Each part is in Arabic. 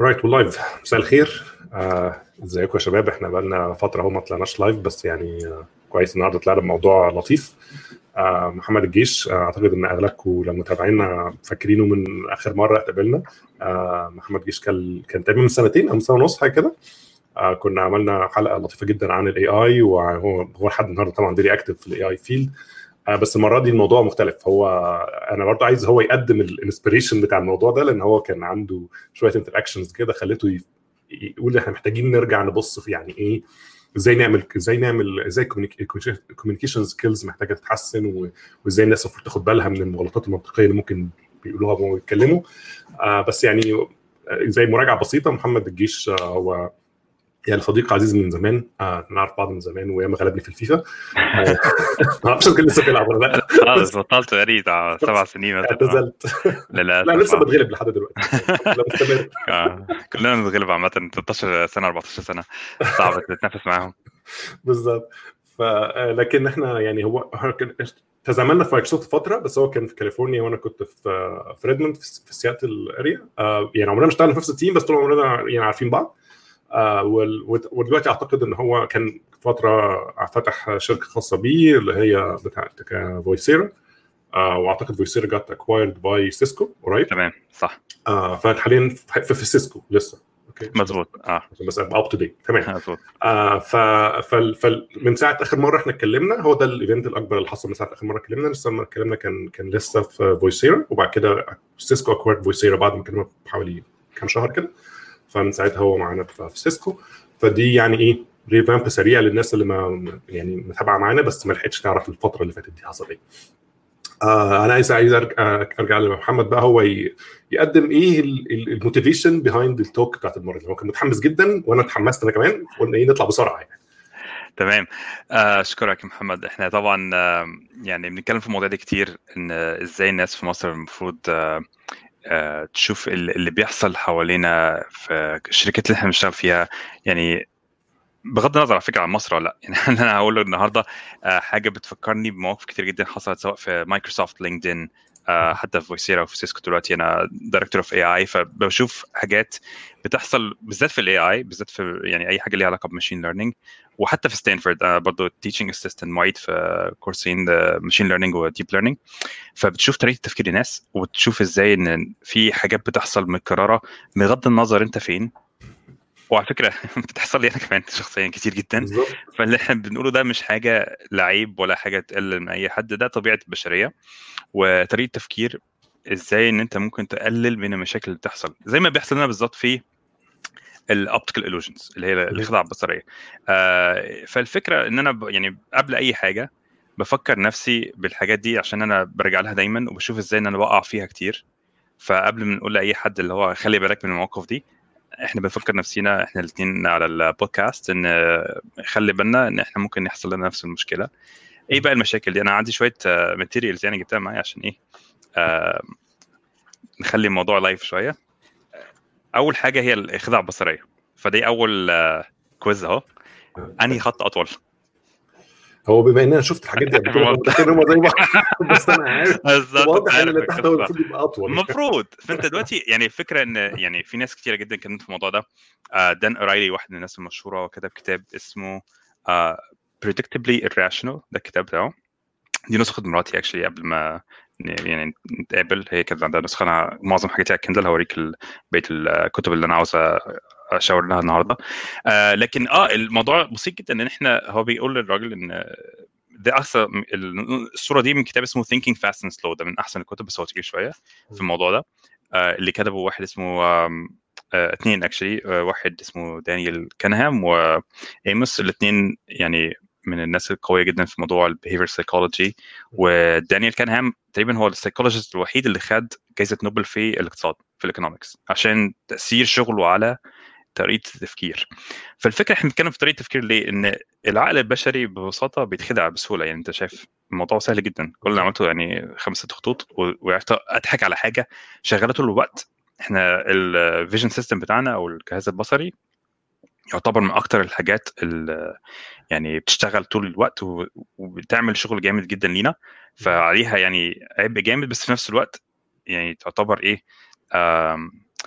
right we're live مساء الخير. آه، ازيكم يا شباب؟ إحنا بقالنا فترة اهو ما طلعناش live بس يعني آه، كويس النهارده طلعنا بموضوع لطيف. آه، محمد الجيش أعتقد إن أغلبكم لو متابعينا فاكرينه من آخر مرة اتقابلنا محمد الجيش كان كان تقريبا من سنتين أو من سنة ونص حاجة كده. كنا عملنا حلقة لطيفة جدا عن ال AI وهو هو لحد النهارده طبعا very active في ال AI field بس المرة دي الموضوع مختلف. هو أنا برضه عايز هو يقدم ال inspiration بتاع الموضوع ده لأن هو كان عنده شوية interactions كده خليته يقول إحنا محتاجين نرجع نبص في يعني إيه إزاي نعمل إزاي نعمل إزاي ال communication skills محتاجة تتحسن وإزاي الناس المفروض تاخد بالها من المغالطات المنطقية اللي ممكن بيقولوها وهم بيتكلموا. آه بس يعني آه، زي مراجعة بسيطة محمد الجيش آه، هو يعني صديق عزيز من زمان آه نعرف بعض من زمان وياما غلبني في الفيفا. آه، ما أعرفش كان لسه بيلعب ولا لا. خالص بطلت بقالي بتاع سبع سنين مثلا اعتزلت. للاسف لا لسه آه. بتغلب لحد دلوقتي. لا آه. كلنا بنتغلب عامة 13 سنة 14 سنة. صعب تتنافس معاهم. بالظبط. ف آه، لكن إحنا يعني هو تزاملنا في مايكروسوفت فترة بس هو كان في كاليفورنيا وأنا كنت في آه، في ريدموند في سياتل area آه، يعني عمرنا ما اشتغلنا في نفس ال team بس طول عمرنا يعني عارفين بعض. آه، ودلوقتي أعتقد إن هو كان فترة فتح شركة خاصة بيه اللي هي بتاعت فويسيرا وأعتقد فويسيرا got acquired by سيسكو قريب؟ تمام صح. آه، فحاليا في في سيسكو لسه. okay؟ مظبوط آه. بس أبقى up to date تمام. مظبوط. آه ف... فال... فال... من ساعة آخر مرة إحنا اتكلمنا هو ده ال event الأكبر اللي حصل من ساعة آخر مرة اتكلمنا. لسه لما اتكلمنا كان كان لسه في فويسيرا وبعد كده سيسكو acquired فويسيرا بعد ما اتكلمنا بحوالي كام شهر كده. فمن ساعتها هو معانا في سيسكو. فدي يعني إيه revamp سريع للناس اللي ما يعني متابعة معانا بس ما لحقتش تعرف الفترة اللي فاتت دي حصل إيه. آه أنا عايز عايز آه، أرجع لمحمد بقى هو يقدم إيه ال motivation behind ال talk بتاعت المرة دي. هو كان متحمس جدا وأنا اتحمست أنا كمان قلنا إيه نطلع بسرعة يعني. تمام. آه، أشكرك يا محمد. إحنا طبعا آه، يعني بنتكلم في المواضيع دي كتير إن آه، إزاي الناس في مصر المفروض آه، آه، تشوف ال- اللي بيحصل حوالينا في الشركات اللي إحنا بنشتغل فيها. يعني بغض النظر على فكرة عن مصر ولا لأ. يعني أنا هقوله النهارده آه، حاجة بتفكرني بمواقف كتير جدا حصلت سواء في مايكروسوفت لينكدين آه، حتى في فويسيرا وفي سيسكو دلوقتي. أنا director of AI فبشوف حاجات بتحصل بالذات في ال AI بالذات في يعني أي حاجة ليها علاقة ب machine learning وحتى في ستانفورد أنا برضه teaching assistant معيد في كورسين machine learning و deep learning فبتشوف طريقة تفكير الناس وبتشوف إزاي إن في حاجات بتحصل متكرره بغض النظر أنت فين. وعلى فكرة بتحصل لي أنا كمان شخصيا كتير جدا. فاللي إحنا بنقوله ده مش حاجة تعيب ولا حاجة تقلل من أي حد ده طبيعة البشرية. وطريقة تفكير إزاي إن أنت ممكن تقلل من المشاكل اللي بتحصل. زي ما بيحصل لنا بالظبط في ال optical illusions اللي هي الخدع البصرية. آه فالفكرة إن أنا يعني قبل أي حاجة بفكر نفسي بالحاجات دي عشان أنا برجع لها دايما وبشوف إزاي إن أنا بقع فيها كتير. فقبل ما نقول لأي حد اللي هو خلي بالك من المواقف دي إحنا بنفكر نفسينا إحنا الاثنين على البودكاست إن آه، خلي بالنا إن إحنا ممكن يحصل لنا نفس المشكلة. إيه بقى المشاكل دي؟ أنا عندي شوية materials يعني جبتها معايا عشان إيه؟ آه نخلي الموضوع live شوية. أول حاجة هي الخداع البصرية. فدي أول آه، quiz أهو. أنهي خط أطول؟ هو بما ان أنا شفت الحاجات دي قبل كده هم زي بعض. بس أنا عارف. واضح إن اللي تحت هو. المفروض يبقى أطول. المفروض. فأنت دلوقتي يعني الفكرة إن يعني في ناس كتيرة جدا اتكلمت في الموضوع ده. آه، دان آريلي واحد من الناس المشهورة وكتب كتاب اسمه آه، predictably irrational. ده الكتاب بتاعه. دي نسخة مراتي actually قبل ما يعني نتقابل. هي كانت عندها نسخة. أنا معظم حاجاتي على ال Kindle هوريك بقية الكتب اللي أنا عاوز اشاور لها النهارده. آه لكن آه الموضوع بسيط جدا إن إحنا هو بيقول للراجل إن ده أحسن الصورة دي من كتاب اسمه Thinking Fast and Slow. ده من أحسن الكتب بس هو تقيل شوية في الموضوع ده. آه اللي كتبه واحد اسمه آم، آه اثنين actually واحد اسمه دانيال كانمان وايموس الاثنين يعني من الناس القوية جدا في موضوع ال behavioral psychology ودانيال كانمان تقريبا هو ال psychologist الوحيد اللي خد جائزه نوبل في الاقتصاد في ال economics عشان تأثير شغله على طريقة التفكير. فالفكرة إحنا بنتكلم في طريقة التفكير ليه؟ إن العقل البشري ببساطة بيتخدع بسهولة. يعني أنت شايف الموضوع سهل جدا. كل اللي عملته يعني خمس ست خطوط وعرفت أضحك على حاجة شغاله طول الوقت. إحنا ال vision system بتاعنا أو الجهاز البصري يعتبر من أكتر الحاجات اللي يعني بتشتغل طول الوقت وبتعمل شغل جامد جدا لينا. فعليها يعني عبء جامد بس في نفس الوقت يعني تعتبر إيه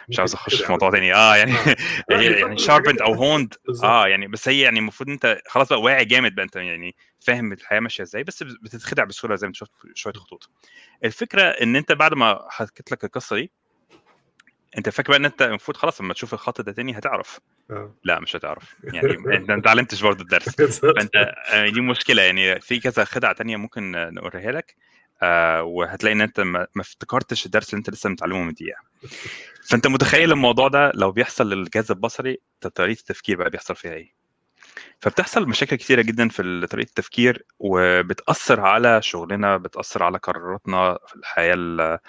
مش عاوز أخش في موضوع تاني. آه يعني آه. لا، هي دي يعني أو هوند. آه يعني بس هي يعني المفروض إنت خلاص بقى واعي جامد بقى أنت يعني فاهم الحياة ماشية إزاي بس بتتخدع بسهولة زي ما أنت شفت شوية خطوط. الفكرة إن أنت بعد ما حكيت لك القصة دي انت فاكر بقى ان انت المفروض خلاص لما تشوف الخط ده تاني هتعرف. آه. لا مش هتعرف. يعني انت ما اتعلمتش برضه الدرس. فانت آه، دي مشكلة. يعني في كذا خدعة تانية ممكن نوريها لك. آه وهتلاقي ان انت ما افتكرتش الدرس اللي انت لسه متعلمه من دقيقة. فانت متخيل الموضوع ده لو بيحصل للجهاز البصري طريقة التفكير بقى بيحصل فيها إيه؟ فبتحصل مشاكل كتيرة جدا في طريقة التفكير وبتأثر على شغلنا بتأثر على قراراتنا في الحياة ال-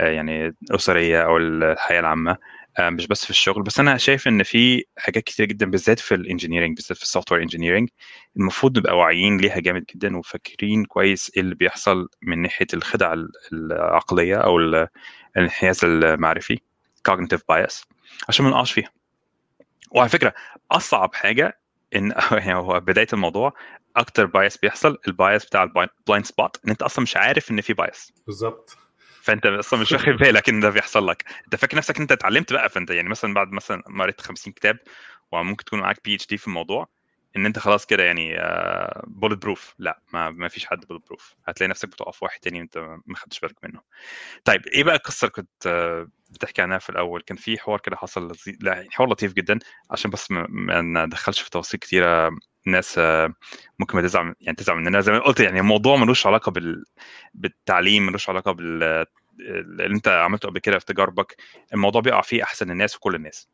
يعني الاسريه أو الحياة العامة آه، مش بس في الشغل. بس أنا شايف إن في حاجات كتير جدا بالذات في ال engineering بالذات في ال software المفروض نبقى واعيين ليها جامد جدا وفاكرين كويس إيه اللي بيحصل من ناحية الخدع ال- العقلية أو ال- الانحياز المعرفي cognitive bias عشان ما نقعش فيها. وعلى فكرة أصعب حاجة إن يعني هو بداية الموضوع أكتر bias بيحصل ال bias بتاع ال blind spot إن أنت أصلا مش عارف إن في bias بالظبط. فأنت أصلا مش واخد بالك إن ده بيحصل لك. أنت فاكر نفسك أنت اتعلمت بقى فأنت يعني مثلا بعد مثلا ما قريت 50 كتاب وممكن تكون معاك PhD في الموضوع إن أنت خلاص كده يعني bulletproof لا ما, ما فيش حد bulletproof هتلاقي نفسك بتقع في واحد تاني انت ما خدتش بالك منه. طيب إيه بقى القصة اللي كنت آه، بتحكي عنها في الأول؟ كان في حوار كده حصل لا حوار لطيف جدا عشان بس ما ندخلش في تفاصيل كتيرة ناس آه، ممكن ما تزعل يعني تزعل مننا زي ما قلت يعني الموضوع ملوش علاقة بال بالتعليم ملوش علاقة بال اللي انت عملته قبل كده في تجاربك. الموضوع بيقع فيه أحسن الناس وكل الناس.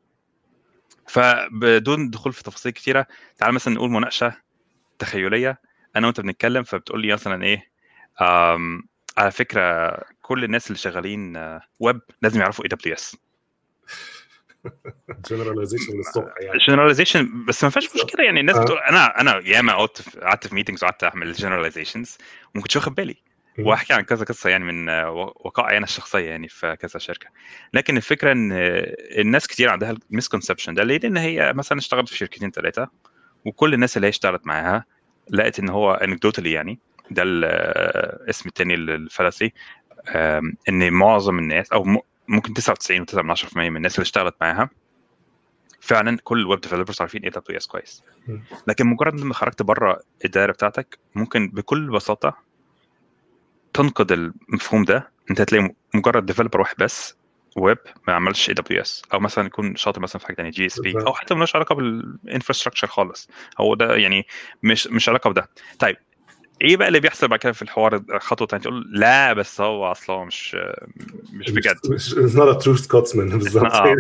فبدون دخول في تفاصيل كتيرة تعال مثلا نقول مناقشة تخيلية. أنا وأنت بنتكلم فبتقول لي مثلا إيه آم، على فكرة كل الناس اللي شغالين آه، ويب لازم يعرفوا AWS generalization للصبح يعني generalization بس ما فيهاش مشكلة يعني الناس آه. بتقول أنا أنا ياما قعدت قعدت في meetings وقعدت أعمل generalizations وما كنتش واخد بالي. وأحكي عن كذا قصة يعني من وقائعي أنا الشخصية يعني في كذا شركة لكن الفكرة إن الناس كتير عندها ال misconception ده ليه؟ لأن هي مثلا اشتغلت في شركتين ثلاثة وكل الناس اللي هي اشتغلت معاها لقت إن هو anecdotally يعني ده الاسم التاني لل fallacy إن معظم الناس أو ممكن 99.9% من الناس اللي اشتغلت معاها. فعلا كل ال web developers عارفين AWS كويس. لكن مجرد ما خرجت بره الدائره بتاعتك ممكن بكل بساطة تنقض المفهوم ده. أنت هتلاقي مجرد developer واحد بس ويب ما عملش AWS أو مثلا يكون شاطر مثلا في حاجة ثانية JSP. أو حتى ملوش علاقة بال infrastructure خالص. هو ده يعني مش مش علاقة بده. طيب إيه بقى اللي بيحصل بعد كده في الحوار خطوة ثانية تقول لا بس هو أصلا هو مش مش بجد. مش not a true Scotsman. بالظبط. آه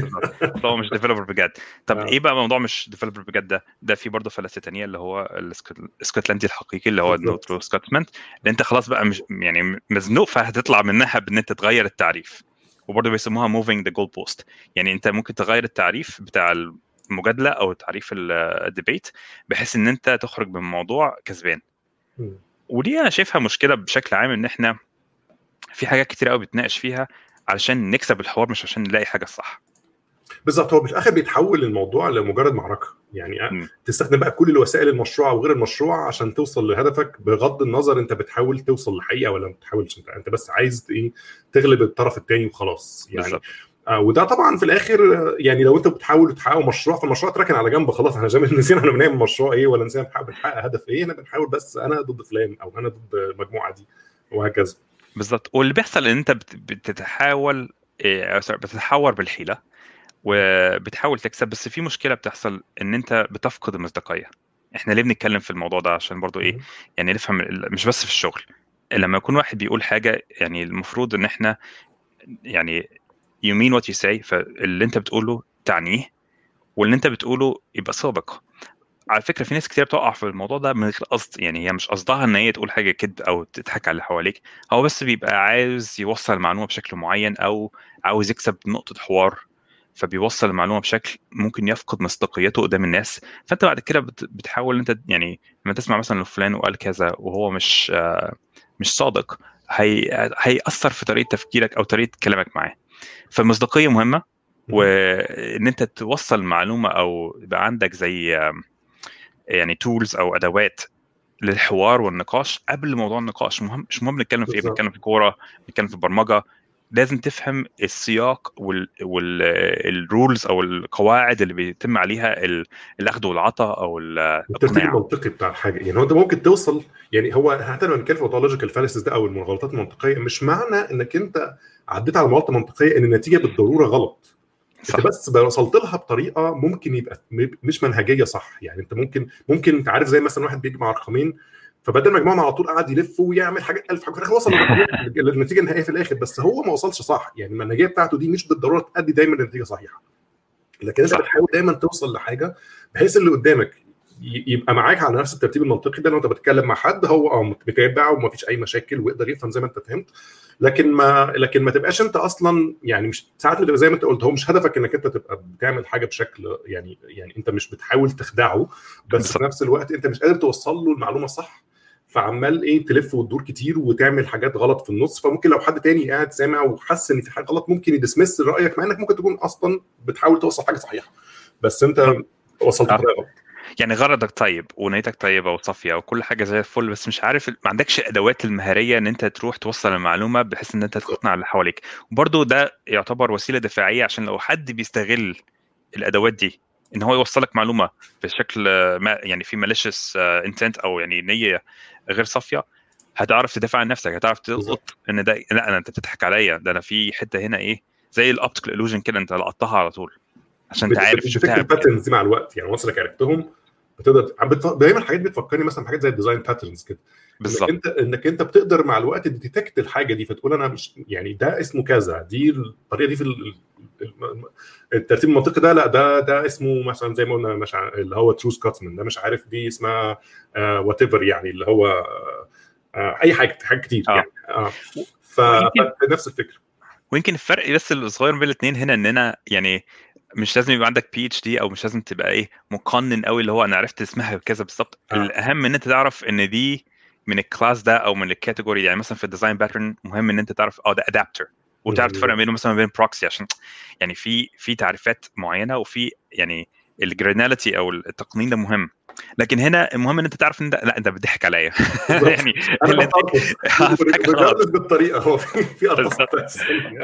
هو مش developer بجد. طب آه. إيه بقى موضوع مش developer بجد ده؟ ده في برضه fallacy تانية اللي هو الاسكت- الاسكتلندي الحقيقي اللي هو بالظبط. ال no true Scotsman اللي أنت خلاص بقى مش يعني مزنوق فهتطلع منها بإن أنت تغير التعريف. وبرضه بيسموها moving the goalpost يعني أنت ممكن تغير التعريف بتاع المجادلة أو تعريف ال debate بحيث إن أنت تخرج من الموضوع كسبان. ودي أنا شايفها مشكلة بشكل عام إن إحنا في حاجات كتير قوي بنتناقش فيها علشان نكسب الحوار مش عشان نلاقي حاجة صح. بالظبط هو في الآخر بيتحول الموضوع لمجرد معركة. يعني مم. تستخدم بقى كل الوسائل المشروعة وغير المشروعة عشان توصل لهدفك بغض النظر أنت بتحاول توصل لحقيقة ولا ما بتحاولش. أنت أنت بس عايز إيه تغلب الطرف الثاني وخلاص. يعني بالظبط. آه وده طبعا في الآخر آه، يعني لو أنت بتحاول تحقق مشروع فالمشروع اتركن على جنب خلاص إحنا زي نسينا إحنا بنعمل مشروع إيه ولا نسينا بنحقق هدف إيه إحنا بنحاول بس أنا ضد فلان أو أنا ضد المجموعة دي وهكذا. بالظبط. واللي بيحصل إن أنت بت- بتتحاول sorry، بتتحور بالحيلة وبتحاول تكسب بس في مشكلة بتحصل إن أنت بتفقد المصداقية. إحنا ليه بنتكلم في الموضوع ده؟ عشان برضو إيه. يعني نفهم مش بس في الشغل. لما يكون واحد بيقول حاجة يعني المفروض إن إحنا يعني you mean what you say فاللي انت بتقوله تعنيه واللي انت بتقوله يبقى صادق على فكرة في ناس كتير بتقع في الموضوع ده من غير قصد يعني هي مش قصدها إن هي تقول حاجة كده أو تضحك على اللي حواليك. هو بس بيبقى عاوز يوصل المعلومة بشكل معين أو عاوز يكسب نقطة حوار فبيوصل المعلومة بشكل ممكن يفقد مصداقيته قدام الناس. فأنت بعد كده بت- بتحاول أنت يعني لما تسمع مثلا فلان وقال كذا وهو مش مش صادق هي هيأثر في طريقة تفكيرك أو طريقة كلامك معاه. فالمصداقية مهمة وإن أنت توصل معلومة أو يبقى عندك زي آم، يعني تولز أو أدوات للحوار والنقاش قبل موضوع النقاش مهم مش مهم نتكلم في إيه. بنتكلم في كورة بنتكلم في برمجة لازم تفهم السياق وال rules أو القواعد اللي بيتم عليها الأخذ والعطاء أو الترتيب المنطقي بتاع الحاجة. يعني هو انت ممكن توصل يعني هو حتى لما نتكلم في موضوع logical fallacies ده أو المغالطات المنطقية. مش معنى إنك أنت عديت على مغالطة منطقية إن النتيجة بالضرورة غلط. صح. انت بس وصلت لها بطريقة ممكن يبقى مش منهجية صح. يعني أنت ممكن ممكن أنت عارف زي مثلا واحد بيجمع رقمين فبدل ما يجمعهم على طول قعد يلف ويعمل حاجات ألف حاجة وصل للنتيجه النهائية في الآخر بس هو ما وصلش صح. يعني المنهجيه بتاعته دي مش بالضرورة تؤدي دايما لنتيجة صحيحة. لكن أنت بتحاول دايما توصل لحاجة بحيث اللي قدامك يبقى معاك على نفس الترتيب المنطقي ده لو أنت بتتكلم مع حد هو آه متابع وما فيش أي مشاكل ويقدر يفهم زي ما أنت فهمت. لكن ما لكن ما تبقاش أنت أصلا يعني مش ساعات بتبقى زي ما أنت قلت هو مش هدفك إنك أنت تبقى بتعمل حاجة بشكل يعني يعني أنت مش بتحاول تخدعه بس في نفس الوقت أنت مش قادر توصل له المعلومة الصح فعمال إيه تلف وتدور كتير وتعمل حاجات غلط في النص. فممكن لو حد تاني قاعد سامع وحس إن في حاجة غلط ممكن يدسمس رأيك مع إنك ممكن تكون أصلا بتحاول توصل حاجة صحيحة. بس أنت وصلت بطريقه غلط. يعني غرضك طيب ونيتك طيبة وصافية وكل حاجة زي الفل بس مش عارف ما عندكش أدوات المهاريه إن أنت تروح توصل المعلومة بحيث إن أنت تقنع اللي حواليك؟ وبرده ده يعتبر وسيلة دفاعية عشان لو حد بيستغل الأدوات دي إن هو يوصلك معلومة بشكل ما يعني في malicious intent أو يعني نية غير صافية هتعرف تدافع عن نفسك هتعرف تلقط إن ده لأ أنا أنت بتضحك عليا ده أنا في حتة هنا إيه زي ال optical illusion كده أنت لقطتها على طول عشان انت عارف شفتها ال patterns دي مع الوقت يعني وصلك إنك عرفتهم بتقدر دايما الحاجات دي بتفكرني مثلا بحاجات زي ال design patterns كده. بالظبط انك أنت إنك أنت بتقدر مع الوقت ت detect الحاجة دي فتقول أنا مش يعني ده اسمه كذا دي الطريقة دي في الترتيب المنطقي ده لا ده ده اسمه مثلا زي ما قلنا مش اللي هو true Scotsman ده مش عارف دي اسمها whatever يعني اللي هو آه أي حاجة حاجات كتير آه. يعني آه. فنفس الفكرة ويمكن الفرق بس الصغير بين الاثنين هنا اننا يعني مش لازم يبقى عندك PhD أو مش لازم تبقى إيه مقنن قوي اللي هو أنا عرفت اسمها كذا بالظبط آه. الأهم إن أنت تعرف إن دي من ال class ده أو من ال category يعني مثلا في ال design pattern مهم إن أنت تعرف آه ده adapter وتعرف تفرق بينه مثلا بين proxy عشان يعني في في تعريفات معينة وفي يعني ال granularity أو التقنين ده مهم. لكن هنا المهم إن أنت تعرف إن ده لا أنت بتضحك عليا. يعني أنا غلط. بالطريقة هو في في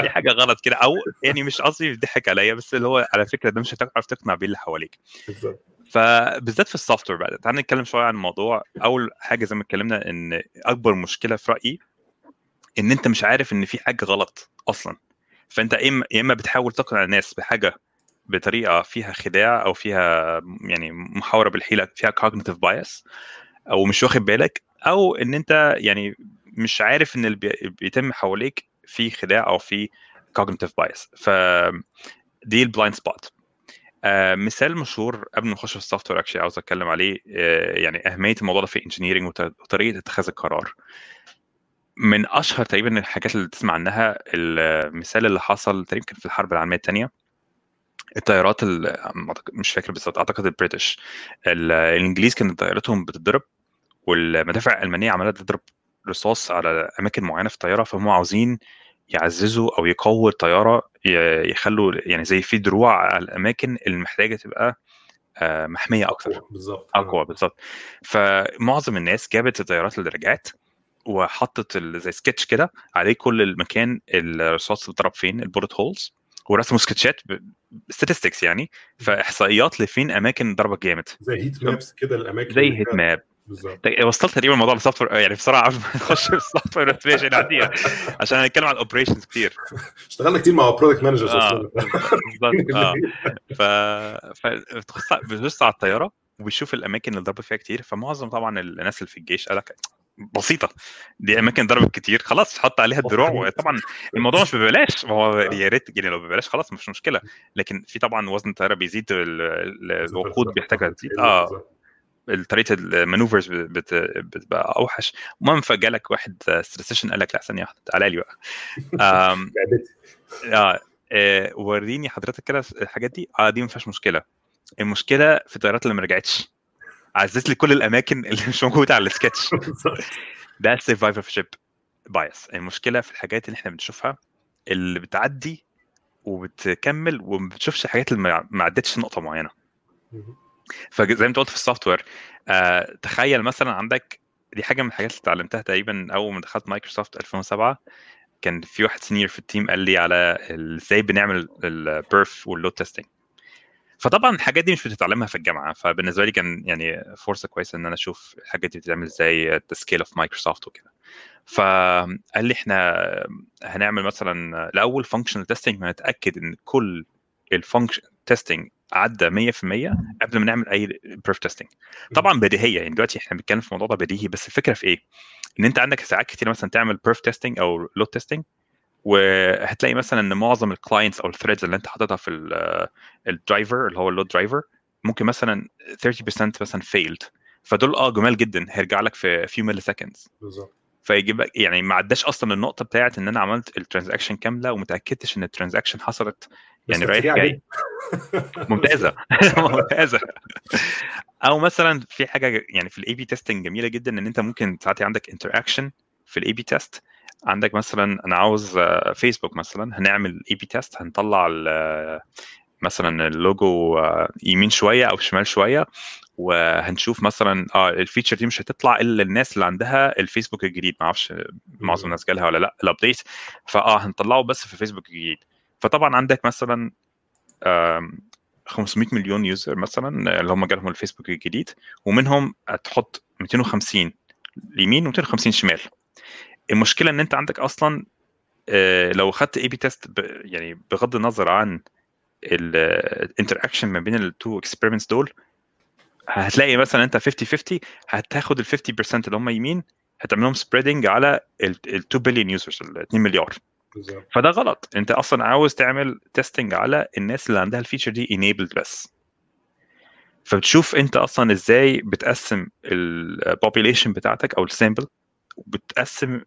في حاجة غلط كده. أو يعني مش قصدي بتضحك عليا بس اللي هو على فكرة ده مش هتعرف تقنع بيه اللي حواليك. بالظبط. فبالذات في ال software بقى تعال نتكلم شوية عن الموضوع. أول حاجة زي ما اتكلمنا إن أكبر مشكلة في رأيي إن أنت مش عارف إن في حاجة غلط أصلا. فأنت يا اما بتحاول تقنع الناس بحاجة بطريقة فيها خداع أو فيها يعني محاورة بالحيلة فيها cognitive bias أو مش واخد بالك أو إن أنت يعني مش عارف إن اللي بيتم حواليك في خداع أو في cognitive bias. ف دي ال blind spot آه مثال مشهور قبل ما نخش في ال software actually عاوز أتكلم عليه آه يعني أهمية الموضوع ده في ال engineering وطريقة اتخاذ القرار. من أشهر تقريبا الحاجات اللي تسمع عنها المثال اللي حصل تقريبا في الحرب العالمية الثانية الطيارات مش فاكر بالظبط أعتقد البريتش الإنجليز كانت طيارتهم بتضرب والمدافع الألمانية عمالة تضرب رصاص على أماكن معينة في الطيارة فهم عاوزين يعززوا أو يقووا الطيارة يخلوا يعني زي في دروع على الأماكن اللي محتاجة تبقى محمية أكثر بالظبط أقوى بالظبط. فمعظم الناس جابت الطيارات الدراجات وحطت زي سكتش كده عليه كل المكان الرصاص اتضرب فين ال bullet holes ورسموا sketchات statistics يعني فإحصائيات لفين أماكن ضربك جامد. زي heat maps كده الأماكن زي heat map بالظبط وصلت تقريبا الموضوع لل software يعني قبل ما نخش في ال software administration عاديه عشان هنتكلم عن ال operations كتير. اشتغلنا كتير مع product managers آه بالظبط آه. ف بتبص على الطيارة وبيشوف الأماكن اللي ضرب فيها كتير فمعظم طبعا الناس اللي في الجيش قال لك بسيطة دي أماكن ضربت كتير خلاص حط عليها الدروع وطبعا الموضوع مش ببلاش هو يا ريت يعني لو ببلاش خلاص مش مشكلة لكن في طبعا وزن الطيارة بيزيد الوقود بيحتاجها تزيد. آه. طريقة ال maneuvers بتبقى أوحش. المهم فجالك واحد statistician قال لك لا ثانية واحدة تعالى لي بقى. آه وريني حضرتك كده الحاجات دي. آه دي ما فيهاش مشكلة. المشكلة في الطيارات اللي ما رجعتش. عزز لي كل الأماكن اللي مش موجودة على السكتش. ده ال survivorship bias المشكلة في الحاجات اللي إحنا بنشوفها اللي بتعدي وبتكمل وما بتشوفش الحاجات اللي ما عدتش نقطة معينة. فزي ما انت قلت في ال software آه تخيل مثلا عندك دي حاجة من الحاجات اللي اتعلمتها تقريبا أول ما دخلت مايكروسوفت 2007 كان في واحد senior في ال team قال لي على إزاي بنعمل ال perf وال load testing فطبعا الحاجات دي مش بتتعلمها في الجامعة فبالنسبة لي كان يعني فرصة كويسة إن أنا أشوف الحاجات دي بتتعمل إزاي ال scale of مايكروسوفت وكده. فقال لي إحنا هنعمل مثلا الأول functional testing هنتأكد إن كل ال function testing عدى 100% قبل ما نعمل أي perf testing طبعا بديهية يعني دلوقتي إحنا بنتكلم في الموضوع ده بديهي بس الفكرة في إيه؟ إن أنت عندك ساعات كتير مثلا تعمل perf testing أو load testing وهتلاقي مثلا إن معظم ال clients أو ال threads اللي أنت حاططها في ال driver اللي هو ال load driver ممكن مثلا 30% مثلا failed فدول آه جمال جدا هيرجع لك في few milliseconds بالظبط. فيجيب يعني ما عداش أصلا النقطة بتاعت إن أنا عملت ال transaction كاملة وما تأكدتش إن ال transaction حصلت يعني رايح جاي. ممتازة. ممتازة. أو مثلا في حاجة يعني في ال A/B testing جميلة جدا إن أنت ممكن ساعات عندك interaction في ال A/B test عندك مثلا أنا عاوز فيسبوك مثلا هنعمل A/B test هنطلع مثلا اللوجو يمين شوية أو شمال شوية وهنشوف مثلا آه ال feature دي مش هتطلع إلا للناس اللي عندها الفيسبوك الجديد. ما أعرفش معظم الناس جالها ولا لأ ال update فآه هنطلعه بس في الفيسبوك الجديد. فطبعا عندك مثلا 500 مليون user مثلا اللي هم جالهم الفيسبوك الجديد ومنهم هتحط 250 يمين و250 شمال. المشكلة إن أنت عندك أصلا لو خدت A/B test يعني بغض النظر عن ال interaction ما بين ال two experiments دول هتلاقي مثلا أنت 50 50 هتاخد ال 50% اللي هم يمين هتعملهم spreading على ال 2 billion users ال 2 مليار. فده غلط. انت أصلا عاوز تعمل testing على الناس اللي عندها ال feature دي enabled بس. فبتشوف انت أصلا إزاي بتقسم ال population بتاعتك أو ال sample وبتقسم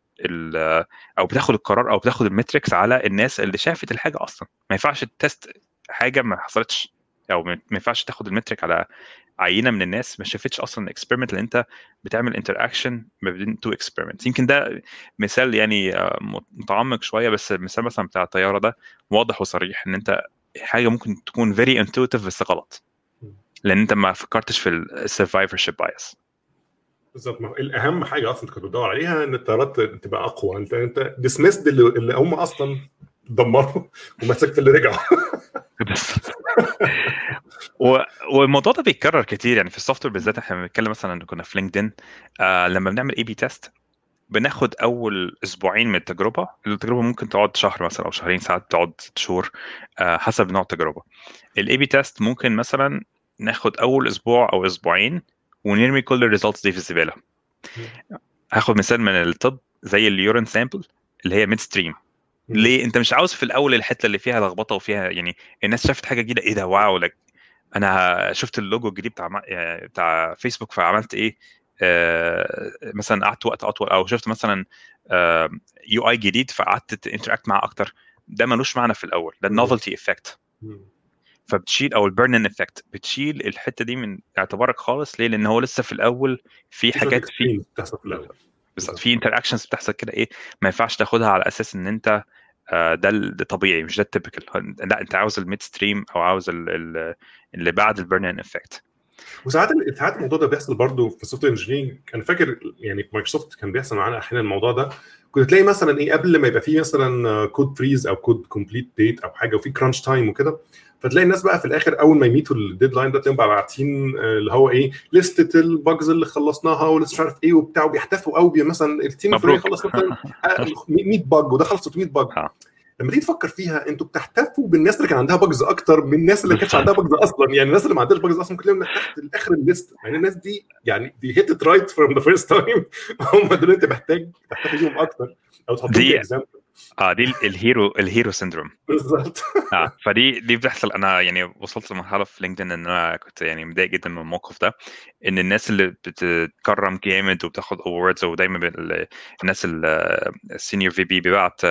أو بتاخد القرار أو بتاخد ال metrics على الناس اللي شافت الحاجة أصلا. ما ينفعش test حاجة ما حصلتش أو ما ينفعش تاخد ال metric على عينة من الناس ما شافتش أصلا ال experiment اللي أنت بتعمل interaction ما بين two experiments يمكن ده مثال يعني متعمق شوية بس المثال مثلا بتاع الطيارة ده واضح وصريح إن أنت حاجة ممكن تكون very intuitive بس غلط. لأن أنت ما فكرتش في ال survivorship bias بالظبط. الأهم حاجة أصلا كنت بتدور عليها إن الطيارات تبقى أقوى. أنت أنت dismissed اللي, اللي هم أصلا دمروا ومسكت اللي رجعوا. بس. و... والموضوع ده بيتكرر كتير. يعني في ال software بالذات إحنا بنتكلم مثلا كنا في لينكدين آه لما بنعمل A/B test بناخد أول أسبوعين من التجربة. التجربة ممكن تقعد شهر مثلا أو شهرين ساعات تقعد ست شهور آه حسب نوع التجربة. ال A/B test ممكن مثلا ناخد أول أسبوع أو أسبوعين ونرمي كل ال results دي في الزبالة. هاخد مثال من الطب زي ال urine sample اللي هي midstream ليه؟ أنت مش عاوز في الأول الحتة اللي فيها لخبطة وفيها يعني الناس شافت حاجة جديدة. إيه ده؟ wow! لك أنا شفت اللوجو الجديد بتاع بتاع فيسبوك فعملت إيه؟ آه مثلا قعدت وقت أطول. أو شفت مثلا آه UI جديد فقعدت interact معاه أكتر. ده ملوش معنى في الأول. ده ال novelty effect فبتشيل أو ال burn-in effect بتشيل الحتة دي من اعتبارك خالص. ليه؟ لأن هو لسه في الأول في حاجات في بتحصل في الأول. بالظبط. في interactions بتحصل كده إيه ما ينفعش تاخدها على أساس إن أنت آه ده ده طبيعي مش ده ال typical لأ أنت عاوز ال midstream أو عاوز اللي بعد ال burn-in effect وساعات ساعات الموضوع ده بيحصل برضه في ال soft engineering أنا فاكر يعني في مايكروسوفت كان بيحصل معانا أحيانا الموضوع ده. كنت تلاقي مثلا إيه قبل ما يبقى فيه مثلا code freeze أو code complete date أو حاجة وفي crunch time وكده فتلاقي الناس بقى في الآخر أول ما ي meetوا ال deadline ده تلاقيهم بقى باعتين اللي هو إيه لستة ال bugs اللي خلصناها ولسه مش عارف إيه وبتاع وبيحتفوا قوي مثلا ال team الفلاني خلص مثلا 100 bug وده خلص 300 bug لما تيجي تفكر فيها أنتوا بتحتفوا بالناس اللي كان عندها bugs أكتر من الناس اللي ما كانتش عندها bugs أصلا. يعني الناس اللي ما عندهاش bugs أصلا ممكن تلاقيهم تحت اخر ال list يعني الناس دي يعني did it right from the first time هم دول أنت محتاج تحتفي بيهم أكتر أو تحطهم في example آه دي ال hero ال hero syndrome. بالظبط. آه فدي دي بتحصل. أنا يعني وصلت لمرحلة في لينكدين إن أنا كنت يعني متضايق جدا من الموقف ده إن الناس اللي بتتكرم جامد وبتاخد awards ودايما الناس ال senior VP بيبعت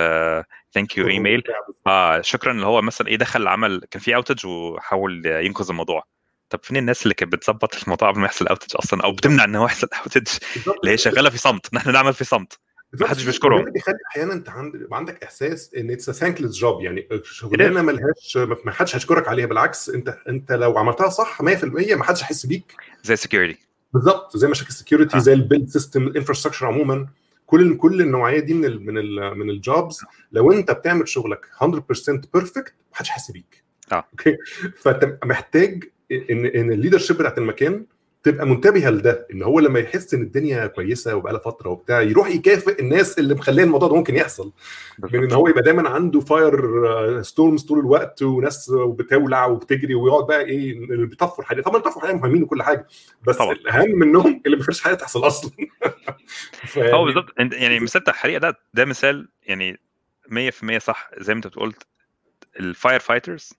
thank you email آه شكرا اللي هو مثلا إيه دخل عمل كان في outage وحاول ينقذ الموضوع. طب فين الناس اللي كانت بتظبط الموضوع قبل ما يحصل outage أصلا أو بتمنع إن هو يحصل outage اللي هي شغالة في صمت. نحن نعمل في صمت. ما حدش بيشكرهم بيخلي أحيانا أنت عند... عندك إحساس إن it's thankless job يعني شغلانة ملهاش ما حدش هيشكرك عليها. بالعكس انت أنت لو عملتها صح 100% ما حدش هيحس بيك. زي ال security بالظبط زي مشاكل ال security زي ال build system ال infrastructure عموما. كل كل النوعية دي من ال من ال من ال jobs لو أنت بتعمل شغلك 100% perfect محدش حاسس بيك. آه. okay؟ فأنت محتاج ان إن ال leadership بتاعت المكان تبقى منتبهة لده إن هو لما يحس إن الدنيا كويسة وبقى لها فترة وبتاع يروح يكافئ الناس اللي مخلية الموضوع ده ممكن يحصل. من إن هو يبقى دايما عنده fire storms طول الوقت وناس بتولع وبتجري ويقعد بقى إيه اللي بيطفوا الحريقه طبعا بيطفوا الحريقه مهمين وكل حاجة بس طبعا. الأهم منهم اللي ما بيخليش حاجة تحصل أصلا. هو بالظبط يعني مثال بتاع الحريقة ده ده مثال يعني 100% صح. زي ما أنت قلت ال fire fighters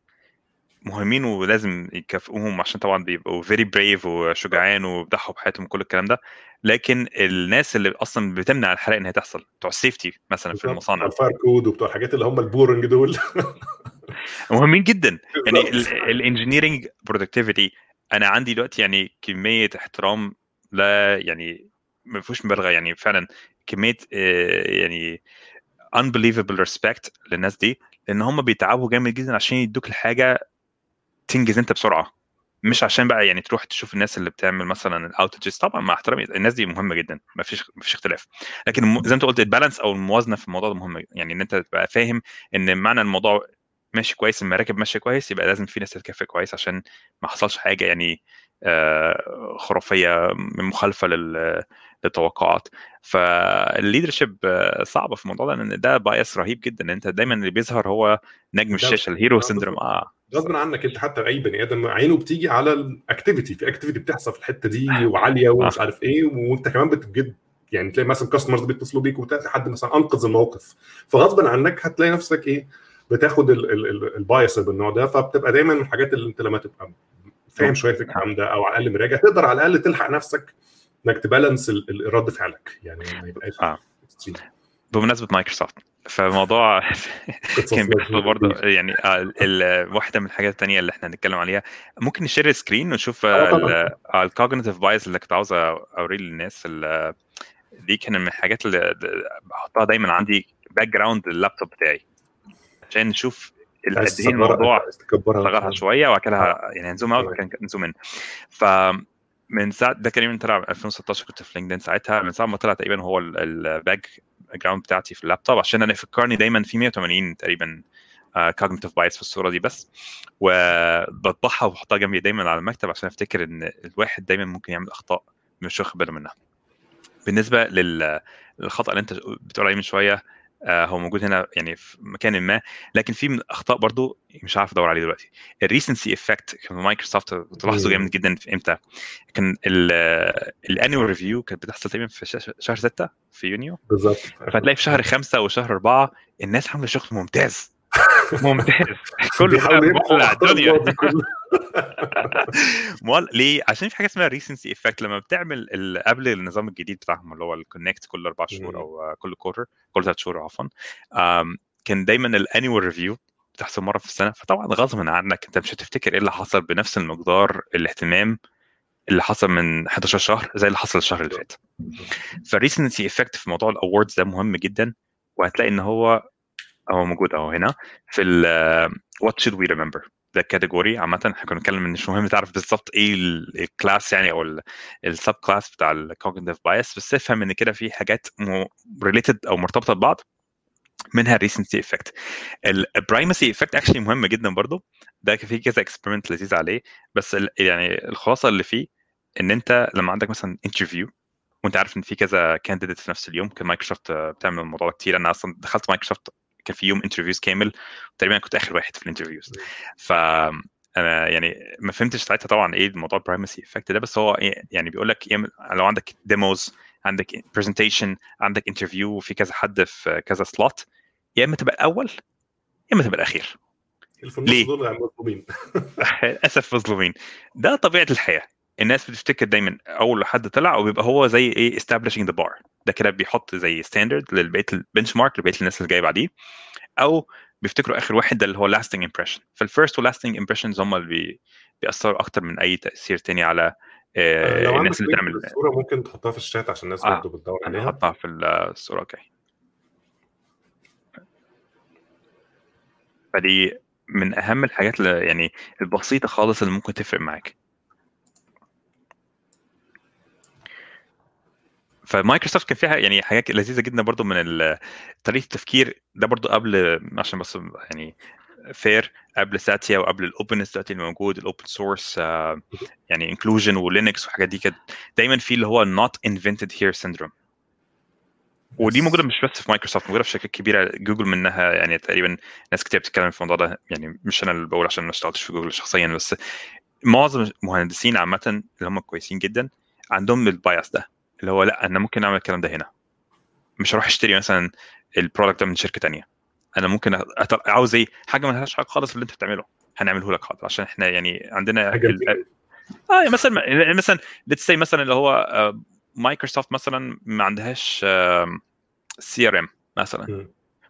مهمين ولازم يكافئوهم عشان طبعا بيبقوا very brave وشجعان وبيضحوا بحياتهم وكل الكلام ده. لكن الناس اللي أصلا بتمنع الحرائق إن هي تحصل بتوع ال safety مثلا في بتوع المصانع. الفاير كود وبتوع الحاجات اللي هم ال boring دول. مهمين جدا. يعني بالظبط. ال engineering productivity أنا عندي دلوقتي يعني كمية احترام لا يعني ما فيهوش مبالغة يعني فعلا كمية آه، يعني unbelievable respect للناس دي لأن هم بيتعبوا جامد جدا عشان يدوك الحاجة تنجز انت بسرعة. مش عشان بقى يعني تروح تشوف الناس اللي بتعمل مثلا ال outages طبعا مع احترامي الناس دي مهمة جدا. ما فيش ما فيش اختلاف. لكن زي ما انت قلت ال balance أو الموازنة في الموضوع ده مهمه إن أنت تبقى فاهم إن معنى الموضوع ماشي كويس المراكب ماشية كويس يبقى لازم في ناس تتكافئ كويس عشان ما حصلش حاجة يعني خرافية مخالفة لل- للتوقعات. فال leadership صعبة في الموضوع ده لأن ده bias رهيب جدا إن أنت دايما اللي بيظهر هو نجم الشاشة ال hero syndrome آه. غصب عنك أنت حتى أي بني آدم عينه بتيجي على ال activity في activity بتحصل في الحتة دي وعالية ومش عارف إيه وأنت كمان بتجد يعني تلاقي مثلا customers بيتصلوا بيك وتلاقي حد مثلا أنقذ الموقف. فغصب عنك هتلاقي نفسك إيه بتاخد ال bias بالنوع ده فبتبقى دايما من الحاجات اللي أنت لما تبقى فاهم شوية في الكلام ده أو على الأقل مراجع تقدر على الأقل تلحق نفسك إنك ت balance ال- ال- رد فعلك يعني ما يبقاش آه. بمناسبة مايكروسوفت فموضوع كان بيحصل برضه. يعني آه، واحدة من الحاجات الثانية اللي إحنا هنتكلم عليها ممكن ن share screen ونشوف آه، طبعاً. ال cognitive bias اللي كنت عاوز أوريه للناس دي كان من الحاجات اللي بحطها دايما عندي background ال laptop بتاعي عشان نشوف ال- عايز قد إيه تصغرها- الموضوع صغرها شوية كده يعني هن zoom out. كان ن zoom in. ف من ساعة ده تقريبا طلع 2016 كنت في لينكدين ساعتها. من ساعة ما طلع تقريبا هو ال background بتاعتي في اللابتوب عشان أنا يفكرني دايما في 180 تقريبا cognitive bias في الصورة دي بس. وبطبعها وبحطها جنبي دايما على المكتب عشان أفتكر إن الواحد دايما ممكن يعمل أخطاء مش واخد باله منها. بالنسبة لل- للخطأ اللي أنت بتقول عليه من شوية آه، هو موجود هنا يعني في مكان ما لكن في من الاخطاء برضو مش عارف أدور عليه دلوقتي. ال recency effect كان مايكروسوفت بتلاحظه مم. جامد جدا في إمتى؟ كان ال annual review كانت بتحصل تقريبا في شهر- شهر 6 في يونيو. بالظبط. فتلاقي في شهر خمسة وشهر أربعة الناس عاملة شغل ممتاز. ممتاز كله مولع الدنيا. مول... ليه؟ عشان في حاجة اسمها recency effect لما بتعمل ال... قبل النظام الجديد بتاعهم اللي هو ال connect كل أربع شهور. أو كل quarter كل ثلاث شهور عفوا كان دايما ال annual review بتحصل مرة في السنة فطبعا غصبا عنك أنت مش هتفتكر إيه اللي حصل بنفس المقدار الاهتمام اللي حصل من 11 شهر زي اللي حصل الشهر اللي فات فال recency effect في موضوع ال awards ده مهم جدا وهتلاقي إن هو هو موجود أهو هنا في ال what should we remember ده category عامة إحنا كنا بنتكلم إن مش مهم تعرف بالظبط إيه ال class يعني أو ال sub class بتاع ال cognitive bias بس افهم إن كده في حاجات related أو مرتبطة ببعض منها ال recency effect ال primacy effect actually مهم جدا برضو. ده في كذا experiment لذيذ عليه. بس يعني الخلاصة اللي فيه إن أنت لما عندك مثلا interview وأنت عارف إن في كذا candidate في نفس اليوم كان مايكروسوفت بتعمل الموضوع ده كتير. أنا أصلا دخلت مايكروسوفت كان في يوم interviews كامل تقريبا كنت آخر واحد في ال interviews ف أنا يعني ما فهمتش ساعتها طبعا إيه الموضوع ال primacy effect ده بس هو إيه يعني بيقول لك يعمل- لو عندك demos عندك presentation عندك interview وفي كذا حد في كذا slot يا إما تبقى الأول يا إما تبقى الأخير. ليه؟ دول مظلومين. للأسف مظلومين. ده طبيعة الحياة. الناس بتفتكر دايما أول حد طلع وبيبقى هو زي إيه establishing the bar. ده كده بيحط زي standard لبقيه ال benchmark لبقية الناس اللي جاية بعديه. أو بيفتكروا آخر واحد ده اللي هو lasting impression. فال first و lasting impressions هم اللي بي... بيأثروا أكتر من أي تأثير تاني على آه، لو عندك الناس اللي بتعمل الصورة ممكن تحطها في الشات عشان الناس آه، برضه بتدور أنا عليها. هحطها في الصورة okay. فدي من أهم الحاجات اللي يعني البسيطة خالص اللي ممكن تفرق معاك. فمايكروسوفت كان فيها يعني حاجات لذيذة جدا برضو من طريقة التفكير ده برضو قبل عشان بس يعني fair قبل ساتيا وقبل ال openness دلوقتي اللي موجود ال open source يعني inclusion ولينكس والحاجات دي كانت دايما في اللي هو not invented here syndrome. ودي موجودة مش بس في مايكروسوفت موجودة في شركات كبيرة جوجل منها يعني تقريبا ناس كتير بتتكلم في الموضوع ده يعني مش أنا اللي بقول عشان ما اشتغلتش في جوجل شخصيا بس معظم المهندسين عامة اللي هم كويسين جدا عندهم ال bias ده. اللي هو لا أنا ممكن أعمل الكلام ده هنا. مش هروح أشتري مثلا ال product ده من شركة تانية. أنا ممكن. عاوز إيه؟ حاجة ما لهاش علاقه خالص باللي أنت بتعمله. هنعمله لك حاضر عشان إحنا يعني عندنا ال... آه يعني مثلا يعني مثلا let's say مثلا اللي هو مايكروسوفت مثلا ما عندهاش CRM مثلا.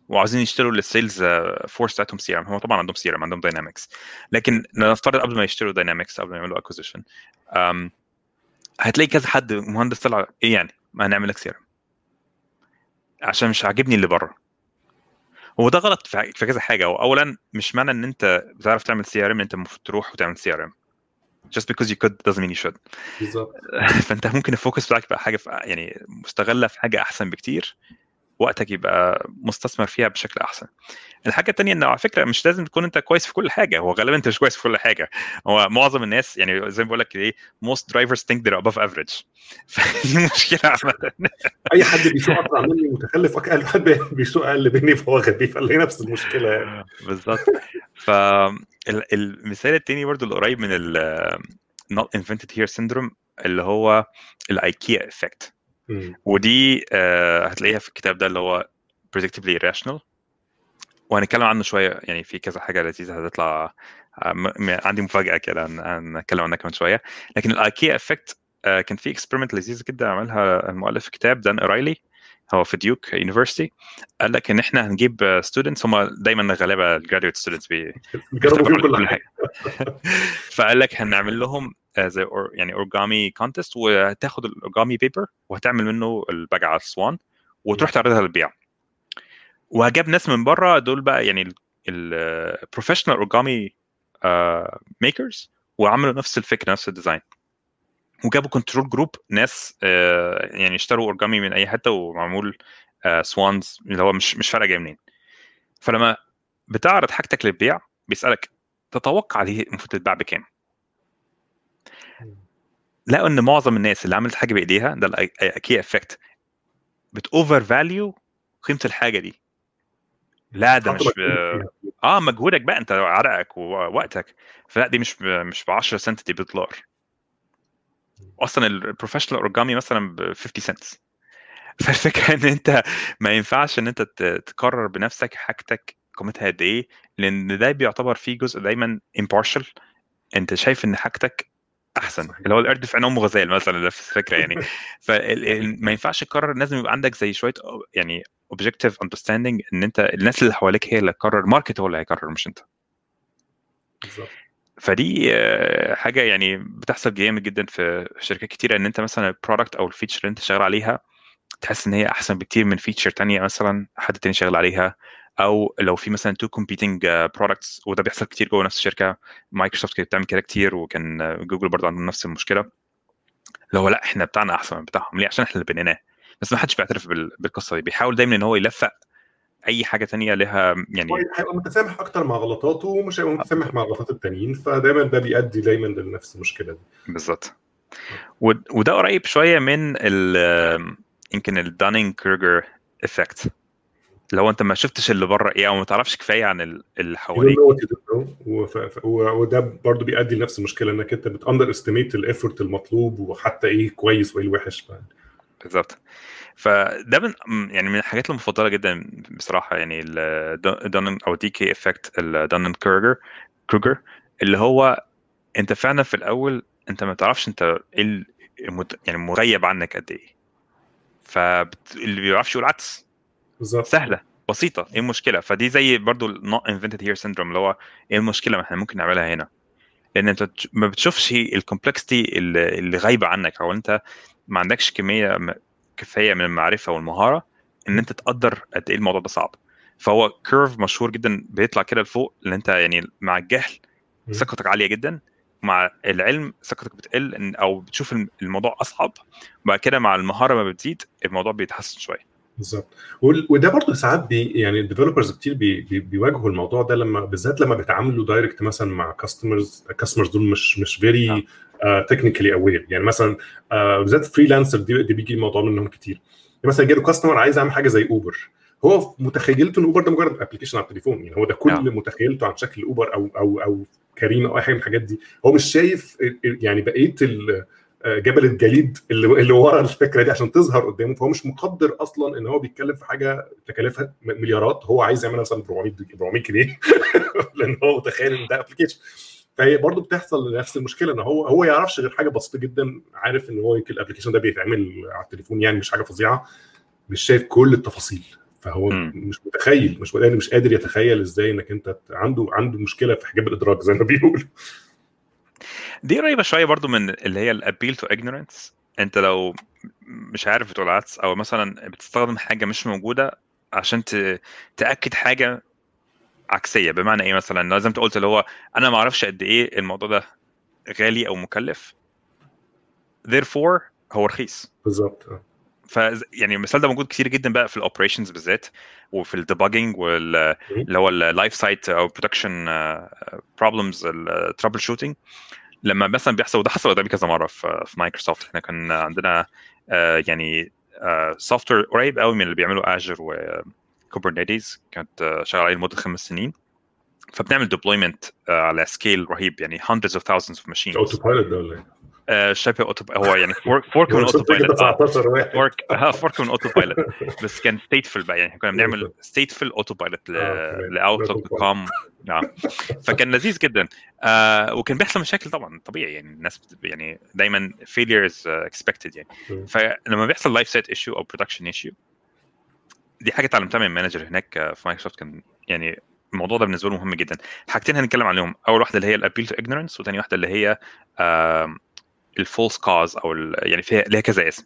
وعاوزين يشتروا لل sales force بتاعتهم CRM هم طبعا عندهم CRM عندهم Dynamics لكن نفترض قبل ما يشتروا Dynamics قبل ما يعملوا acquisition هتلاقي كذا حد مهندس طلع إيه يعني؟ ما هنعمل لك CRM عشان مش عاجبني اللي بره. هو ده غلط في كذا حاجة. هو اولا مش معنى إن أنت بتعرف تعمل CRM أنت المفروض تروح وتعمل CRM. Just because you could doesn't mean you should. بالظبط. فأنت ممكن ال focus بتاعك يبقى حاجة في يعني مستغلة في حاجة أحسن بكتير. وقتك يبقى مستثمر فيها بشكل أحسن. الحاجة الثانية إنه على فكرة مش لازم تكون أنت كويس في كل حاجة. هو غالبا أنت مش كويس في كل حاجة. هو معظم الناس يعني زي ما بقول لك إيه most drivers think they're above average. فدي مشكلة عامة. أي حد بيسوق اسرع مني متخلف أقل حد بيسوق أقل مني فهو غبي فهي نفس المشكلة يعني. بالظبط. فالمثال التاني برضو اللي قريب من ال not invented here syndrome اللي هو الايكيا افكت ودي آه، هتلاقيها في الكتاب ده اللي هو predictably irrational. وهنتكلم عنه شوية يعني في كذا حاجة لذيذة هتطلع آه، عندي مفاجأة كده هن- هنتكلم عنها كمان شوية. لكن ال IKEA effect كان في experiment لذيذه جدا عملها المؤلف الكتاب Dan Ariely هو في Duke University قال لك إن إحنا هنجيب students هم دايما غالبا ال graduate students بيجربوا كل حاجة. فقال لك هنعمل لهم زي يعني origami contest وهتاخد ال origami paper وهتعمل منه البجعة ال swan وتروح تعرضها للبيع. وجاب ناس من بره دول بقى يعني ال professional origami makers وعملوا نفس الفكرة نفس ال design وجابوا control group ناس آه، يعني اشتروا اورجامي من أي حتة ومعمول swans اللي هو مش مش فارقة جاي منين. فلما بتعرض حاجتك للبيع بيسألك تتوقع دي المفروض تتباع بكام؟ لقوا إن معظم الناس اللي عملت حاجة بإيديها ده ال IKEA effect بت overvalue قيمة الحاجة دي. لا ده مش ب... آه مجهودك بقى أنت عرقك ووقتك. فلا دي مش ب... مش ب 10 سنت دي بدولار أصلا ال professional origami مثلا ب 50 سنت فالفكرة إن أنت ما ينفعش إن أنت تقرر بنفسك حاجتك قيمتها قد إيه لأن ده بيعتبر فيه جزء دايما impartial. أنت شايف إن حاجتك أحسن صحيح. اللي هو القرد في عين أمه غزال مثلا ده في الفكرة يعني. فما ينفعش تقرر لازم يبقى عندك زي شوية يعني objective understanding إن أنت الناس اللي حواليك هي اللي هتقرر ال market هو اللي هيقرر مش أنت. بالظبط. فدي آه، حاجة يعني بتحصل جامد جدا في شركات كتيرة إن أنت مثلا ال product أو ال feature اللي أنت شغال عليها تحس إن هي أحسن بكتير من feature تانية مثلا حد تاني شغال عليها أو لو في مثلا two competing products وده بيحصل كتير جوه نفس الشركة مايكروسوفت كانت بتعمل كده كتير وكان آه، جوجل برضه عندهم نفس المشكلة. اللي هو لأ إحنا بتاعنا أحسن من بتاعهم ليه؟ عشان إحنا اللي بنيناه. بس ما حدش بيعترف بال- بالقصة دي. بيحاول دايما إن هو يلفق أي حاجة تانية لها يعني هيبقى متسامح أكتر مع غلطاته ومش هيبقى متسامح مع غلطات التانيين فدايما ده بيؤدي دايما لنفس المشكلة دي. بالظبط. ود- وده قريب شوية من ال يمكن ال Dunning-Kruger effect هو أنت ما شفتش اللي بره إيه أو ما تعرفش كفاية عن ال- اللي حواليك. وده برضه بيؤدي لنفس المشكلة إنك أنت بت underestimate ال effort المطلوب وحتى إيه كويس وإيه الوحش. بالظبط. فده من يعني من الحاجات المفضلة جدا بصراحة يعني ال Dunning أو DK effect ال Dunning-Kruger Kruger اللي هو أنت فعلا في الأول أنت ما تعرفش أنت إيه يعني مغيب عنك قد إيه. فاللي بيعرفش يقول عدس بالظبط. سهلة بسيطة إيه المشكلة؟ فدي زي برضو not invented here syndrome اللي هو إيه المشكلة ما إحنا ممكن نعملها هنا؟ لأن أنت ما بتشوفش ال complexity اللي غايبة عنك أو أنت ما عندكش كمية كفاية من المعرفة والمهارة إن أنت تقدر قد إيه الموضوع ده صعب. فهو curve مشهور جدا بيطلع كده لفوق اللي أنت يعني مع الجهل. ثقتك عالية جدا مع العلم ثقتك بتقل أو بتشوف الم- الموضوع أصعب وبعد كده مع المهارة ما بتزيد الموضوع بيتحسن شوية. بالظبط. وده برضه ساعات بي يعني ال developers كتير بي بي بيواجهوا الموضوع ده لما بالذات لما بيتعاملوا direct مثلا مع customers ال customers دول مش مش very technically aware يعني مثلا آه، بالذات freelancer دي, دي بيجي الموضوع منهم كتير. يعني مثلا جاله customer عايز يعمل حاجة زي Uber هو متخيلته إن Uber ده مجرد application على التليفون. يعني هو ده كل آه. متخيلته عن شكل Uber أو أو أو كريم أو أي حاجة من الحاجات دي. هو مش شايف يعني بقية آه، جبل الجليد اللي, اللي ورا الفكرة دي عشان تظهر قدامه. فهو مش مقدر أصلا إن هو بيتكلم في حاجة تكاليفها م- مليارات. هو عايز يعملها مثلا ب 400 ب 400 جنيه. لأن هو متخيل إن ده application فهي برضه بتحصل نفس المشكلة إن هو هو يعرفش غير حاجة بسيطة جدا عارف إن هو يمكن ال application ده بيتعمل على التليفون يعني مش حاجة فظيعة مش شايف كل التفاصيل. فهو مم. مش متخيل مش قادر مش قادر يتخيل إزاي إنك أنت عنده عنده مشكلة في حجاب الإدراك زي ما بيقولوا. دي قريبة شوية برضو من اللي هي ال appeal to ignorance. أنت لو مش عارف بتقول عدس أو مثلا بتستخدم حاجة مش موجودة عشان تأكد حاجة عكسية. بمعنى إيه مثلا؟ ما أنت قلت اللي هو أنا ما أعرفش قد إيه الموضوع ده غالي أو مكلف. Therefore هو رخيص. بالظبط. آه. ف يعني المثال ده موجود كتير جدا بقى في ال operations بالذات وفي ال debugging وال اللي هو ال live site أو production problems ال troubleshooting لما مثلا بيحصل وده حصل قدامي كذا مرة في في مايكروسوفت إحنا كان عندنا آه، يعني software قريب قوي من اللي بيعملوا Azure و Kubernetes كانت آه، شغال عليه لمدة خمس سنين. فبنعمل deployment على scale رهيب يعني hundreds of thousands of machines. Autopilot ده ولا إيه؟ آه، شبه Auto هو يعني fork من Autopilot 19 واحد. fork fork من Autopilot بس كان stateful بقى يعني كنا بنعمل stateful Autopilot آه،. ل Outlook com فكان لذيذ جدا. آه وكان بيحصل مشاكل طبعا طبيعي يعني الناس يعني دايما uh, expected يعني. فلما بيحصل live site issue أو production issue دي حاجة اتعلمتها من manager هناك آه، في مايكروسوفت كان يعني الموضوع ده بالنسبة له مهم جدا. حاجتين هنتكلم عليهم. أول واحدة اللي هي ال appeal to ignorance وثاني واحدة اللي هي ال false cause أو يعني فيها ليها كذا اسم.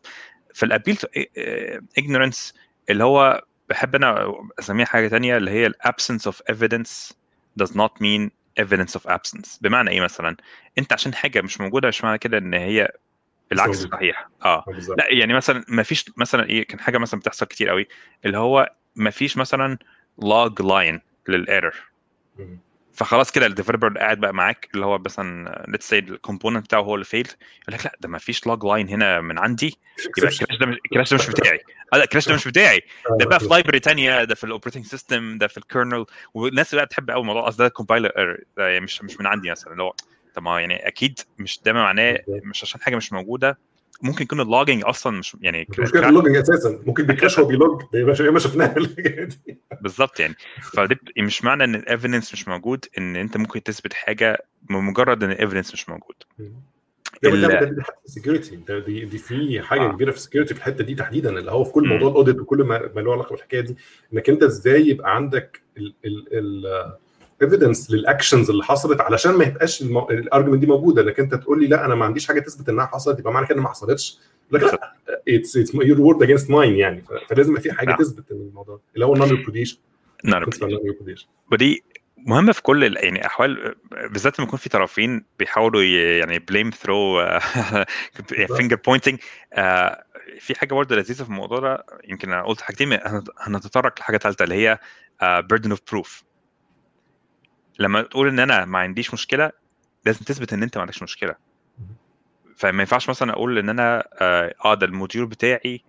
فال appeal to ignorance اللي هو بحب أنا أسميها حاجة تانية اللي هي ال absence of evidence does not mean evidence of absence. بمعنى إيه مثلا؟ أنت عشان حاجة مش موجودة مش معنى كده إن هي العكس موجودة. صحيح. آه. بالظبط. لا يعني مثلا ما فيش مثلا إيه كان حاجة مثلا بتحصل كتير قوي اللي هو ما فيش مثلا log line لل error. فخلاص كده ال developer قاعد بقى معاك اللي هو مثلا let's say ال component بتاعه هو اللي fail يقول لك لا ده ما فيش log line هنا من عندي يبقى ال crash ده مش ال crash ده مش بتاعي. آه لا ال crash ده مش بتاعي. ده بقى في library ثانية ده في ال operating system ده في ال kernel والناس بقى بتحب قوي موضوع اصل ده compiler مش مش من عندي مثلا اللي هو طب ما يعني أكيد مش ده معناه. مش عشان حاجة مش موجودة ممكن يكون ال logging أصلا مش يعني مش مشكلة ال logging أساسا. ممكن بي crash هو بي log يبقى ما شفناها بالظبط يعني. فده مش معنى إن ال evidence مش موجود إن أنت ممكن تثبت حاجة بمجرد إن ال evidence مش موجود. ال- security ده دي دي في حاجة آه. كبيرة في ال security في الحتة دي تحديدا اللي هو في كل. موضوع ال audit وكل ما ما له علاقة بالحكاية دي. إنك أنت إزاي يبقى عندك ال evidence لل actions اللي حصلت علشان ما يبقاش ال argument دي موجودة. انك انت تقول لي لا أنا ما عنديش حاجة تثبت إنها حصلت يبقى معنى كده إنها ما حصلتش. لك لا it's it's your word against mine يعني. فلازم في حاجة نعم. تثبت إن الموضوع اللي هو ال non-repudiation نعم ودي مهمة في كل يعني أحوال بالذات لما يكون في طرفين بيحاولوا يعني blame through finger pointing في حاجة برضه لذيذة في الموضوع ده يمكن أنا قلت حاجتين هنت- هنتطرق لحاجة ثالثه اللي هي burden of proof لما تقول إن أنا ما عنديش مشكلة لازم تثبت إن أنت ما عندكش مشكلة. فما ينفعش مثلا أقول إن أنا آه آه، ده ال module بتاعي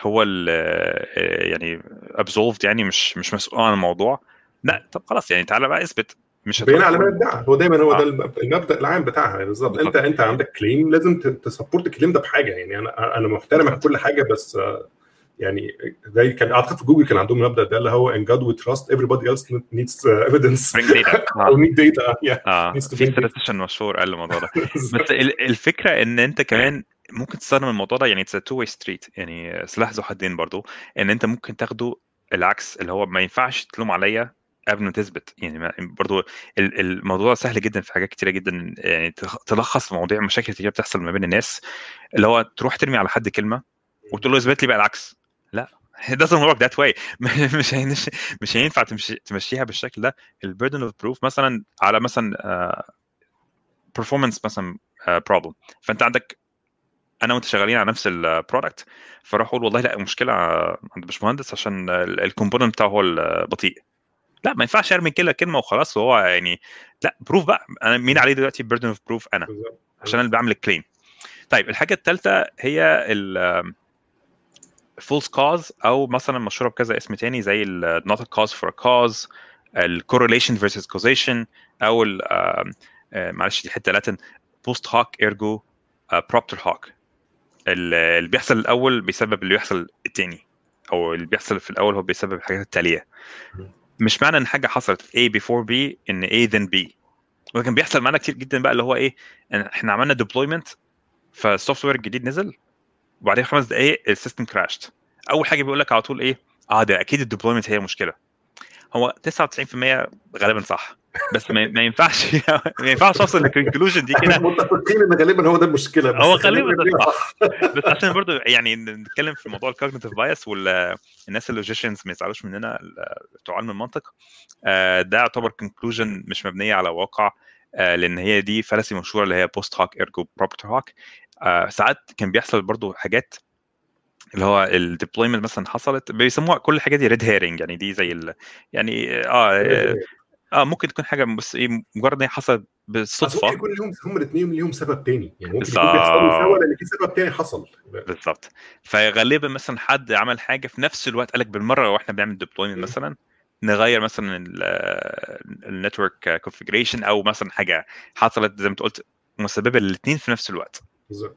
هو ال آه، يعني absolved يعني مش مش مسؤول عن الموضوع. لا طب خلاص يعني تعالى بقى اثبت. مش البينة على من ادعى هو دايما هو آه. ده الم- المبدأ العام بتاعها يعني بالظبط. أنت أنت عندك claim لازم ت support ال claim ده بحاجة يعني. أنا أنا محترمك. كل حاجة بس آه، يعني زي كان أعتقد في جوجل كان عندهم المبدا ده اللي هو in God we trust everybody else needs uh, evidence. Bring data. أو آه need data. آه. To في statistician مشهور قال الموضوع ده. بس ال- الفكرة إن أنت كمان ممكن تستخدم الموضوع ده يعني it's two way street يعني سلاح ذو حدين برضو. إن أنت ممكن تاخده العكس اللي هو ما ينفعش تلوم عليا قبل ما تثبت. يعني برضو ال- الموضوع سهل جدا في حاجات كتيرة جدا. يعني تلخص مواضيع مشاكل كتيرة بتحصل ما بين الناس. اللي هو تروح ترمي على حد كلمة وتقول له اثبت لي بقى العكس. لا. It doesn't work that way. مش هينش مش هينفع تمشي تمشيها بالشكل ده. ال burden of proof مثلا على مثلا performance مثلا problem فأنت عندك أنا وأنت شغالين على نفس ال product فأروح أقول والله لا المشكلة عند باشمهندس عشان ال component بتاعه هو البطيء لا ما ينفعش أرمي كده كلمة وخلاص وهو يعني لا prove بقى. أنا مين عليه دلوقتي burden of proof أنا. عشان أنا اللي بعمل ال claim طيب الحاجة الثالثه هي ال false cause أو مثلا مشهورة بكذا اسم تاني زي not a cause for a cause ال correlation versus causation أو ال معلش دي حتة Latin post hoc ergo propter hoc. اللي بيحصل الأول بيسبب اللي بيحصل التاني أو اللي بيحصل في الأول هو بيسبب الحاجات التالية. مش معنى إن حاجة حصلت A before B إن A then B. ولكن بيحصل معانا كتير جدا بقى اللي هو إيه إحنا عملنا deployment فال software الجديد نزل وبعدين خمس دقائق ال system crashed أول حاجة بيقول لك على طول إيه؟ آه ده أكيد ال deployment هي مشكلة. هو 99% غالبا صح. بس ما, ينفعش ما ينفعش أوصل لل conclusion دي كده. متفقين إن غالبا هو ده المشكلة بس هو غالبا صح. بس عشان برضو يعني نتكلم في موضوع ال cognitive bias والناس ال logicians ما يزعلوش مننا بتوع علم المنطق. ده يعتبر conclusion مش مبنية على واقع. لأن هي دي fallacy مشهورة اللي هي post hoc ergo propter hoc ساعات كان بيحصل برضو حاجات اللي هو ال deployment مثلا حصلت بيسموها كل الحاجات دي red herring يعني دي زي ال يعني آه آه ممكن تكون حاجة بس إيه مجرد إن هي حصلت بالصدفة. ممكن يكون لهم هم الاثنين ليهم سبب تاني يعني ممكن يكون بيحصلوا سوا لأن في سبب تاني حصل. بالظبط. فغالبا مثلا حد عمل حاجة في نفس الوقت قال لك بالمرة وإحنا بنعمل deployment مثلا نغير مثلا ال network configuration أو مثلا حاجة حصلت زي ما قلت مسببة للاثنين في نفس الوقت. بالظبط.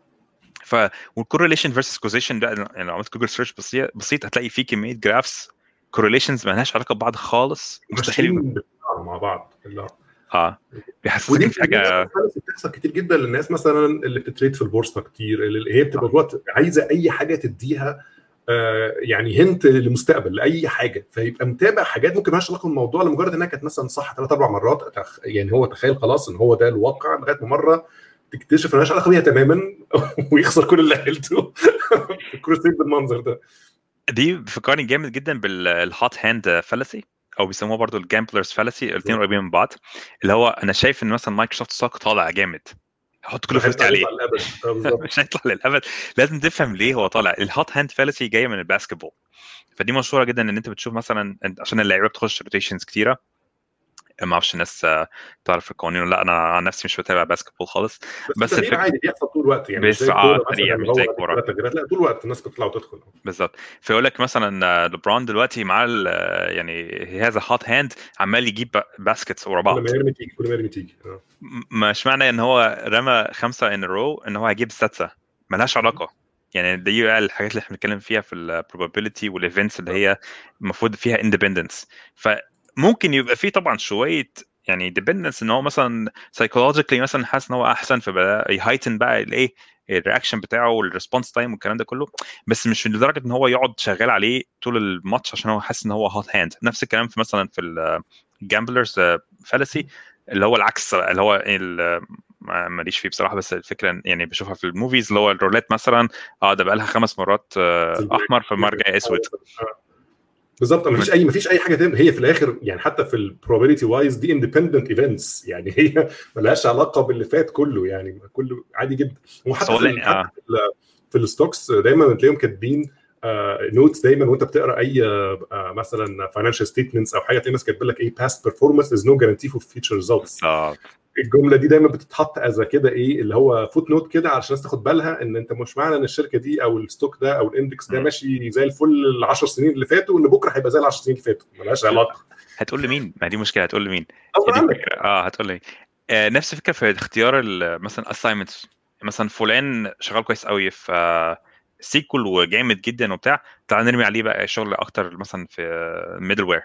ف وال correlation versus causation ده يعني لو عملت Google search بسيط بسيط هتلاقي فيه كمية graphs correlations ما لهاش علاقة ببعض خالص. مستحيل مع بعض. لا آه. بيحسسك في حاجة بتحصل كتير جدا للناس مثلا اللي بت trade في البورصة كتير اللي هي بتبقى جوه عايزة أي حاجة تديها آه يعني hint للمستقبل لأي حاجة. فيبقى متابع حاجات ممكن مالهاش علاقة بالموضوع لمجرد إنها كانت مثلا صح ثلاث أربع مرات. يعني هو تخيل خلاص إن هو ده الواقع لغاية ما مرة تكتشف ان مالهاش علاقة بيها تماما ويخسر كل اللي عيلته في الكروسيد بالمنظر ده. دي بتفكرني جامد جدا بال hot hand fallacy أو بيسموها برضو ال gambler's fallacy الاثنين قريبين من بعض. اللي هو أنا شايف إن مثلا Microsoft stock طالع جامد. هحط كل فلوسي عليه. مش هيطلع للأبد. لازم تفهم ليه هو طالع. ال hot hand fallacy جاية من ال basketball فدي مشهورة جدا إن أنت بتشوف مثلا عشان اللعيبة بتخش rotations كتيرة ما أعرفش الناس تعرف القوانين ولا لأ أنا عن نفسي مش بتابع basketball خالص. بس, بس الفكرة عادي بيحصل طول الوقت يعني بس آه سريع مش زي الكورة. لأ طول الوقت الناس بتطلع وتدخل. بالظبط. فيقول لك مثلا لبرون دلوقتي معاه يعني هي has a hot hand عمال يجيب baskets ورا بعض. كل ما يرمي تيجي كل ما يرمي تيجي مش معنى إن هو رمى خمسة in a row إن هو هيجيب السادسه ملهاش علاقة. يعني دي بقى الحاجات اللي إحنا بنتكلم فيها في ال probability وال events اللي هي المفروض فيها independence فممكن يبقى في طبعا شوية يعني dependence إن هو مثلا psychologically مثلا حاسس إن هو أحسن فبدا ي heighten بقى الإيه ال reaction بتاعه وال response time والكلام ده كله. بس مش لدرجة إن هو يقعد شغال عليه طول الماتش عشان هو حاسس إن هو hot hand نفس الكلام في مثلا في ال gambler's fallacy اللي هو العكس اللي هو ماليش فيه بصراحة بس الفكرة يعني بشوفها في ال movies اللي هو الرولات مثلا آه ده بقى لها خمس مرات أحمر فالمره الجايه أسود. بالظبط. مفيش اي مفيش أي حاجة تانية هي في الآخر يعني حتى في ال probability wise دي independent events يعني هي ملهاش علاقة باللي فات كله. يعني كله عادي جدا. وحتى في, آه. في ال stocks دايما تلاقيهم كاتبين notes دايما وأنت بتقرأ أي آه مثلا financial statements أو حاجة تلاقي ناس كاتبة لك إيه past performance is no guarantee for future results الجملة دي دايما بتتحط as كده إيه اللي هو footnote كده علشان الناس تاخد بالها إن أنت مش معنى إن الشركة دي أو ال stock ده أو ال index ده ماشي زي الفل ال 10 سنين اللي فاتوا ان بكرة هيبقى زي ال 10 سنين اللي فاتوا. ملهاش علاقة. هتقول لمين؟ ما دي مشكلة هتقول لمين؟ آه هتقول لي آه نفس الفكرة في اختيار مثلا assignments مثلا فلان شغال كويس قوي في آه SQL وجامد جدا وبتاع تعال نرمي عليه بقى شغل أكتر مثلا في middleware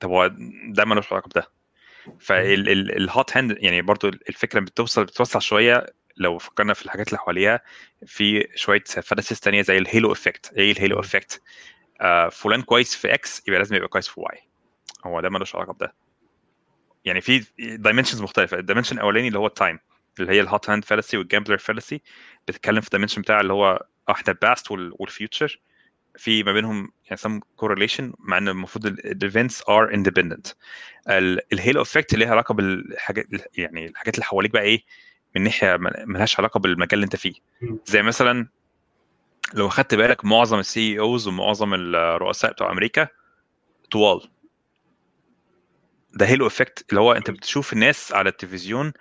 طب هو ده ملوش علاقة بده. فال hot hand يعني برضو الفكرة بتوصل بتوسع شوية لو فكرنا في الحاجات اللي حواليها في شوية fallacies تانية زي ال halo effect إيه ال halo effect آه فلان كويس في X يبقى لازم يبقى كويس في Y هو ده ملوش علاقة بده. يعني في dimensions مختلفة. ال dimension الأولاني اللي هو ال time اللي هي ال hot hand fallacy وال gambler fallacy بتتكلم في ال dimension بتاع اللي هو أحنا ال past وال future في ما بينهم يعني some correlation مع إن المفروض ال events are independent ال halo effect ليها علاقة بالحاجات يعني الحاجات اللي حواليك بقى إيه؟ من ناحية ما- ملهاش علاقة بالمجال اللي أنت فيه. زي مثلا لو اخدت بالك معظم ال CEOs ومعظم الرؤساء بتوع أمريكا طوال. ده halo effect اللي هو أنت بتشوف الناس على التلفزيون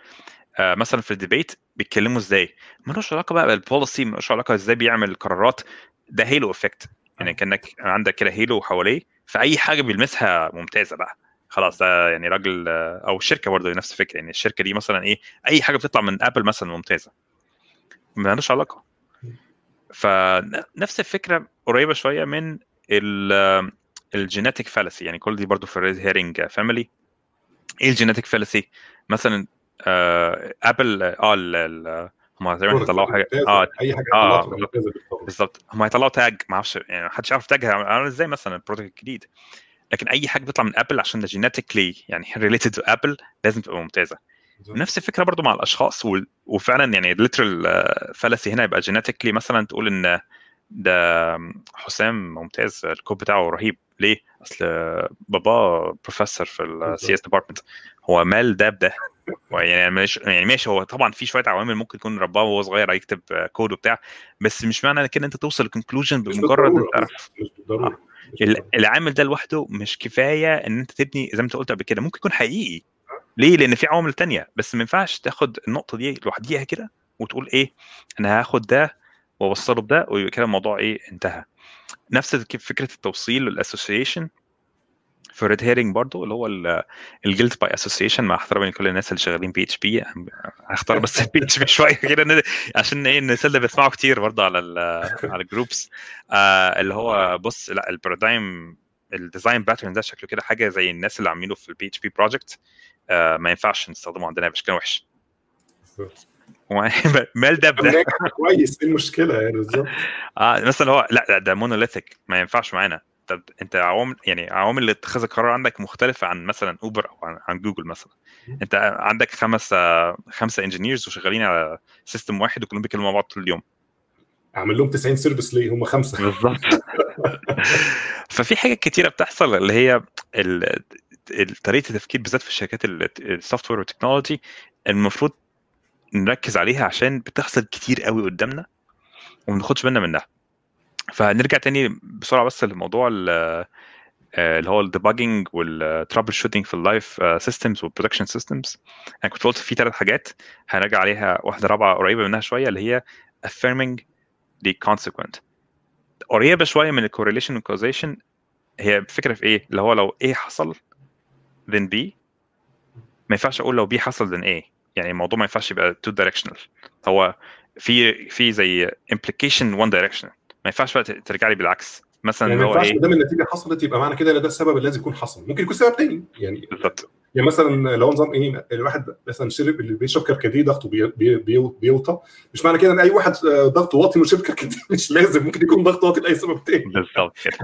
آه، مثلا في ال debate بيتكلموا إزاي؟ ملوش علاقة بقى بال policy ملوش علاقة إزاي بيعمل قرارات. ده halo effect يعني كأنك عندك كده halo حواليه فأي حاجة بيلمسها ممتازة بقى. خلاص ده يعني راجل أو الشركة برضه نفس الفكرة يعني الشركة دي مثلا إيه أي حاجة بتطلع من Apple مثلا ممتازة. ملهاش علاقة. فنفس الفكرة قريبة شوية من ال genetic fallacy يعني كل دي برضه في ال red herring family إيه ال genetic fallacy مثلا Apple آه هم تقريبا هيطلعوا حاجة آه أي حاجة آه، بالظبط. هم هيطلعوا tag ما أعرفش يعني ما حدش يعرف tag عامل إزاي مثلا ال product الجديد؟ لكن أي حاجة بتطلع من Apple عشان ده genetically يعني related to Apple لازم تبقى ممتازة. نفس الفكرة برضو مع الأشخاص وفعلا يعني ال literal fallacy هنا يبقى genetically مثلا تقول إن ده حسام ممتاز الكود بتاعه رهيب. ليه؟ أصل بابا بروفيسور في ال CS department هو مال ده بده. يعني ماشي يعني ماشي هو طبعا في شوية عوامل ممكن يكون رباه وهو صغير هيكتب كود وبتاع بس مش معنى كده أنت توصل ل conclusion مش بمجرد إنت تعرف مش بالضرورة مش ال- بالضرورة. العامل ده لوحده مش كفاية إن أنت تبني زي ما أنت قلت قبل كده ممكن يكون حقيقي ليه؟ لأن في عوامل تانية بس ما ينفعش تاخد النقطة دي لوحديها كده وتقول إيه أنا هاخد ده وأوصله بده ويبقى كده الموضوع إيه انتهى نفس فكرة التوصيل وال association في red herring برضو اللي هو ال guilt by association مع احترامي لكل الناس اللي شغالين بي اتش بي هختار بس بي اتش بي شوية كده عشان إيه الناس اللي بيسمعوا كتير برضو على ال على ال groups آه اللي هو بص لا ال paradigm ال design pattern ده شكله كده حاجة زي الناس اللي عاملينه في ال PHP project ما ينفعش نستخدمه عندنا بشكل وحش. مال ده. بده كويس إيه المشكلة؟ يعني بالظبط. آه مثلا هو لا لا ده monolithic ما ينفعش معانا. طب انت عوامل يعني عوامل اتخاذ القرار عندك مختلفة عن مثلا اوبر أو عن, عن جوجل مثلا. انت عندك خمس آه، خمسة engineers وشغالين على system واحد وكلهم بيتكلموا مع بعض طول اليوم. أعمل لهم 90 service ليه؟ هم خمسة. بالظبط. ففي حاجات كتيرة بتحصل اللي هي طريقة التفكير بالذات في الشركات ال software والتكنولوجي المفروض نركز عليها عشان بتحصل كتير قوي قدامنا وما بناخدش بالنا منها. فنرجع تاني بسرعة بس لموضوع آه، اللي هو ال debugging وال troubleshooting في ال live systems وال production systems أنا كنت قلت في ثلاث حاجات هنرجع عليها واحدة رابعة قريبة منها شوية اللي هي affirming the consequent. قريبة شوية من ال correlation وال causation هي الفكرة في إيه؟ اللي هو لو A حصل then B. ما ينفعش أقول لو B حصل then A. يعني الموضوع ما ينفعش يبقى two directional. هو في في زي implication one direction ما ينفعش بقى ترجع لي بالعكس. مثلا يعني ما ينفعش ما دام النتيجة حصلت يبقى معنى كده إن ده السبب اللي لازم يكون حصل. ممكن يكون سبب تاني. يعني بالظبط. يعني مثلا لو نظام A الواحد مثلا شرب اللي بيشرب كركديه ضغطه بي بي بي بيوطى مش معنى كده إن أي واحد آه، ضغطه واطي وشرب كركديه. مش لازم ممكن يكون ضغطه واطي لأي سبب تاني. بالظبط كده.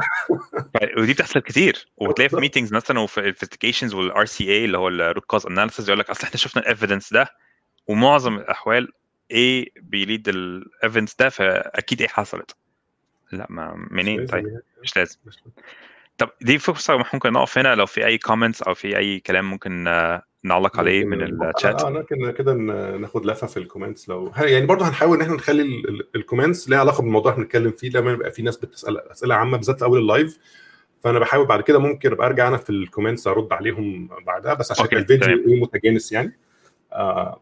ودي بتحصل كتير. وتلاقي في meetings مثلا وفي ال investigations وال RCA اللي هو ال root cause analysis يقول لك أصل إحنا شفنا ال evidence ده ومعظم الأحوال A بي lead ال evidence ده فأكيد A حصلت. لا ما منين طيب يعني. مش لازم. طب دي فرصة ممكن نقف هنا لو في أي comments أو في أي كلام ممكن آه، نعلق عليه من ممكن- الشات آه لكن كده ناخد لفة في ال comments لو يعني برضه هنحاول إن إحنا نخلي ال- ال- comments ليها علاقة بالموضوع اللي بنتكلم فيه لما يبقى في ناس بتسأل أسئلة عامة بالذات في أول ال live فأنا بحاول بعد كده ممكن أبقى أرجع أنا في ال comments أرد عليهم بعدها بس عشان الفيديو. إيه متجانس يعني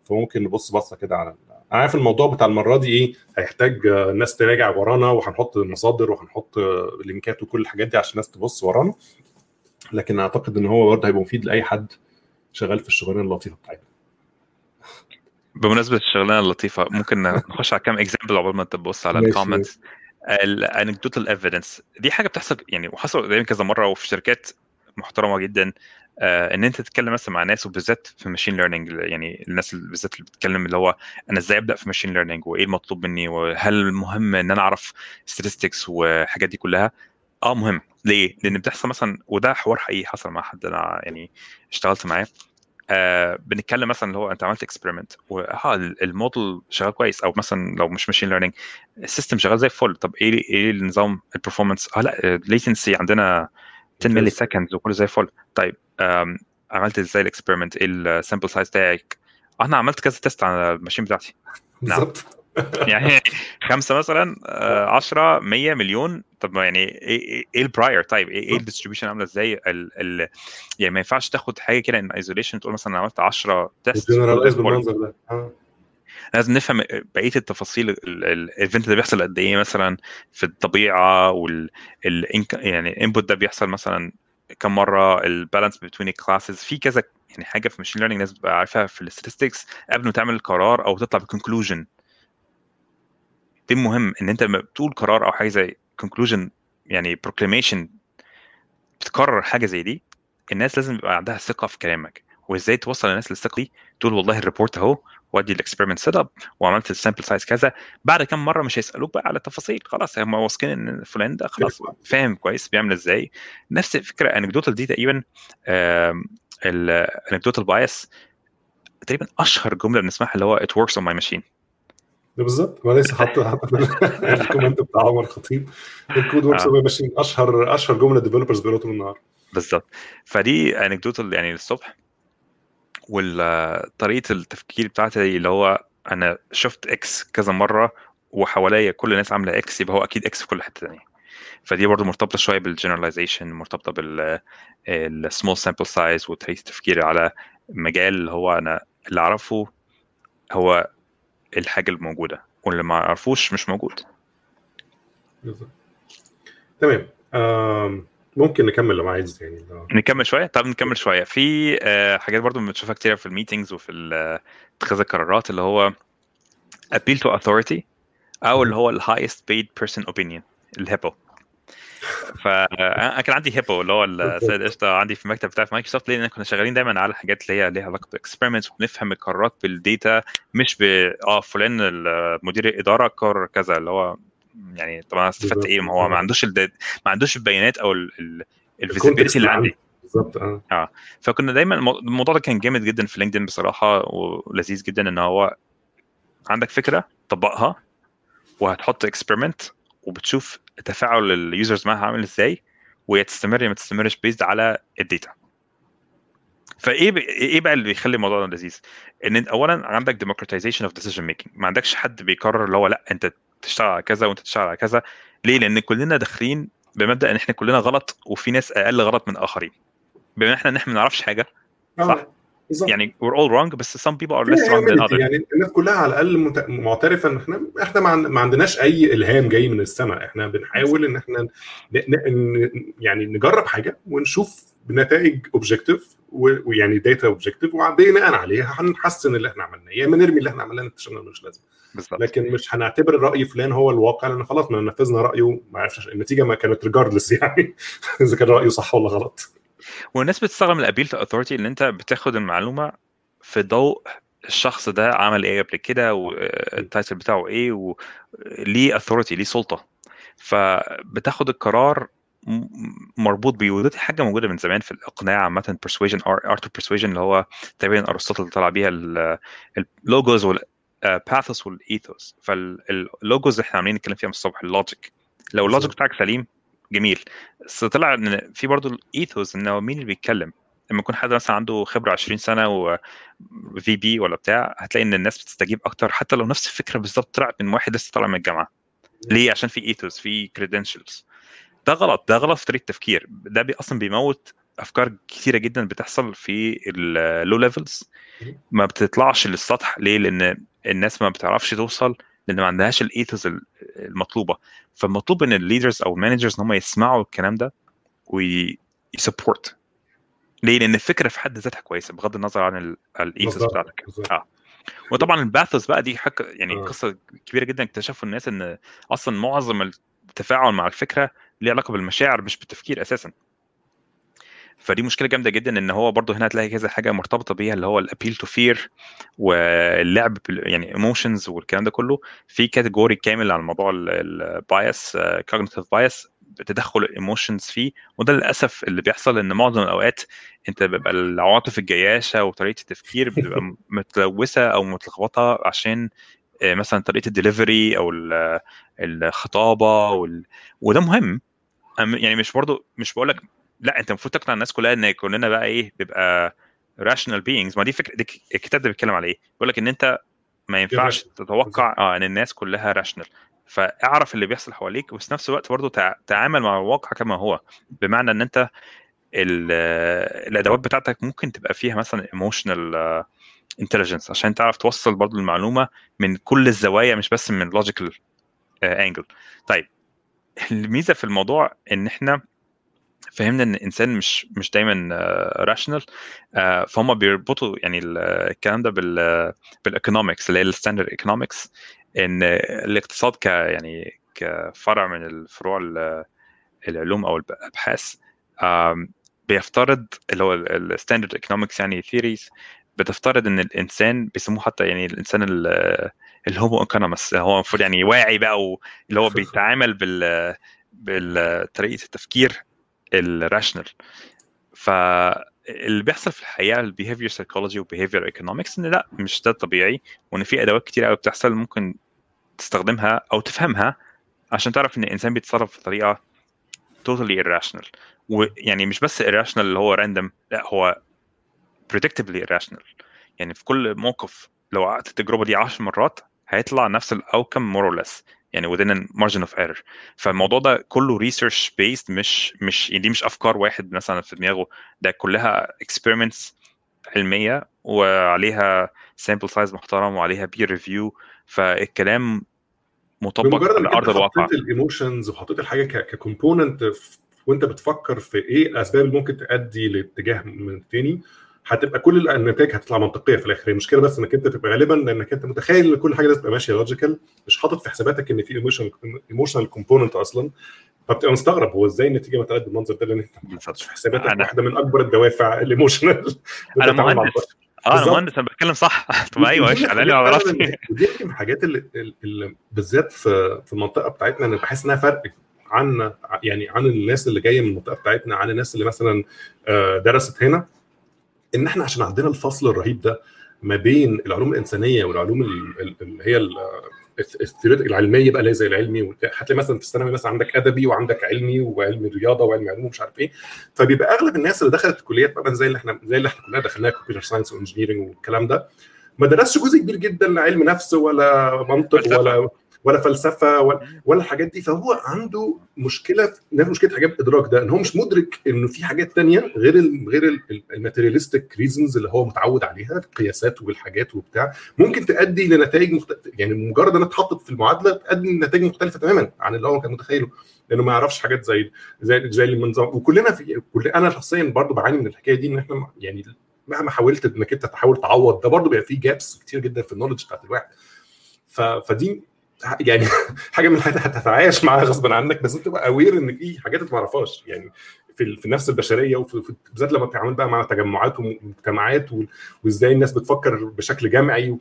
فممكن نبص بصة كده على أنا عارف الموضوع بتاع المرة دي إيه هيحتاج آه، الناس تراجع ورانا وهنحط المصادر وهنحط آه، لينكات وكل الحاجات دي عشان الناس تبص ورانا. لكن أعتقد إن هو برضه هيبقى مفيد لأي حد شغال في الشغلانة اللطيفة بتاعتنا. بمناسبة الشغلانة اللطيفة ممكن نخش على كام example عقبال ما تبص على. ال comments ال anecdotal evidence دي حاجة بتحصل يعني وحصل قدامي كذا مرة وفي شركات محترمة جدا. آه، إن أنت تتكلم مثلا مع ناس وبالذات في machine learning يعني الناس بالذات اللي بتتكلم اللي هو أنا إزاي أبدأ في machine learning وإيه المطلوب مني وهل مهم إن أنا أعرف statistics والحاجات دي كلها؟ آه مهم. ليه؟ لأن بتحصل مثلا وده حوار حقيقي حصل مع حد أنا يعني اشتغلت معاه. آه بنتكلم مثلا اللي هو أنت عملت experiment واه الموديل شغال كويس أو مثلا لو مش machine learning ال system شغال زي الفل. طب إيه إيه النظام ال performance آه لأ ال latency عندنا 10 milliseconds وكله زي الفل. طيب عملت إزاي ال experiment؟ إيه ال sample size بتاعك؟ أنا عملت كذا test على ال machine بتاعتي. نعم. بالظبط. يعني خمسة مثلا 10 100 مليون. طب يعني إيه إيه ال prior طيب إيه إيه ال distribution عاملة إزاي؟ ال ال يعني ما ينفعش تاخد حاجة كده in isolation تقول مثلا أنا عملت 10 test بالمنظر ده. آه. لازم نفهم بقية التفاصيل ال event ده بيحصل قد إيه مثلا في الطبيعة وال ال يعني ال input ده بيحصل مثلا كم مرة ال balance بين ال classes في كذا يعني حاجة في machine learning الناس بتبقى عارفها في ال statistics قبل ما تعمل قرار أو تطلع ب conclusion دي مهم إن أنت لما بتقول قرار أو حاجة زي conclusion يعني proclamation بتقرر حاجة زي دي الناس لازم يبقى عندها ثقة في كلامك. وإزاي توصل الناس للثقة دي. تقول والله ال report أهو وأدي ال experiment setup وعملت ال sample size كذا. بعد كم مرة مش هيسألوك بقى على التفاصيل خلاص هم واثقين إن فلان ده خلاص فاهم كويس بيعمل إزاي. نفس الفكرة anecdotal دي تقريبا ال anecdotal bias تقريبا أشهر جملة بنسمعها اللي هو it works on my machine بالظبط. ما لسه حاطط ال comment بتاع عمر خطيب. الكود works on my machine اشهر أشهر جملة developers بيقولوا طول النهار بالظبط. فدي anecdotal يعني الصبح. وطريقه التفكير بتاعتي اللي هو أنا شفت X كذا مرة وحواليا كل الناس عاملة X يبقى هو أكيد X في كل حتة ثانية فدي برضه مرتبطة شوية بال generalization مرتبطة بال ال small sample size وطريقة التفكير على مجال اللي هو أنا اللي أعرفه هو الحاجة الموجوده واللي ما أعرفوش مش موجود. تمام. ممكن نكمل لو عايز يعني. لو... نكمل شوية؟ طب نكمل شوية. في حاجات برضو بنشوفها كتير في ال meetings وفي اتخاذ القرارات اللي هو appeal to authority أو اللي هو ال highest paid person opinion ال HiPPO فانا كان عندي HiPPO اللي هو السيد قشطة عندي في المكتب بتاعي في مايكروسوفت لأن كنا شغالين دايما على حاجات اللي هي ليها علاقة ب experiments وبنفهم القرارات بال data مش ب آه فلان مدير الاداره قرر كذا اللي هو يعني طبعا استفدت إيه؟ ما هو ما عندوش الدي... ما عندوش البيانات أو ال visibility اللي عندي بالظبط آه. آه. فكنا دايما الموضوع ده كان جامد جدا في لينكدين بصراحة ولذيذ جدا إن هو عندك فكرة طبقها وهتحط experiment وبتشوف تفاعل ال users معاها عامل إزاي وهي تستمر ما تستمرش based على ال data. فإيه ب... إيه بقى اللي بيخلي الموضوع ده لذيذ؟ إن اولا عندك democratization of decision making. ما عندكش حد بيقرر اللي هو لأ أنت تشتغل على كذا وانت تشتغل على كذا. ليه؟ لأن كلنا داخلين بمبدأ إن إحنا كلنا غلط وفي ناس أقل غلط من آخرين. بما إن إحنا إن إحنا ما نعرفش حاجة صح؟ بالزبط. يعني we're all wrong بس some people are less wrong than others. يعني الناس كلها على الأقل مت... معترفة إن إحنا إحنا ما عندناش أي إلهام جاي من السماء. إحنا بنحاول إن إحنا ن... ن... يعني نجرب حاجة ونشوف بنتائج objective ويعني data objective وبناء عليها هنحسن اللي إحنا عملناه. يا اما نرمي اللي إحنا عملناه اكتشفنا مش لازم بالزبط. لكن مش هنعتبر راي فلان هو الواقع لأن خلاص ما نفذنا رأيه ما عرفش النتيجة ما كانت regardless يعني إذا كان رأيه صح ولا غلط. والناس بتستخدم ال appeal to authority إن أنت بتاخد المعلومة في ضوء الشخص ده عمل إيه قبل كده وال title بتاعه إيه وليه authority ليه سلطة. فبتاخد القرار مربوط بيه ودي حاجة موجودة من زمان في الإقناع عامة persuasion art of persuasion اللي هو تقريبا أرسطو اللي طلع بيها اللوجوز والباثوس والايثوس فاللوجوز إحنا عاملين نتكلم فيها من الصبح ال logic. لو ال logic بتاعك سليم جميل. بس طلع إن في برضه ال ethos إن هو مين اللي بيتكلم؟ لما يكون حد مثلا عنده خبرة 20 سنة و VP ولا بتاع هتلاقي إن الناس بتستجيب أكتر. حتى لو نفس الفكرة بالظبط طلعت من واحد لسه طالع من الجامعة. ليه؟ عشان في ethos في credentials ده غلط. ده غلط في طريقة التفكير ده بي أصلا بيموت أفكار كثيره جدا بتحصل في ال low levels ما بتطلعش للسطح. ليه؟ لأن الناس ما بتعرفش توصل لأن ما عندهاش ال ethos المطلوبة. فالمطلوب إن ال leaders أو ال managers إن هم يسمعوا الكلام ده وي support ليه؟ لأن الفكرة في حد ذاتها كويسة بغض النظر عن ال ethos بتاعتك. آه. وطبعا ال pathos بقى دي حق يعني آه. قصة كبيرة جدا. اكتشفوا الناس إن أصلا معظم التفاعل مع الفكرة ليه علاقة بالمشاعر مش بالتفكير أساسا. فدي مشكلة جامدة جدا إن هو برضه هنا هتلاقي كذا حاجة مرتبطة بيها اللي هو ال appeal to fear واللعب يعني emotions والكلام ده كله. في category كامل على موضوع ال bias cognitive bias تدخل ال emotions فيه. وده للأسف اللي بيحصل إن معظم الأوقات أنت بيبقى العواطف الجياشة وطريقة التفكير بتبقى متلوثة أو متلخبطة عشان مثلا طريقة الدليفري أو الخطابة وال... وده مهم. يعني مش برضو مش بقول لك لا انت المفروض تقنع الناس كلها ان كلنا بقى إيه بيبقى rational beings ما دي فكرة دي الكتاب ده بيتكلم على إيه؟ بيقول لك ان انت ما ينفعش تتوقع آه ان الناس كلها rational فاعرف اللي بيحصل حواليك وفي نفس الوقت برضه تعامل مع الواقع كما هو. بمعنى ان انت الأدوات بتاعتك ممكن تبقى فيها مثلا emotional intelligence عشان تعرف توصل برضه المعلومة من كل الزوايا مش بس من logical angle طيب الميزة في الموضوع إن إحنا فهمنا إن الانسان مش مش دايما rational فهم بيربطوا يعني الكلام ده بال بال economics اللي هي ال standard economics إن الاقتصاد ك يعني كفرع من الفروع العلوم أو الأبحاث بيفترض اللي هو ال standard economics يعني theories بتفترض إن الإنسان بيسموه حتى يعني الإنسان ال homo economicus هو المفروض يعني واعي بقى اللي هو بيتعامل بال بطريقه التفكير ال rational فاللي بيحصل في الحقيقة ال behavior psychology و behavior economics إن لا مش ده الطبيعي وإن في أدوات كتير قوي بتحصل ممكن تستخدمها أو تفهمها عشان تعرف إن الإنسان بيتصرف بطريقة totally irrational. ويعني مش بس irrational اللي هو random لا هو predictably irrational. يعني في كل موقف لو قعدت التجربة دي 10 مرات هيطلع نفس more or less. يعني within a margin of error. فالموضوع ده كله research based مش مش يعني دي مش أفكار واحد مثلا في دماغه. ده كلها experiments علمية وعليها sample size محترم وعليها peer review. فالكلام مطبق على أرض الواقع. حطيت ال emotions وحطيت الحاجة ك component وأنت بتفكر في إيه الأسباب اللي ممكن تؤدي لاتجاه من التاني. هتبقى كل النتائج هتطلع منطقية في الآخر. المشكلة بس إنك أنت تبقى غالبا لانك أنت متخيل إن كل حاجة لازم تبقى ماشية logical مش حاطط في حساباتك إن في emotional emotional component أصلا. فبتبقى مستغرب هو إزاي النتيجة ما طلعت بالمنظر ده لأن أنت ما حطيتش في حساباتك أنا... واحدة من أكبر الدوافع ال emotional أنا مهندس. آه أنا مهندس أنا بتكلم صح. طب أيوه إيش على على راسي. يمكن من الحاجات اللي, اللي بالذات في في المنطقة بتاعتنا أنا بحس إنها فرق عن يعني عن الناس اللي جاية من المنطقة بتاعتنا عن الناس اللي مثلا درست هنا. إن إحنا عشان عندنا الفصل الرهيب ده ما بين العلوم الإنسانية والعلوم اللي هي العلمية بقى اللي هي زي العلمي هتلاقي مثلا في الثانوي مثلا عندك أدبي وعندك علمي وعلم رياضة وعلم علوم ومش عارف إيه فبيبقى أغلب الناس اللي دخلت الكليات بقى زي اللي إحنا زي اللي إحنا كلنا دخلناها computer science و engineering والكلام ده ما درسش جزء كبير جدا لا علم نفس ولا منطق ولا ولا فلسفة ولا, ولا الحاجات دي. فهو عنده مشكلة مشكلة حاجات الادراك ده إن هو مش مدرك إنه في حاجات تانية غير ال غير ال materialistic reasons اللي هو متعود عليها القياسات والحاجات وبتاع. ممكن تؤدي لنتائج مخت... يعني مجرد انها اتحطت في المعادلة تؤدي لنتائج مختلفة تماما عن اللي هو كان متخيله لأنه ما يعرفش حاجات زي زي زي النظام. وكلنا في كل أنا شخصيا برضو بعاني من الحكاية دي إن إحنا يعني مهما حاولت إنك أنت تحاول تعوض ده برضو بيبقى فيه gaps كتير جدا في ال knowledge بتاعت الواحد. ف... فدي يعني حاجة من الحاجات هتتعايش معاها غصبا عنك بس انت تبقى aware إن في حاجات انت ما تعرفهاش. يعني في في النفس البشرية وفي بالذات لما بتتعامل بقى مع تجمعات ومجتمعات وإزاي الناس بتفكر بشكل جمعي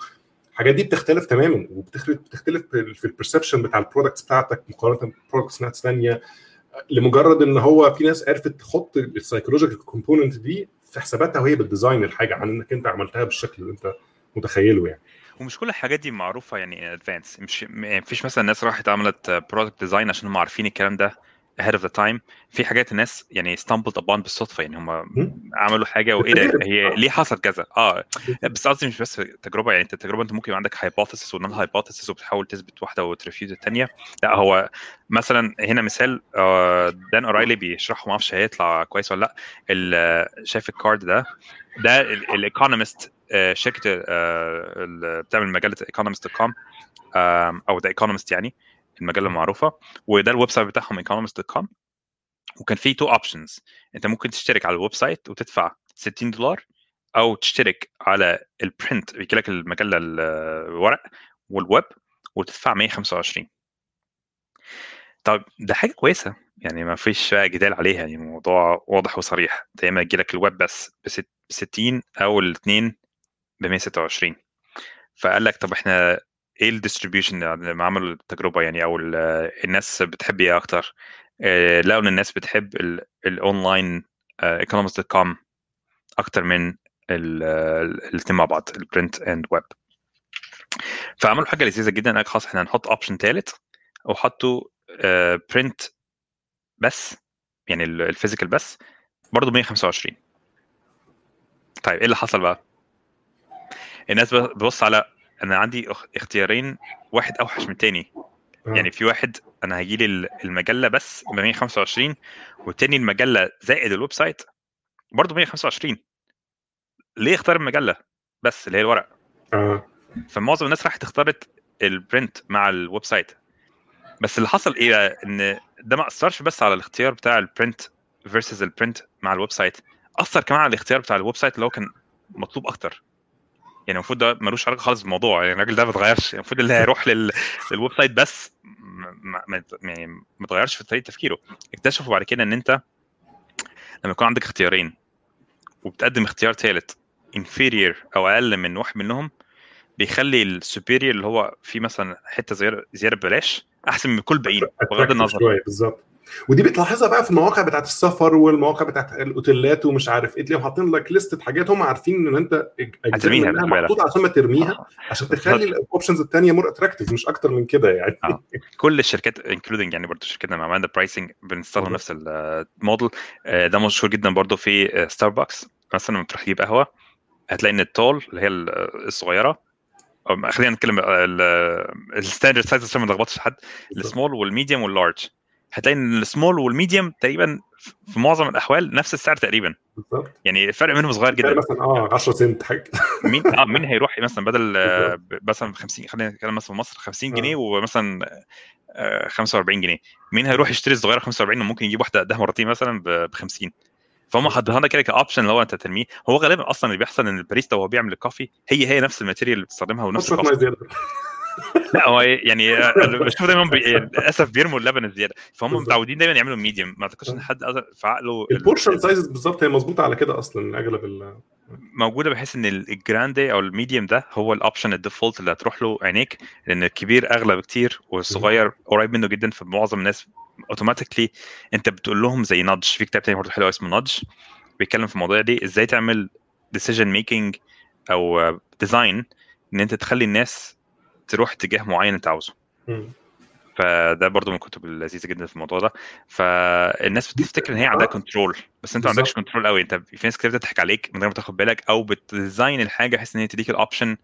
الحاجات دي بتختلف تماما وبتختلف بتختلف في ال perception بتاع ال products بتاعتك مقارنة ب products ناس ثانية لمجرد إن هو في ناس عرفت تحط ال psychological component دي في حساباتها وهي بت design الحاجة عن إنك أنت عملتها بالشكل اللي أنت متخيله يعني. ومش كل الحاجات دي معروفة يعني advance مش مفيش مثلا ناس راحت عملت product design عشان هم عارفين الكلام ده ahead of the time. في حاجات الناس يعني stumbled upon بالصدفة يعني هم عملوا حاجة وإيه ده؟ هي ليه حصل كذا؟ آه. بس قصدي مش بس تجربة يعني انت التجربة أنت ممكن يبقى عندك hypothesis و null hypothesis وبتحاول تثبت واحدة وت refuse الثانية لا هو مثلا هنا مثال Dan Ariely بيشرحه ما أعرفش هيطلع كويس ولا لأ. شايف ال card ده؟ ده ال Economist شركة اللي بتعمل مجله Economist dot com أو The Economist يعني المجله المعروفة. وده ال website بتاعهم Economist dot com وكان في two options أنت ممكن تشترك على ال website وتدفع 60 دولار أو تشترك على ال print بيجي لك المجلة الورق والويب وتدفع 125 طب ده حاجة كويسة. يعني ما فيش جدال عليها. يعني الموضوع واضح وصريح. يا اما يجي لك الويب بس ب 60 أو الاثنين ب 126 فقال لك طب إحنا إيه ال distribution لما عملوا التجربة يعني؟ أو الناس بتحب إيه أكتر؟ لقوا إن الناس بتحب ال online Economist dot com أكتر من الاثنين مع بعض ال print and web فعملوا حاجة لذيذة جدا. قال خلاص إحنا هنحط option ثالث وحطوا print بس يعني ال physical بس برضه 125 طيب إيه اللي حصل بقى؟ الناس بتبص على أنا عندي أخ- اختيارين واحد أوحش من التاني. آه. يعني في واحد أنا هيجي لي المجلة بس ب 125 والتاني المجلة زائد ال website برضه 125 ليه اختار المجلة بس اللي هي الورق؟ آه. فمعظم الناس راحت اختارت ال print مع ال website. بس اللي حصل إيه بقى؟ إن ده ما أثرش بس على الاختيار بتاع ال print versus ال print مع ال website أثر كمان على الاختيار بتاع ال website اللي هو كان مطلوب أكتر. يعني المفروض ده ملوش علاقة خالص بالموضوع. يعني الراجل ده ما اتغيرش. المفروض اللي هيروح لل... لل website بس ما ما يعني ما اتغيرش في طريقة تفكيره. اكتشفوا بعد كده إن أنت لما يكون عندك اختيارين وبتقدم اختيار ثالث inferior أو أقل من واحد منهم بيخلي ال superior اللي هو فيه مثلا حتة زياده زيادة ببلاش أحسن من كل الباقيين بغض النظر. بالظبط. ودي بتلاحظها بقى في المواقع بتاعت السفر والمواقع بتاعت الأوتيلات ومش عارف إيه تلاقيهم حاطين لك لستة حاجات هم عارفين إن أنت هترميها،. محطوطة عشان ترميها آه. عشان تخلي ال options الثانية more attractive مش أكتر من كده يعني آه. كل الشركات including يعني برضه شركتنا مع عملنا pricing بنستخدم. نفس الموديل ده مشهور جدا برضه في ستاربكس مثلا لما تروح تجيب قهوة هتلاقي إن ال tall اللي هي ال- الصغيرة خلينا نتكلم ال standard size عشان ما نلخبطش حد ال small وال medium وال large هتلاقي إن ال small وال medium تقريبا في معظم الأحوال نفس السعر تقريبا. بالظبط. يعني الفرق بينهم صغير جدا. مثلا آه 10 سنت حاجة. مين آه مين هيروح مثلا بدل آه، ب- مثلا 50 خلينا نتكلم مثلا في مصر 50 جنيه ومثلا آه، 45 جنيه. مين هيروح يشتري الصغيره 45 وممكن يجيب واحدة قدها مرتين مثلا ب 50 فهم لنا كده ك option اللي هو أنت ترميه هو غالبا أصلا اللي بيحصل إن الباريستا وهو بيعمل ال coffee هي هي نفس ال material اللي بتستخدمها ونفس زيادة. لا هو يعني آه، بشوف دايما بي... للأسف بيرموا اللبن الزيادة. فهم. متعودين دايما يعملوا medium ما أعتقدش إن حد في عقله ال- البورشن sizes بالظبط هي مظبوطة على كده أصلا أغلب ال موجودة بحيث إن ال grande أو ال medium ده هو ال option ال default اللي هتروح له عينيك لأن الكبير أغلى بكتير والصغير قريب منه جدا فمعظم الناس automatically أنت بتقول لهم زي nudge في كتاب تاني برضه حلو اسمه Nudge بيتكلم في الموضوع دي إزاي تعمل decision making أو design إن أنت تخلي الناس تروح اتجاه معين انت عاوزه. فده برضو من الكتب اللذيذة جدا في الموضوع ده فالناس بتفتكر إن هي عندها. control بس أنت ما عندكش. control قوي أنت في ناس كتير بتضحك عليك من غير ما تاخد بالك أو بت design الحاجة بحيث إن هي تديك ال option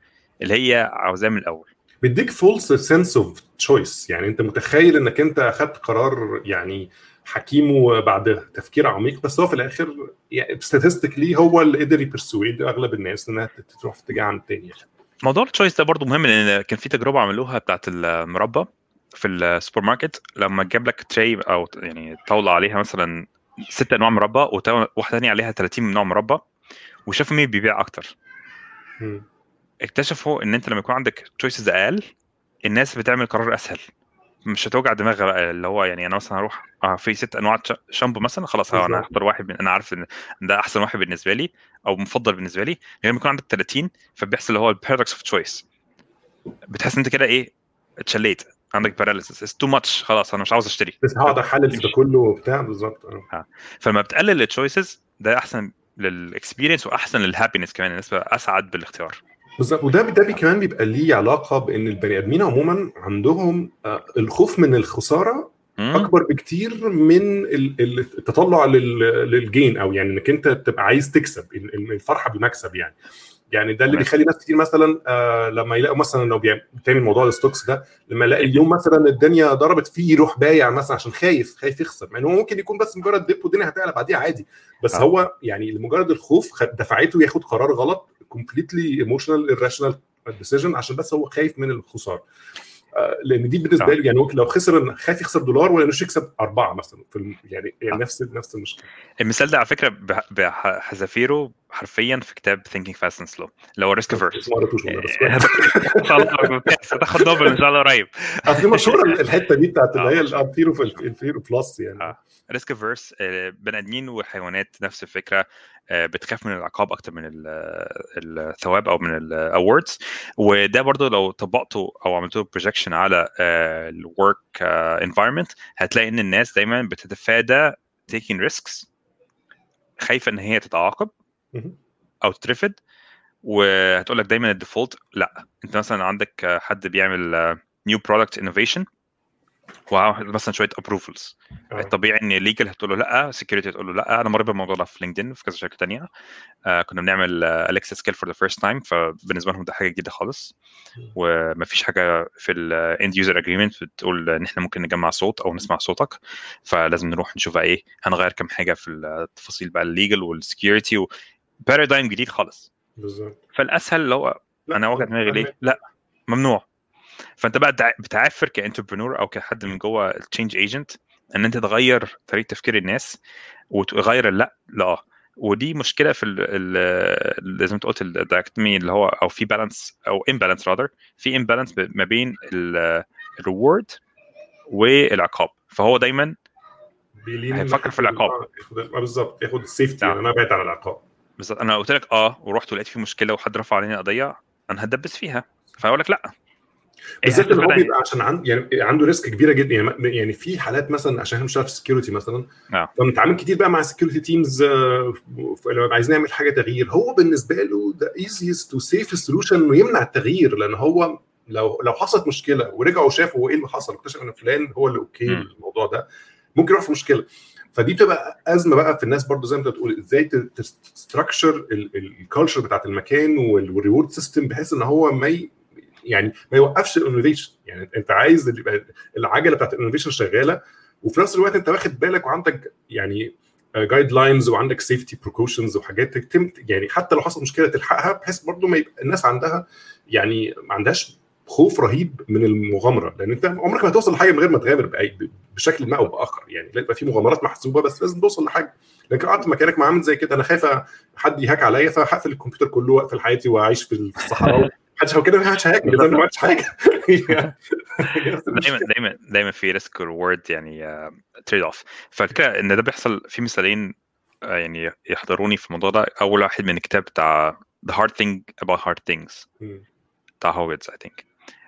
اللي هي عاوزاه من الأول بيديك false sense of choice يعني أنت متخيل إنك أنت أخدت قرار يعني حكيم وبعد تفكير عميق بس هو في الآخر يعني statistically هو اللي قدر ي persuade أغلب الناس إنها تروح في اتجاه عن التاني يعني. موضوع ال choice ده برضو مهم لأن كان في تجربة عملوها بتاعت المربى في السوبر ماركت لما تجيب لك tray أو يعني طاولة عليها مثلا ست أنواع مربى وواحده ثانية عليها 30 نوع مربى وشافوا مين بيبيع أكتر. اكتشفوا إن أنت لما يكون عندك choices أقل الناس بتعمل قرار أسهل مش هتوجع دماغها بقى اللي هو يعني أنا مثلا هروح آه في ست أنواع شامبو مثلا خلاص آه أنا. هختار واحد من أنا عارف إن ده أحسن واحد بالنسبة لي أو مفضل بالنسبة لي لما يكون عندك 30 فبيحصل اللي هو ال paradox of choice بتحس إن أنت كده إيه اتشليت عندك paralysis it's too much خلاص أنا مش عاوز أشتري. بس هقعد أحلل في ده كله وبتاع بالظبط. آه. فلما بتقلل ال choices ده أحسن لل experience وأحسن لل happiness كمان الناس أسعد بالاختيار. بالظبط. وده ده بي كمان بيبقى ليه علاقة بإن البني آدمين عموما عندهم آه، الخوف من الخسارة. أكبر بكتير من ال- ال- التطلع لل- لل gain أو يعني إنك أنت تبقى عايز تكسب ال- ال- الفرحة بالمكسب يعني. يعني ده اللي. بيخلي ناس كتير مثلا آه لما يلاقوا مثلا لو بيعمل موضوع ال stocks ده لما يلاقي اليوم مثلا الدنيا ضربت فيه يروح بايع مثلا عشان خايف خايف يخسر مع ان هو ممكن يكون بس مجرد dip والدنيا هتعلى بعديها عادي. بس آه. هو يعني لمجرد الخوف دفعته ياخد قرار غلط completely emotional irrational decision عشان بس هو خايف من الخسارة. لأن دي بالنسبة آه. له يعني ممكن لو خسر خايف يخسر دولار ولا مش يكسب أربعة مثلا في يعني, يعني آه. نفس نفس المشكلة المثال ده على فكرة بح- بحذافيره حرفيا في كتاب Thinking Fast and Slow اللي هو risk averse ما قريتوش ان شاء الله هتاخد نوبل إن شاء الله قريب أصل دي مشهورة الحتة دي بتاعت اللي آه، هي مشهورة. الفيرو في الفيرو بلس يعني آه. risk averse بني آدمين وحيوانات نفس الفكرة آه، بتخاف من العقاب أكتر من ال- الثواب أو من ال rewards وده برضو لو طبقته أو عملت له projection على ال work environment هتلاقي إن الناس دايما بتتفادى taking risks خايفة إن هي تتعاقب. أو تترفض. وهتقول لك دايما ال default لأ. أنت مثلا عندك آه، حد بيعمل new product innovation ومثلا شوية approvals آه. الطبيعي إن legal هتقول له لأ security هتقول له لأ. أنا مريت بالموضوع ده في LinkedIn في كذا شركة تانية. آه كنا بنعمل Alexa skill for the first time فبالنسبة لهم ده حاجة جديدة خالص. ومفيش حاجة في ال end user agreement بتقول إن إحنا ممكن نجمع صوت أو نسمع صوتك. فلازم نروح نشوف إيه هنغير كام حاجة في التفاصيل بقى ال legal وال security paradigm جديد خالص. بالظبط. فالأسهل لا، أنا أوجع دماغي ليه؟ لأ ممنوع. فأنت بقى تع- بتعافر ك intrapreneur أو كحد من جوه ال change agent إن أنت تغير طريقة تفكير الناس وتغير اللأ لا ودي مشكلة في ال زي ما أنت قلت ال dichotomy اللي هو أو في balance أو imbalance rather في imbalance ما بين ال reward والعقاب. فهو دايما هيفكر في العقاب. آه، آه، بالظبط ياخد ال safety. يعني أنا بعيد عن العقاب. بالظبط. أنا قلت لك آه ورحت ولقيت في مشكلة وحد رفع علينا قضية أنا هتدبس فيها. فاقول لك لأ. بالذات إن هو بيبقى عشان عند يعني عنده risk كبيرة جدا يعني يعني في حالات مثلا عشان إحنا بنشتغل في ال security مثلا آه. فبنتعامل كتير بقى مع ال security teams لما عايزين نعمل حاجة تغيير هو بالنسبة له ده easiest و safe solution إنه يمنع التغيير لأن هو لو لو حصلت مشكلة ورجعوا شافوا إيه اللي حصل واكتشف إن فلان هو اللي okay مم. الموضوع ده ممكن يروح في مشكلة فدي بتبقى أزمة بقى في الناس برضو زي ما أنت بتقول إزاي ت structure ال culture بتاعت المكان وال reward system بحيث إن هو ما يعني ما يوقفش ال innovation. يعني انت عايز العجلة بتاعت ال innovation شغالة وفي نفس الوقت انت واخد بالك وعندك يعني guidelines وعندك safety precautions وحاجات تتم يعني حتى لو حصل مشكلة تلحقها بحيث برضو ما يبقى الناس عندها يعني ما عندهاش خوف رهيب من المغامرة. لأن انت عمرك ما هتوصل لحاجة من غير ما تغامر باي بشكل ما أو بآخر. يعني لا يبقى في مغامرات محسوبة بس لازم توصل لحاجة. لكن قعدت مكانك مع عامل زي كده أنا خايف حد ي hack عليا فهقفل الكمبيوتر كله وأقفل حياتي وأعيش في الصحراء. هو كده محدش هي hack زي ما عملتش حاجة. دايما دايما دايما في risk reward يعني trade off فالفكرة إن ده بيحصل في مثالين آه، يعني يحضروني في الموضوع ده. أول واحد من الكتاب بتاع The Hard Thing About Hard Things. بتاع Horowitz I think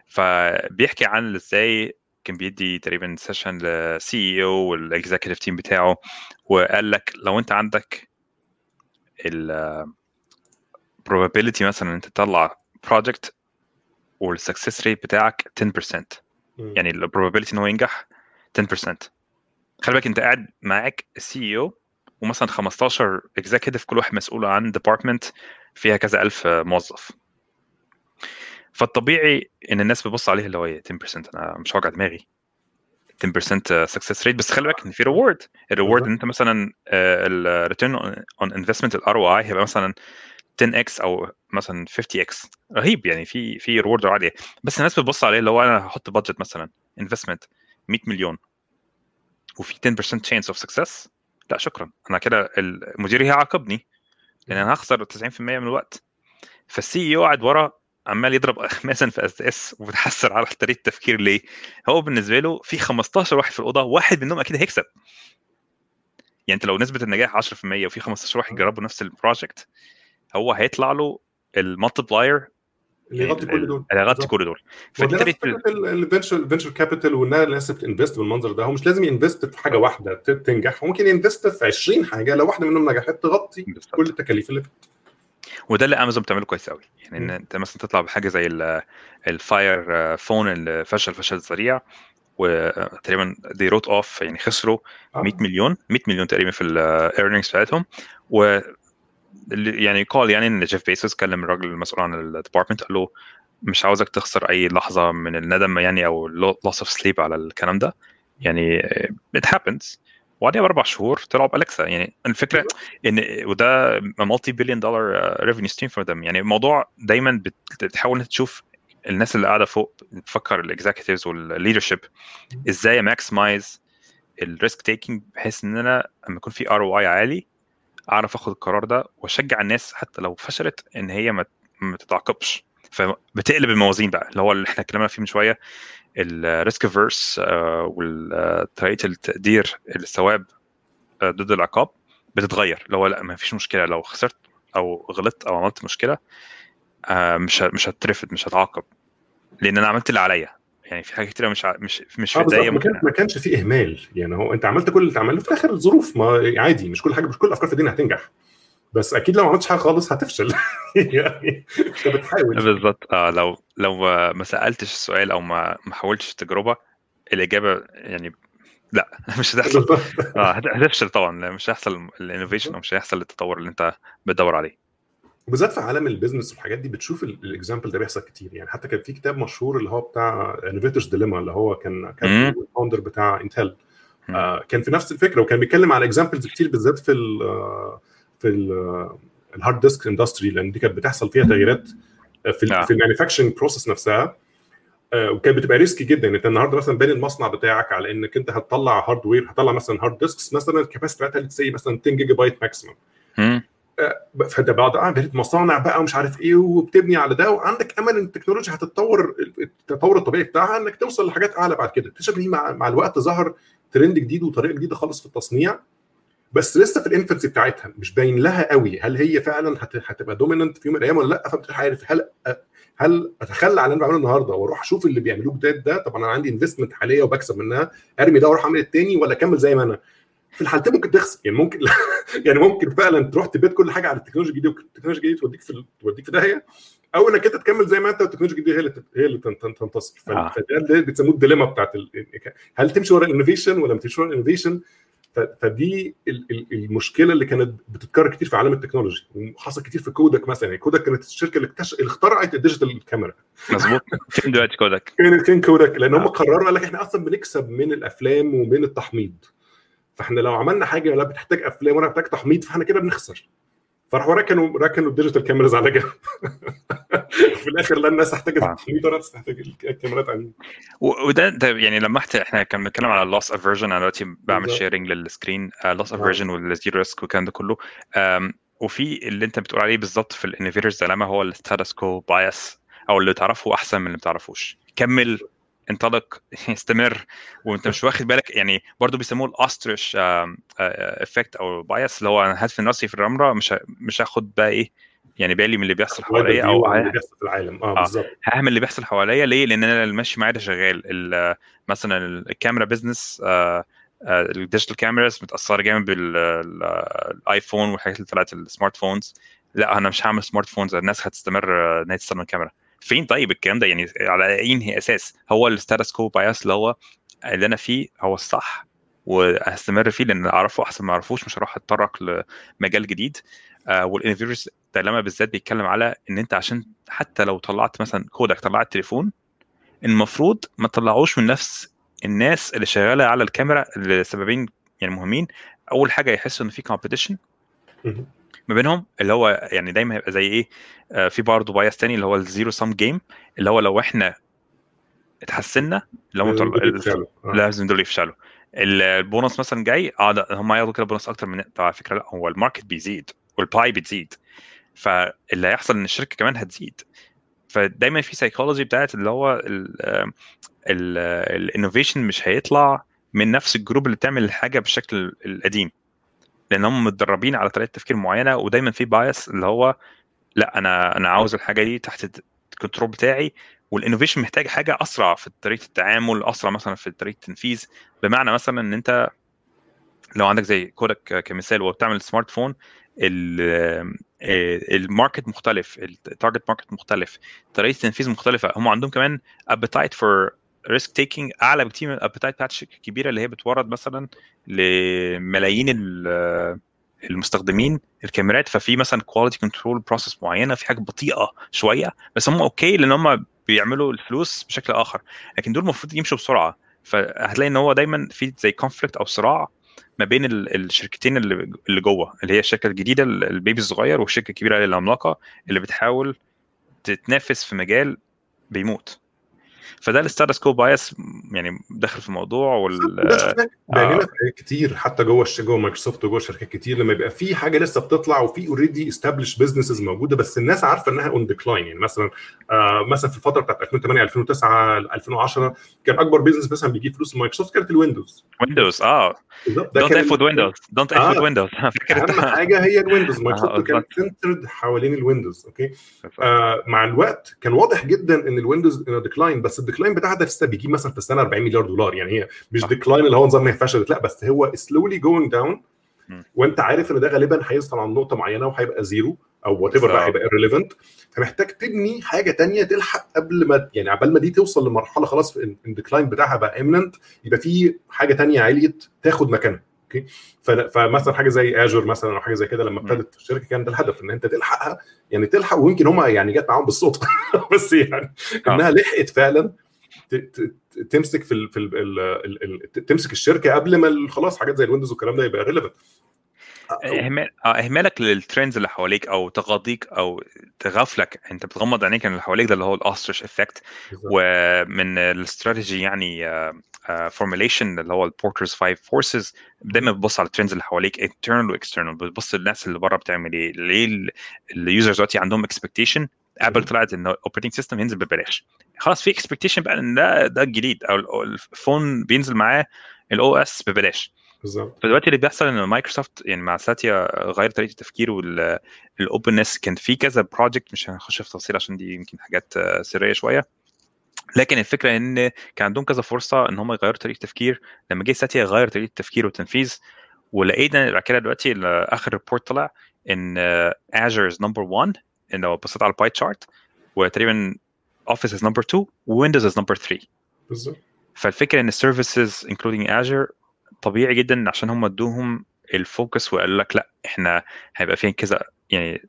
فبيحكي عن إزاي كان بيدي تقريبا session لل CEO وال executive team بتاعه وقال لك لو أنت عندك ال probability مثلا إن أنت تطلع project وال success rate بتاعك 10% مم. يعني ال probability إن هو ينجح 10% خلي بالك أنت قاعد معاك ال CEO ومثلا 15 executive كل واحد مسؤول عن department فيها كذا ألف موظف. فالطبيعي إن الناس بتبص عليه اللي هو إيه 10% أنا مش هوجع دماغي. 10% success rate بس خلي بالك إن في reward ال reward إن أنت مثلا ال return on investment ال ROI هيبقى مثلا 10 x أو مثلا 50 x. رهيب يعني في في reward عاليه بس الناس بتبص عليه اللي هو أنا هحط budget مثلا investment 100 مليون. وفي 10% chance of success. لا شكرا. أنا كده المدير هيعاقبني لأن أنا هخسر 90% من الوقت. فال CEO قاعد ورا عمال يضرب اخماسا في أسداس وبيتحسر على طريقة التفكير ليه؟ هو بالنسبة له في 15 واحد في الأوضة واحد منهم أكيد هيكسب. يعني أنت لو نسبة النجاح 10% وفي 15 واحد جربوا نفس ال project هو هيطلع له ال multiplier اللي يغطي كل دول اللي يغطي. كل دول فبالتالي ال venture ال venture capital والناس بت invest بالمنظر ده هو مش لازم ي invest في حاجة واحدة تنجح ممكن ي invest في 20 حاجة لو واحدة منهم نجحت تغطي. كل التكاليف اللي وده اللي امازون بتعمله كويس قوي يعني إن. أنت مثلا تطلع بحاجة زي ال- ال Fire Phone اللي فشل فشل ذريع وتقريبا they wrote off يعني خسروا آه. 100 مليون 100 مليون تقريبا في ال earnings بتاعتهم و يعني قال يعني إن جيف بيسوس كلم الراجل المسؤول عن ال department قال له مش عاوزك تخسر أي لحظة من الندم يعني أو loss of sleep على الكلام ده. يعني it happens وبعدها بأربع شهور طلعوا ب Alexa يعني الفكرة إن وده multi-billion dollar revenue stream for them يعني الموضوع دايما بتحاول تشوف الناس اللي قاعدة فوق تفكر ال executives وال leadership إزاي maximize ال risk taking بحيث إن أنا لما يكون في ROI عالي أعرف آخد القرار ده وأشجع الناس حتى لو فشلت إن هي ما ما تتعاقبش. فبتقلب الموازين بقى اللي هو اللي إحنا اتكلمنا فيه من شوية ال risk averse وطريقه التقدير الثواب آه، ضد العقاب بتتغير. اللي هو لأ ما فيش مشكلة لو خسرت أو غلطت أو عملت مشكلة آه، مش مش هترفد مش هتعاقب. لأن أنا عملت اللي عليا. يعني في حاجات كتيرة مش ع- مش مش في بالظبط. ايديا ما كان- ما كانش فيه إهمال. يعني هو أنت عملت كل اللي تعمله في الآخر الظروف. ما عادي مش كل حاجة مش كل الافكار في الدنيا هتنجح. بس أكيد لو ما عملتش حاجة خالص هتفشل. يعني أنت بتحاول. بالظبط. آه لو لو ما سألتش السؤال أو ما ما حاولتش التجربة الإجابة يعني لأ. مش هتحصل. آه هتفشل طبعا. مش هيحصل ال innovation أو مش هيحصل التطور اللي أنت بتدور عليه. وبالذات في عالم ال business والحاجات دي بتشوف ال example ده بيحصل كتير. يعني حتى كان في كتاب مشهور اللي هو بتاع Innovator's Dilemma اللي هو كان كان ال founder بتاع Intel آه كان في نفس الفكرة وكان بيتكلم على examples كتير بالذات في ال في ال hard disk industry لأن دي كانت بتحصل فيها تغييرات في ال في ال manufacturing process نفسها. وكانت بتبقى risky جدا. انت النهارده مثلا باني المصنع بتاعك على إنك انت هتطلع hardware هتطلع مثلا hard disks مثلا ال capacity بتاعتها say مثلا 10 gigabyte maximum فانت بعد آه بقيت مصانع بقى ومش عارف إيه وبتبني على ده وعندك أمل إن التكنولوجيا هتتطور التطور الطبيعي بتاعها إنك توصل لحاجات أعلى بعد كده. اكتشف مع, مع الوقت ظهر ترند جديد وطريقة جديدة خالص في التصنيع بس لسه في ال infancy بتاعتها مش باين لها قوي هل هي فعلا هتبقى dominant في يوم من الأيام ولا لأ؟ مش عارف. هل هل أتخلى عن اللي أنا بعمله النهارده وأروح أشوف اللي بيعملوه جداد ده؟ طبعا أنا عندي investment حالية وبكسب منها أرمي ده وأروح أعمل التاني ولا أكمل زي ما أنا؟ في الحالتين ممكن تخسر. يعني ممكن يعني ممكن فعلا تروح ت bet كل حاجة على التكنولوجيا الجديدة والتكنولوجيا الجديدة توديك في توديك في داهيه أو إنك أنت تكمل زي ما أنت والتكنولوجيا الجديدة هي اللي هي اللي تنتصر. فده اللي بتسموه ال dilemma بتاعت هل تمشي ورا ال innovation ولا ما تمشي ورا ال innovation؟ فدي المشكلة اللي كانت بتتكرر كتير في عالم ال technology وحصل كتير في Kodak مثلا. يعني Kodak كانت الشركة اللي, اكتش... اللي اخترعت ال digital camera. مظبوط. فين دلوقتي Kodak؟ فين Kodak لأن هم قرروا قال لك إحنا أصلا بنكسب من الأفلام ومن التحميض. فاحنا لو عملنا حاجة لا بتحتاج أفلام ولا بتحتاج تحميض فاحنا كده بنخسر. فراحوا ركنوا ركنوا ال digital cameras على جنب. في الآخر لا الناس تحتاج التحميض ولا الناس تحتاج الكاميرات عندي وده ده يعني لما إحنا كنا بنتكلم على ال loss aversion أنا دلوقتي بعمل sharing لل screen loss aversion وال zero risk والكلام ده كله. وفي اللي انت بتقول عليه بالظبط في ال Innovator's Dilemma هو ال status quo bias أو اللي تعرفه أحسن من اللي ما تعرفوش. كمل. انطلق استمر وانت مش واخد بالك يعني برضه بيسموه ال ostrich effect أو bias اللي هو أنا هدفن راسي في الرمله مش مش هاخد بقى إيه يعني بالي من اللي بيحصل حواليا أو اللي بيحصل في العالم. آه, آه. بالظبط. هعمل اللي بيحصل حواليا. ليه؟ لأن أنا اللي ماشي معايا ده شغال. مثلا ال camera business آه ال digital cameras متأثرة جامد بال iPhone والحاجات اللي طلعت ال smartphones لأ أنا مش هعمل smartphones الناس هتستمر ان هي تستخدم الكاميرا. فين طيب الكلام ده؟ يعني على أي أساس؟ هو ال status quo bias اللي هو اللي أنا فيه هو الصح وهستمر فيه لأن أعرفه أحسن ما أعرفوش مش هروح أتطرق لمجال جديد. آه وال Innovator's Dilemma بالذات بيتكلم على إن أنت عشان حتى لو طلعت مثلا Kodak طلعت تليفون المفروض ما تطلعوش من نفس الناس اللي شغالة على الكاميرا لسببين يعني مهمين. أول حاجة يحسوا إن في competition ما بينهم اللي هو يعني دايما هيبقى زي إيه آه في برضه bias تاني اللي هو ال zero-sum game اللي هو لو إحنا اتحسنا اللي هم طلع... لازم دول يفشلوا. البونص مثلا جاي آه هم هياخدوا كده بونص أكتر من على فكرة لا هو ال market بيزيد وال pie بتزيد. فاللي هيحصل إن الشركة كمان هتزيد. فدايما في سايكولوجي بتاعت اللي هو ال innovation مش هيطلع من نفس ال group اللي بتعمل الحاجة بالشكل القديم. لأن هم متدربين على طريقة تفكير معينة ودايما في bias اللي هو لأ أنا أنا عاوز الحاجة دي تحت ال control بتاعي وال innovation محتاج حاجة أسرع في طريقة التعامل أسرع مثلا في طريقة التنفيذ بمعنى مثلا إن أنت لو عندك زي Kodak كمثال وبتعمل smartphone ال market مختلف ال target market مختلف طريقة التنفيذ مختلفة. هم عندهم كمان appetite for risk taking أعلى بكتير من ال appetite بتاعت الشركة الكبيره اللي هي بتورد مثلا لملايين المستخدمين الكاميرات. ففي مثلا quality control process معينة في حاجة بطيئة شوية بس هم okay لأن هم بيعملوا الفلوس بشكل آخر. لكن دول المفروض يمشوا بسرعة. فهتلاقي إن هو دايما في زي conflict أو صراع ما بين الشركتين اللي اللي جوه اللي هي الشركة الجديدة ال baby الصغير والشركة الكبيرة العملاقة اللي بتحاول تتنافس في مجال بيموت. فده ال status quo bias يعني داخل في الموضوع وال بيعملها آه. كتير حتى جوه جوه مايكروسوفت وجوه شركات كتير لما يبقى في حاجة لسه بتطلع وفي already established businesses موجودة بس الناس عارفة إنها on decline يعني مثلا آه مثلا في الفترة بتاعت 2008 2009 2010 كان أكبر business مثلا بيجيب فلوس مايكروسوفت كانت الويندوز. ويندوز آه. don't f with Windows don't f with Windows أهم حاجة هي الويندوز. مايكروسوفت كانت centered حوالين الويندوز أوكي؟ آه مع الوقت كان واضح جدا إن الويندوز decline بس ال decline بتاعها ده لسه بيجيب مثلا في السنة 40 مليار دولار. يعني هي مش decline اللي هو نظام هي فشلت لا بس هو slowly going down وأنت عارف إن ده غالبا هيوصل عند نقطة معينة وهيبقى زيرو أو whatever بقى. هيبقى irrelevant. فمحتاج تبني حاجة تانية تلحق قبل ما يعني عبال ما دي توصل لمرحلة خلاص ال decline بتاعها بقى imminent يبقى في حاجة تانية علت تاخد مكانها. أوكي فمثلا حاجة زي Azure مثلا أو حاجة زي كده لما. ابتدت الشركة كان ده الهدف إن أنت تلحقها يعني تلحق ويمكن هم يعني جت معاهم بالصدفة بس يعني آه. إنها لحقت فعلا تمسك في ال في ال ال ال ال تمسك الشركة قبل ما خلاص حاجات زي الويندوز والكلام ده يبقى irrelevant اهمال آه إهمالك لل trends اللي حواليك أو تغاضيك أو تغفلك أنت بتغمض عينيك عن اللي حواليك ده اللي هو ال ostrich effect ومن الاستراتيجي يعني formulation اللي هو ال Porter's five forces دايما بتبص على ال trends اللي حواليك internal و external بتبص للناس اللي بره بتعمل إيه ليه ال users دلوقتي عندهم expectation Apple. طلعت إن ال operating system ينزل ببلاش. خلاص في expectation بقى إن ده ده الجديد. أو ال phone بينزل معاه ال OS ببلاش. بالظبط. فدلوقتي اللي بيحصل ان مايكروسوفت يعني مع ساتيا غير طريقة التفكير وال openness كان في كذا project مش هنخش في تفاصيل عشان دي يمكن حاجات آه، سرية شوية. لكن الفكرة إن كان عندهم كذا فرصة إن هم يغيروا طريقة التفكير. لما جه ساتيا غير طريقة التفكير والتنفيذ ولقينا بعد كده دلوقتي آخر report طلع إن Azure is number 1 إن لو بصيت على ال pie chart وتقريبا Office is number 2 و Windows is number 3 بالظبط. فالفكرة إن ال services including Azure طبيعي جدا عشان هم ادوهم ال focus وقالوا لك لا إحنا هيبقى فيها كذا يعني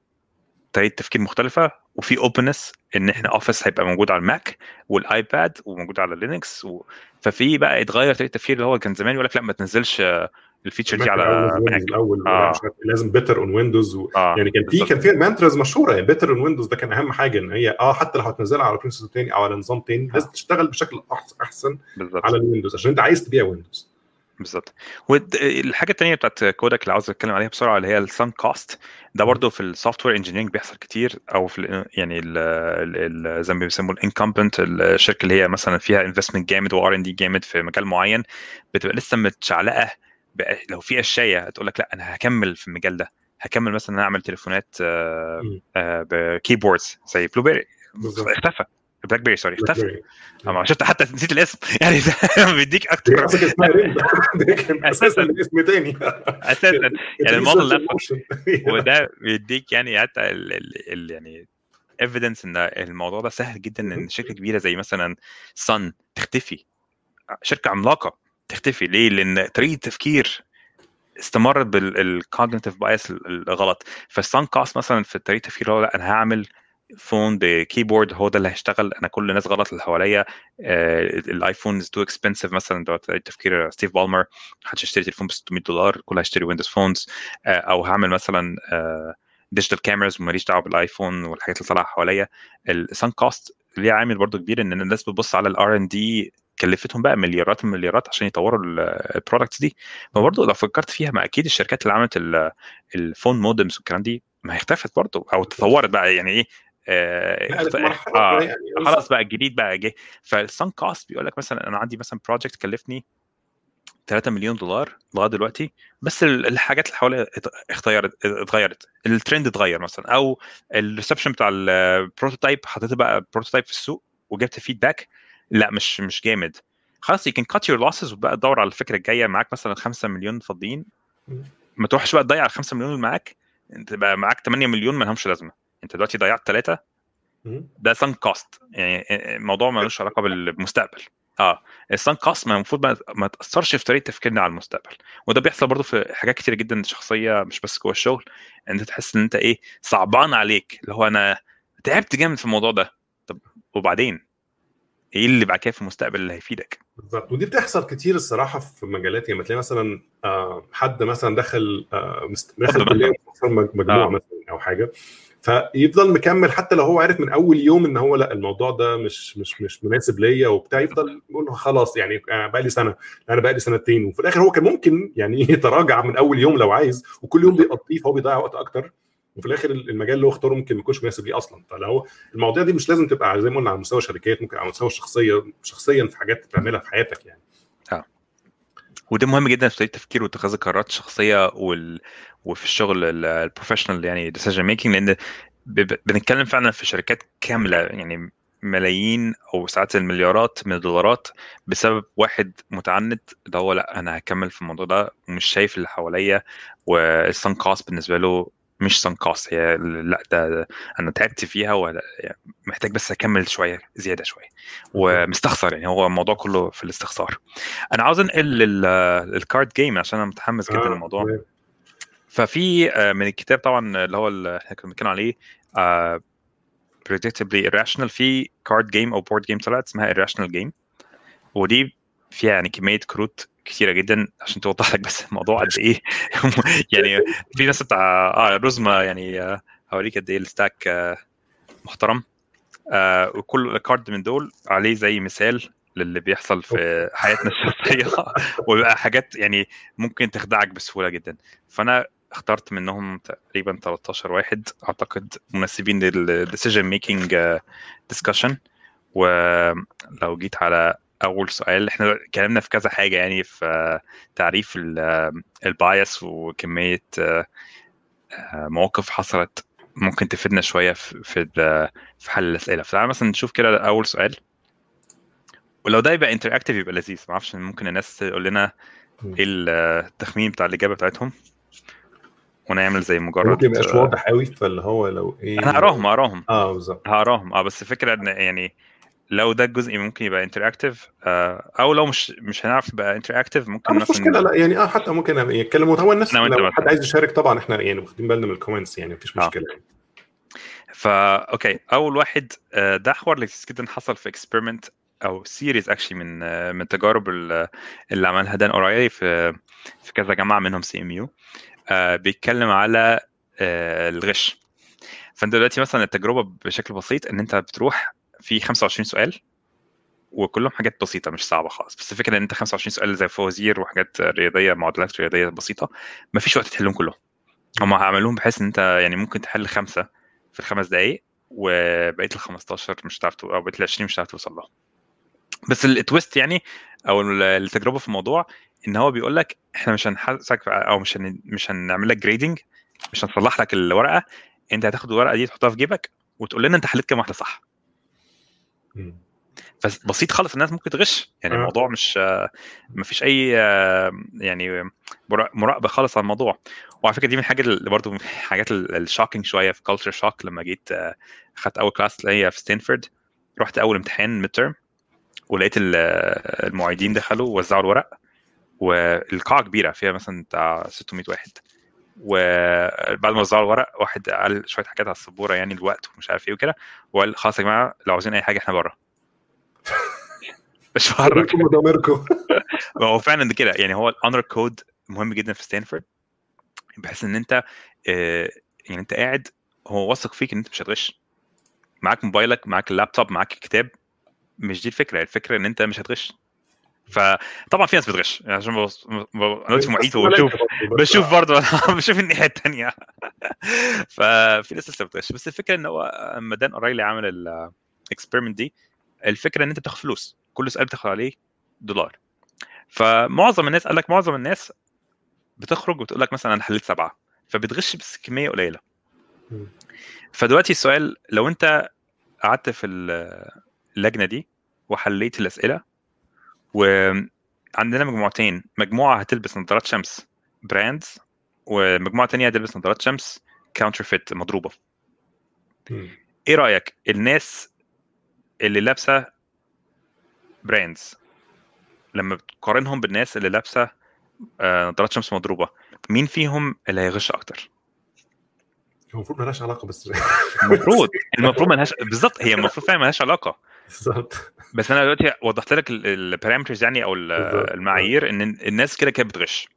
طريقة تفكير مختلفة وفي openness إن إحنا Office هيبقى موجود على الماك والآيباد وموجود على لينكس و... ففي بقى اتغير طريقة التفكير اللي هو كان زمان يقول لك لا ما تنزلش آه، ال feature دي على ماك الأول آه. عارف لازم better on Windows آه يعني كان في. كان في mantras مشهورة يعني better on Windows ده كان أهم حاجة إن هي آه حتى لو هتنزلها على principle تاني أو على نظام تاني لازم تشتغل بشكل أحسن بالظبط على الويندوز عشان أنت عايز تبيع ويندوز بالظبط والحاجة الثانية بتاعت Kodak اللي عاوز أتكلم عليها بسرعة اللي هي ال sunk cost ده برضه في ال software engineering بيحصل كتير أو في ال يعني ال ال زي ما بيسموه ال incumbent الشركة اللي هي مثلا فيها investment جامد و R&D جامد في مجال معين بتبقى لسه متشعلقة لو في أشياء هتقول لك لا أنا هكمل في المجال ده هكمل مثلا أنا أعمل تليفونات آه،. آه، ب keyboards زي بلو بيري. اختفى بلاك بيري سوري اختفى. اما شفت حتى نسيت الاسم. يعني بيديك أكتر. أساسا. اسم تاني. أساسا. يعني الموديل نفسه وده بيديك يعني حتى ال ال ال يعني evidence إن الموضوع ده سهل جدا إن مهم. شركة كبيرة زي مثلا Sun تختفي. شركة عملاقة تختفي. ليه؟ لأن طريقة التفكير استمرت بال cognitive bias الغلط. فال sunk cost مثلا في طريقة التفكير هو لأ أنا هعمل phone ب keyboard هو ده اللي هيشتغل. أنا كل الناس غلط اللي حواليا. آه، ال iPhone is too expensive مثلا ده تفكير ستيف بالمر محدش يشتري تليفون ب 600 دولار كله هيشتري Windows phones آه، أو هعمل مثلا digital cameras وماليش دعوة بالآيفون والحاجات اللي طالعة حواليا. ال sunk cost ليه عامل برضو كبير؟ إن الناس بتبص على ال R&D كلفتهم بقى مليارات المليارات عشان يطوروا ال products دي. فبرضه لو فكرت فيها ما أكيد الشركات اللي عملت ال- ال phone modems والكلام دي ما هي اختفت برضه أو تطورت بقى. يعني إيه؟ آه آه يعني خلاص بقى الجديد بقى جه. فال sunk cost بيقول لك مثلا أنا عندي مثلا project كلفني 3 مليون دولار لغاية دلوقتي بس ال- الحاجات اللي حواليها ات- اختيرت اتغيرت. الترند اتغير مثلا. أو ال reception بتاع ال prototype حطيت بقى prototype في السوق وجبت feedback لا مش مش جامد. خلاص you can cut your losses وبقى تدور على الفكرة الجاية. معاك مثلا 5 مليون فاضيين. ما تروحش بقى تضيع ال 5 مليون اللي معاك. أنت بقى معاك 8 مليون ما لهمش لازمة. انت دلوقتي ضيعت ثلاثة. ده sunk cost يعني الموضوع ملوش علاقة بالمستقبل. آه ال sunk cost المفروض ما, ما تأثرش في طريقة تفكيرنا على المستقبل. وده بيحصل برضه في حاجات كتير جدا شخصية مش بس جوه الشغل أنت تحس إن أنت إيه صعبان عليك. اللي هو أنا تعبت جامد في الموضوع ده. طب وبعدين؟ إيه اللي بعد كده في المستقبل اللي هيفيدك؟ بالظبط. ودي بتحصل كتير الصراحة في مجالات يعني تلاقي مثلا آه، حد مثلا دخل آه، مست- دخل. كلية مجموعه آه. مثلا أو حاجة فيفضل مكمل حتى لو هو عارف من أول يوم إن هو لأ الموضوع ده مش مش مش مناسب ليا وبتاع يفضل يقول خلاص يعني بقى لي سنة أنا بقى لي سنتين. وفي الآخر هو كان ممكن يعني يتراجع من أول يوم لو عايز وكل يوم بيقضيه فهو بيضيع وقت أكتر. وفي الآخر المجال اللي هو اختاره ممكن ما يكونش مناسب ليه أصلا فلو المواضيع دي مش لازم تبقى زي ما قلنا على مستوى شركات ممكن على مستوى شخصيه شخصيا في حاجات بتعملها في حياتك يعني وده مهم جدا في طريقة التفكير واتخاذ القرارات الشخصية وال... وفي الشغل ال professional يعني decision making لأن. بنتكلم فعلا في شركات كاملة يعني ملايين أو ساعات المليارات من الدولارات بسبب واحد متعند اللي هو لأ أنا هكمل في الموضوع ده ومش شايف اللي حواليا وال sunk cost بالنسبة له مش cost هي لا ده أنا تعبت فيها ولا محتاج بس أكمل شوية زيادة شوية. ومستخسر يعني هو الموضوع كله في الاستخسار. أنا عاوز أنقل ال card game عشان أنا متحمس جدا آه، للموضوع. ففي آه، من الكتاب طبعا اللي هو اللي إحنا كنا بنتكلم عليه آه، predictably irrational في card game أو board game طلعت اسمها irrational game ودي فيها يعني كمية كروت كتيرة جدا عشان توضح لك بس الموضوع قد إيه. يعني في ناس بتاع آه رزمه يعني آه، هوريك قد إيه ال stack آه، محترم. آه، وكل card من دول عليه زي مثال للي بيحصل في حياتنا الشخصية. ويبقى حاجات يعني ممكن تخدعك بسهولة جدا. فأنا اخترت منهم تقريبا 13 واحد أعتقد مناسبين لل decision making discussion ولو جيت على أول سؤال. إحنا اتكلمنا في كذا حاجة يعني في آه، تعريف ال bias وكمية آه، آه، مواقف حصلت ممكن تفيدنا شوية في في حل الأسئلة. فتعالى مثلا نشوف كده أول سؤال. ولو ده يبقى interactive يبقى لذيذ. ما أعرفش ممكن الناس تقول لنا. إيه التخمين بتاع الإجابة بتاعتهم. ونعمل زي مجرد ممكن ميبقاش واضح قوي فاللي هو لو إيه أنا هقراهم هقراهم. آه بالظبط. هقراهم. آه بس الفكرة إن يعني لو ده الجزء ممكن يبقى interactive أو لو مش مش هنعرف يبقى interactive ممكن آه، مش مشكلة لا يعني آه حتى ممكن يتكلموا هو الناس لو. حد عايز يشارك طبعا إحنا يعني واخدين بالنا من ال comments يعني مفيش آه. مشكلة يعني فا okay أول واحد آه، ده حوار لذيذ جدا حصل في experiment أو series actually من آه، من التجارب ال- اللي عملها دان أريلي في في كذا جامعه منهم CMU بيتكلم على آه، الغش فأنت دلوقتي مثلا التجربة بشكل بسيط إن أنت بتروح في 25 سؤال وكلهم حاجات بسيطة مش صعبة خالص. بس الفكرة إن أنت 25 سؤال زي فوازير وحاجات رياضية معادلات رياضية بسيطة مفيش وقت تحلهم كلهم. هم عملوهم بحيث إن أنت يعني ممكن تحل خمسة في الخمس دقائق وبقية ال 15 مش هتعرف أو بقية ال 20 مش هتعرف توصل لها بس ال twist يعني أو ال- التجربة في الموضوع إن هو بيقول لك إحنا مش هنحاسبك أو مش هن... مش هنعمل لك grading مش هنصلح لك الورقة أنت هتاخد الورقة دي تحطها في جيبك وتقول لنا أنت حليت كام واحدة صح. مم. فبسيط خالص الناس ممكن تغش. يعني آه. الموضوع مش ما فيش أي آه، يعني مرا- مراقبة خالص على الموضوع. وعلى فكرة دي من الحاجات اللي برضه من الحاجات ال shocking شوية في culture shock لما جيت آه، اخدت أول class اللي هي في ستانفورد رحت أول امتحان midterm ولقيت ال- آه، المعيدين دخلوا ووزعوا الورق. والقاعة كبيرة فيها مثلا بتاع 600 واحد. وبعد ما وزعوا الورق واحد قال شوية حاجات على السبورة يعني الوقت ومش عارف إيه وكده وقال خلاص يا جماعة لو عاوزين أي حاجة إحنا بره مش بره ضميركم ما هو فعلا ده كده. يعني هو ال honor code مهم جدا في ستانفورد بحيث إن أنت آه، يعني أنت قاعد هو واثق فيك إن أنت مش هتغش. معاك موبايلك معاك اللابتوب معاك الكتاب مش دي الفكرة. الفكرة إن أنت مش هتغش. فطبعا في ناس بتغش. يعني عشان أنا معيد وبشوف بشوف برضه بشوف الناحية الثانية ففي ناس لسه بتغش. بس الفكرة إن هو لما دان أريلي عمل ال experiment دي الفكرة إن أنت بتاخد فلوس. كل سؤال بتاخد عليه دولار. فمعظم الناس قال لك معظم الناس بتخرج وتقول لك مثلا أنا حليت سبعة. فبتغش بس كمية قليلة. فدلوقتي السؤال لو أنت قعدت في ال- اللجنة دي وحليت الأسئلة وعندنا مجموعتين. مجموعة هتلبس نظارات شمس brands ومجموعة تانية هتلبس نظارات شمس counterfeit مضروبة. إيه رأيك؟ الناس اللي لابسة brands لما بتقارنهم بالناس اللي لابسة آه، نظارات شمس مضروبة مين فيهم اللي هيغش أكتر؟ المفروض مالهاش علاقة بس. المفروض المفروض ملهاش بالظبط هي المفروض فعلا ملهاش علاقة. بالظبط. بس أنا دلوقتي وضحت لك ال parameters يعني أو. المعايير إن الناس كده كده بتغش.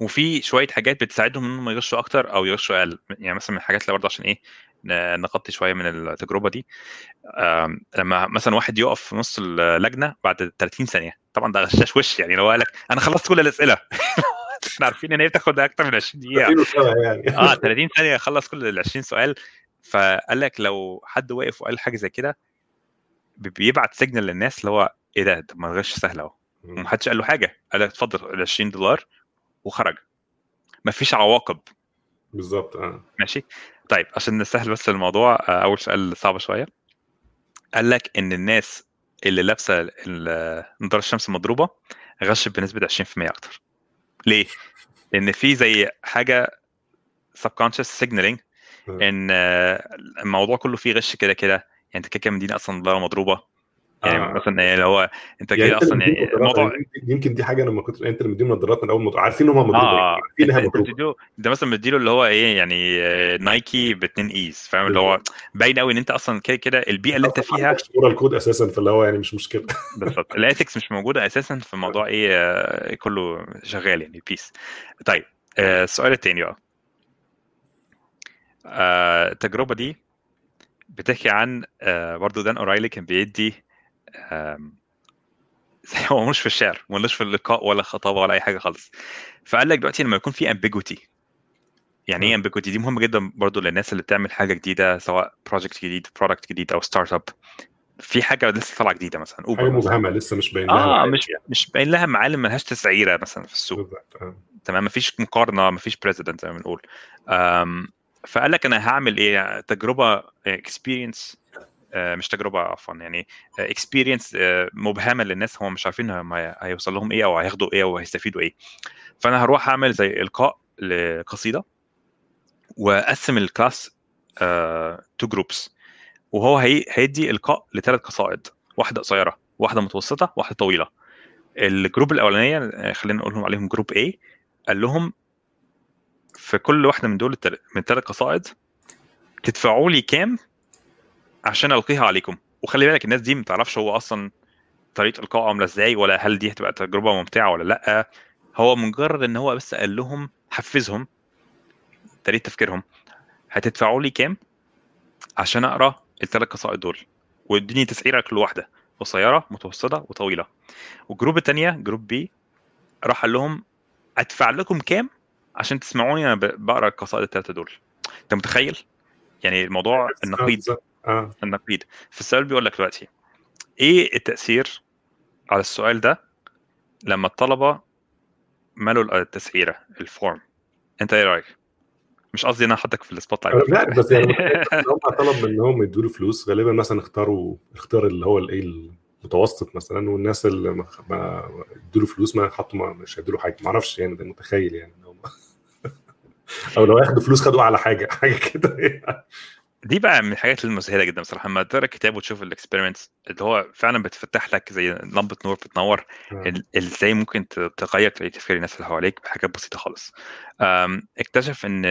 وفي شوية حاجات بتساعدهم انهم يغشوا أكتر أو يغشوا أقل. يعني مثلا من الحاجات اللي برضه عشان إيه نغطي شوية من التجربة دي. لما مثلا واحد يقف في نص اللجنة بعد 30 ثانية. طبعا ده غشاش وش يعني. لو قال لك أنا خلصت كل الأسئلة. إحنا عارفين إن هي بتاخد أكتر من 20 دقيقة. يعني. آه 30 ثانية يخلص كل ال 20 سؤال. فقال لك لو حد وقف وقال حاجة زي كده بيبعت سيجنال للناس اللي هو إيه ده؟ طب ما الغش سهل أهو. ومحدش قال له حاجة. قال له اتفضل ال 20 دولار وخرج. مفيش عواقب. بالظبط آه. ماشي؟ طيب عشان نسهل بس الموضوع آه، أول سؤال صعب شوية. قال لك إن الناس اللي لابسة نظارة الشمس المضروبه غشت بنسبة 20% أكتر. ليه؟ لأن في زي حاجة subconscious signaling مم. إن آه، الموضوع كله فيه غش كده كده. يعني أنت كده كده مديني أصلا دولار مضروبة. يعني آه. مثلا يعني اللي هو أنت يعني كده اللي أصلا يعني الموضوع يمكن- دي حاجة أنا لما كنت أنت اللي مديهم نظارات من أول مضروب عارفين إن هم مضروبة. آه. مضروبة. أنت مثلا بتديله اللي هو إيه يعني آه، نايكي باتنين ايز فاهم؟ اللي هو باين قوي إن أنت أصلا كده كده البيئة اللي أنت فيها صوره الكود أساسا فاللي هو يعني مش مشكلة. بالظبط. الاثكس مش موجودة أساسا في الموضوع إيه آه، كله شغال يعني بيس طيب آه، السؤال التاني بقى. آه، التجربة دي بتحكي عن آه، برضو دان أورايلي كان بيدي هو مش في الشعر ملوش في اللقاء ولا خطابة ولا أي حاجة خالص فقال لك دلوقتي لما يكون في ambiguity يعني إيه. ambiguity دي مهمة جدا برضو للناس اللي بتعمل حاجة جديدة سواء project جديد product جديد أو startup في حاجة لسه طالعة جديدة مثلا حاجة اوبر مثلا مبهمة لسه مش باين لها آه مش يعني. مش باين لها معالم ملهاش تسعيرة مثلا في السوق آه. تمام مفيش مقارنة مفيش precedent زي ما بنقول فقال لك أنا هعمل إيه؟ تجربة experience مش تجربة عفوا يعني experience مبهمة للناس هم مش عارفين هم هي- هيوصل لهم إيه أو هياخدوا إيه أو هيستفيدوا إيه. فأنا هروح أعمل زي إلقاء لقصيدة وأقسم ال class two groups وهو هي هيدي إلقاء لثلاث قصائد. واحدة قصيرة واحدة متوسطة واحدة طويلة. ال group الأولانية آه، خلينا نقولهم عليهم group A قال لهم في كل واحدة من دول التل... من الثلاث قصائد تدفعوا لي كام عشان ألقيها عليكم؟ وخلي بالك الناس دي ما تعرفش هو أصلا طريقة إلقائه عاملة إزاي ولا هل دي هتبقى تجربة ممتعة ولا لأ. هو مجرد إن هو بس قال لهم حفزهم طريقة تفكيرهم. هتدفعوا لي كام عشان أقرأ الثلاث قصائد دول؟ واديني تسعيرة كل واحدة. قصيرة متوسطة وطويلة. وال group الثانية group B راح قال لهم أدفع لكم كام عشان تسمعوني أنا بقرأ القصائد الثلاثه دول. أنت متخيل؟ يعني الموضوع آه، النقيض. آه. النقيض. في السؤال بيقول لك دلوقتي إيه التأثير على السؤال ده لما الطلبة مالوا التسعيرة ال form أنت إيه رأيك؟ مش قصدي إن أنا أحطك في ال spotlight لا بس يعني هم طلب منهم يدوا له فلوس. غالبا مثلا اختاروا اختار اللي هو الإيه المتوسط مثلا والناس اللي ما ادوا له فلوس ما حطوا مش هيدوا له حاجة. ما أعرفش يعني ده متخيل يعني. أو لو ياخدوا فلوس خدوا على حاجة حاجة كده دي بقى من الحاجات المذهلة جدا بصراحة. لما تقرأ الكتاب وتشوف الاكسبيرمنتس اللي هو فعلا بتفتح لك زي لمبة نور بتنور ال- إزاي ممكن تغير طريقة تفكير الناس اللي حواليك بحاجات بسيطة خالص. اكتشف إن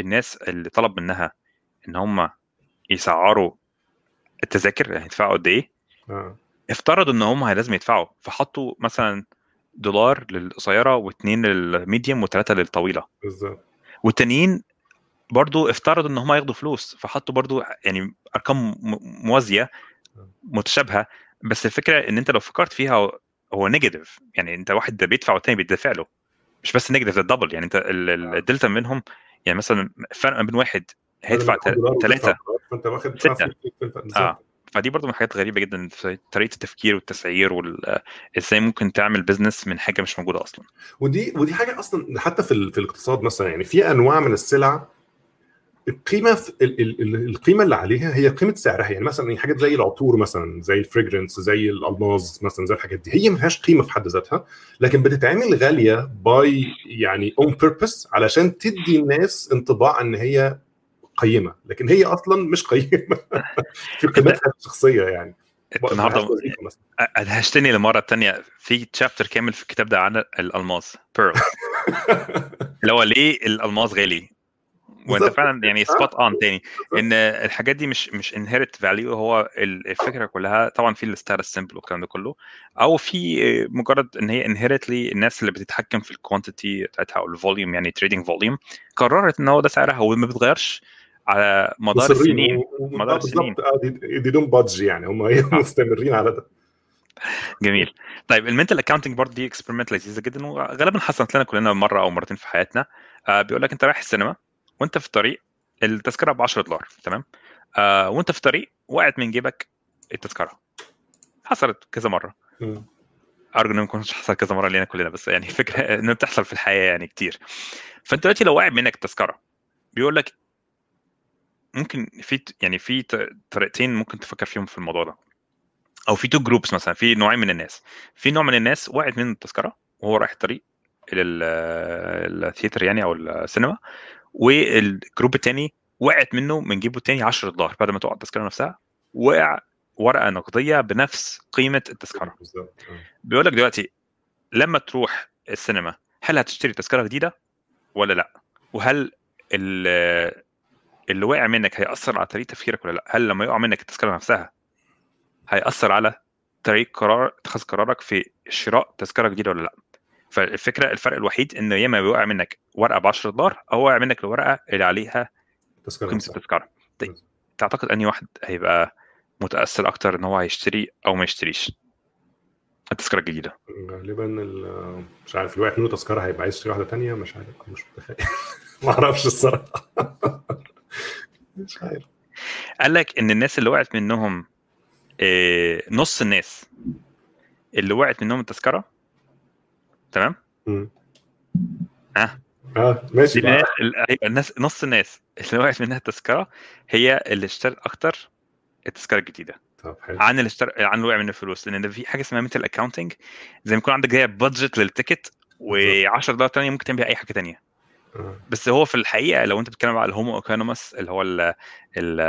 الناس اللي طلب منها إن هم يسعروا التذاكر يعني يدفعوا قد إيه آه. افترضوا إن هم لازم يدفعوا فحطوا مثلا دولار للقصيرة واثنين لل medium وثلاثه للطويلة. بالظبط. والتانيين برضو افترضوا إن هم ياخدوا فلوس فحطوا برضو يعني أرقام موازية متشابهة بس الفكرة إن أنت لو فكرت فيها هو- negative يعني أنت واحد ده بيدفع والتاني بيدفع له مش بس negative ده double يعني أنت ال- الدلتا منهم يعني مثلا الفرق ما بين واحد هيدفع ثلاثة فأنت واخد ستة. آه،. آه فدي برضو من الحاجات غريبة جدا طريقة التفكير والتسعير وال إزاي ممكن تعمل business من حاجة مش موجودة أصلا. ودي ودي حاجة أصلا حتى في في الاقتصاد مثلا يعني في أنواع من السلع القيمة في ال ال ال القيمة اللي عليها هي قيمة سعرها. يعني مثلا يعني حاجات زي العطور مثلا زي ال fragrance زي الالماس مثلا زي الحاجات دي هي ما فيهاش قيمة في حد ذاتها لكن بتتعمل غالية by يعني on purpose علشان تدي الناس انطباع إن هي قيمة لكن هي أصلا مش قيمة. في قيمتها الشخصية يعني. النهارده. أدهشتني للمره الثانية في chapter كامل في الكتاب ده عن الألماس pearl اللي هو ليه الألماس غالي. وأنت. فعلا يعني spot on تاني. إن الحاجات دي مش مش inherent value هو ال- الفكرة كلها طبعا في ال status symbol والكلام ده كله. أو في مجرد إن هي inherently الناس اللي بتتحكم في ال quantity بتاعتها أو ال volume يعني trading volume قررت إن هو ده سعرها وما بتغيرش. على مدار السنين مدار آه السنين. آه دي don't budge يعني هم هي مستمرين على ده. جميل. طيب ال mental accounting برضه دي experiment لذيذة جدا وغالبا حصلت لنا كلنا مرة أو مرتين في حياتنا. آه بيقول لك أنت رايح السينما وأنت في الطريق التذكرة ب 10 دولار تمام؟ آه وأنت في الطريق وقعت من جيبك التذكرة. حصلت كذا مرة. مم. أرجو إنه ما يكونش حصل كذا مرة لينا كلنا بس يعني فكرة إنه بتحصل في الحياة يعني كتير. فأنت دلوقتي لو وقع منك التذكره بيقول لك ممكن في يعني في طريقتين ممكن تفكر فيهم في الموضوع ده. أو في two groups مثلا في نوعين من الناس. في نوع من الناس وقعت منه التذكرة وهو رايح الطريق إلى ال- ال theater يعني أو السينما وال group الثاني وقعت منه من جيبه الثاني 10 دولار بعد ما تقع التذكرة نفسها وقع ورقة نقدية بنفس قيمة التذكرة. آه. بيقول لك دلوقتي لما تروح السينما هل هتشتري تذكرة جديدة ولا لأ؟ وهل ال- اللي وقع منك هيأثر على طريقة تفكيرك ولا لأ؟ هل لما يقع منك التذكرة نفسها هيأثر على طريقه قرار اتخاذ قرارك في شراء تذكرة جديدة ولا لأ؟ فالفكرة الفرق الوحيد انه يا إما بيوقع منك ورقة ب 10 دولار أو وقع منك الورقة اللي عليها تذكرة. التذكرة. طيب تعتقد أنهي واحد هيبقى متأثر أكتر إن هو هيشتري أو ما يشتريش؟ التذكرة الجديدة. غالبا ال- مش عارف اللي وقعت منه تذكرة هيبقى عايز يشتري واحدة تانية مش عارف مش متخيل. ما أعرفش الصراحة. مش عارف. قال لك إن الناس اللي وقعت منهم آه، نص الناس اللي وقعت منهم التذكرة؟ تمام؟ مم. آه آه ماشي. الناس الناس نص الناس اللي وقعت منها التذكرة هي اللي اشترت أكتر التذكرة الجديدة. طب حلو. عن اللي اشترى عن اللي وقع منه الفلوس. لأن ده في حاجة اسمها mental accounting زي ما يكون عندك جاية budget لل ticket و10 دولار تانية ممكن تعمل بيها أي حاجة تانية. آه. بس هو في الحقيقة لو أنت بتتكلم على ال homo economicus اللي هو ال ال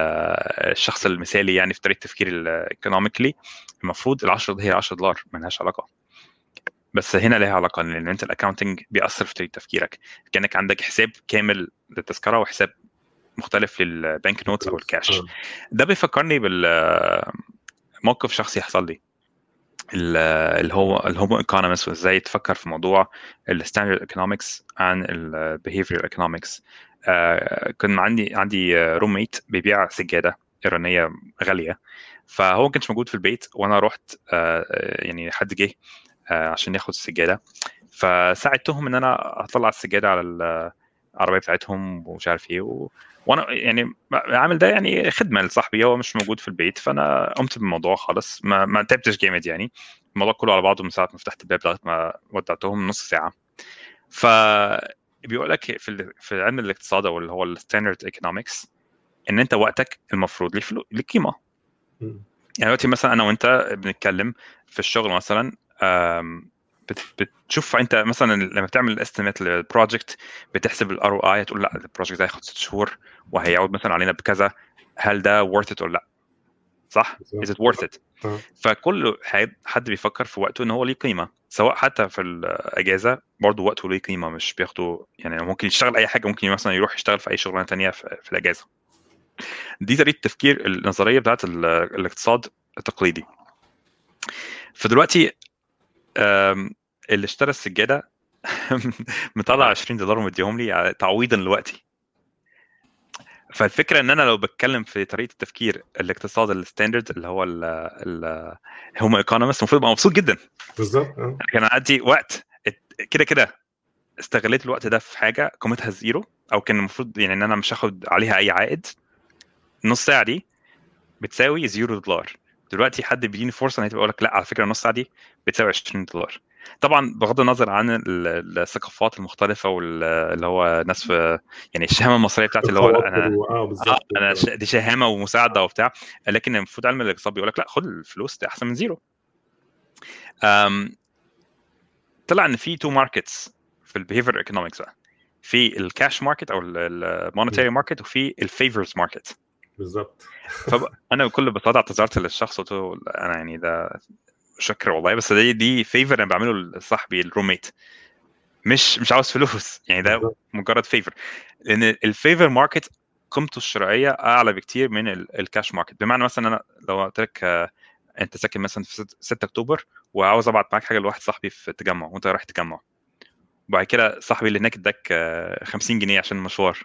الشخص المثالي يعني في طريقة التفكير ال economically المفروض ال 10 هي 10 دولار ملهاش علاقة. بس هنا لها علاقة لأن أنت ال accounting بيأثر في طريقة تفكيرك. كأنك عندك حساب كامل للتذكرة وحساب مختلف لل bank notes أو الكاش آه. ده بيفكرني بالموقف شخصي حصل لي. اللي هو ال homo economicus وإزاي تفكر في موضوع ال standard economics عن ال behavioral economics كان عندي عندي roommate بيبيع سجادة إيرانية غالية فهو ما كانش موجود في البيت وأنا رحت آه، آه، يعني حد جه آه، عشان ياخد السجادة فساعدتهم إن أنا أطلع السجادة على العربية بتاعتهم ومش عارف إيه. وأنا يعني عامل ده يعني خدمة لصاحبي هو مش موجود في البيت فأنا قمت بالموضوع خالص. ما, ما تعبتش جامد يعني. الموضوع كله على بعضه من ساعة ما فتحت الباب لغاية ما ودعتهم نص ساعة. ف بيقول لك في في علم الاقتصاد أو اللي هو ال standard economics إن أنت وقتك المفروض ليه value- ليه قيمة. يعني دلوقتي مثلا أنا وأنت بنتكلم في الشغل مثلا بتشوف انت مثلا لما بتعمل estimate لل project بتحسب ال ROI تقول لا ال project ده هياخد ست شهور وهيعود مثلا علينا بكذا هل ده worth it ولا لا صح؟ it worth it؟ آه. فكل حد بيفكر في وقته إن هو ليه قيمة سواء حتى في الأجازة برضه وقته ليه قيمة مش بياخده يعني ممكن يشتغل أي حاجة ممكن مثلا يروح يشتغل في أي شغلانة تانية في, الأجازة دي طريقة التفكير النظرية بتاعت ال- الاقتصاد التقليدي فدلوقتي اللي اشترى السجادة مطلع 20 دولار ومديهم لي تعويضا لوقتي. فالفكرة إن أنا لو بتكلم في طريقة التفكير الاقتصاد ال standard اللي هو ال economist المفروض أبقى مبسوط جدا. بالظبط آه. كان عندي وقت كده كده استغليت الوقت ده في حاجة قيمتها zero أو كان المفروض يعني إن أنا مش هاخد عليها أي عائد. النص ساعة دي بتساوي zero دولار. دلوقتي حد بيديني فرصة إن يقول لك لأ على فكرة النص ساعة دي بتساوي 20 دولار. طبعا بغض النظر عن ال- الثقافات المختلفة واللي هو ناس في يعني الشهامة المصرية بتاعتي اللي هو أنا آه بالظبط. أنا دي شهامة ومساعدة وبتاع. لكن المفروض علم الاقتصاد بيقول لك لأ خد الفلوس ده أحسن من zero. طلع إن في two markets في ال behavior economics بقى. في ال cash market أو ال monetary market وفي ال favors market بالظبط فانا بكل بساطة اعتذرت للشخص قلت له أنا يعني ده شكر والله بس دي دي favor أنا بعمله لصاحبي ال roommate مش مش عاوز فلوس يعني ده. مجرد favor لأن ال favor market قيمته الشرائية أعلى بكتير من ال- ال cash market بمعنى مثلا أنا لو قلت لك آه، أنت ساكن مثلا في 6 أكتوبر وعاوز أبعت معاك حاجة لواحد صاحبي في التجمع وأنت رايح التجمع وبعد كده صاحبي اللي هناك اداك آه، 50 جنيه عشان المشوار.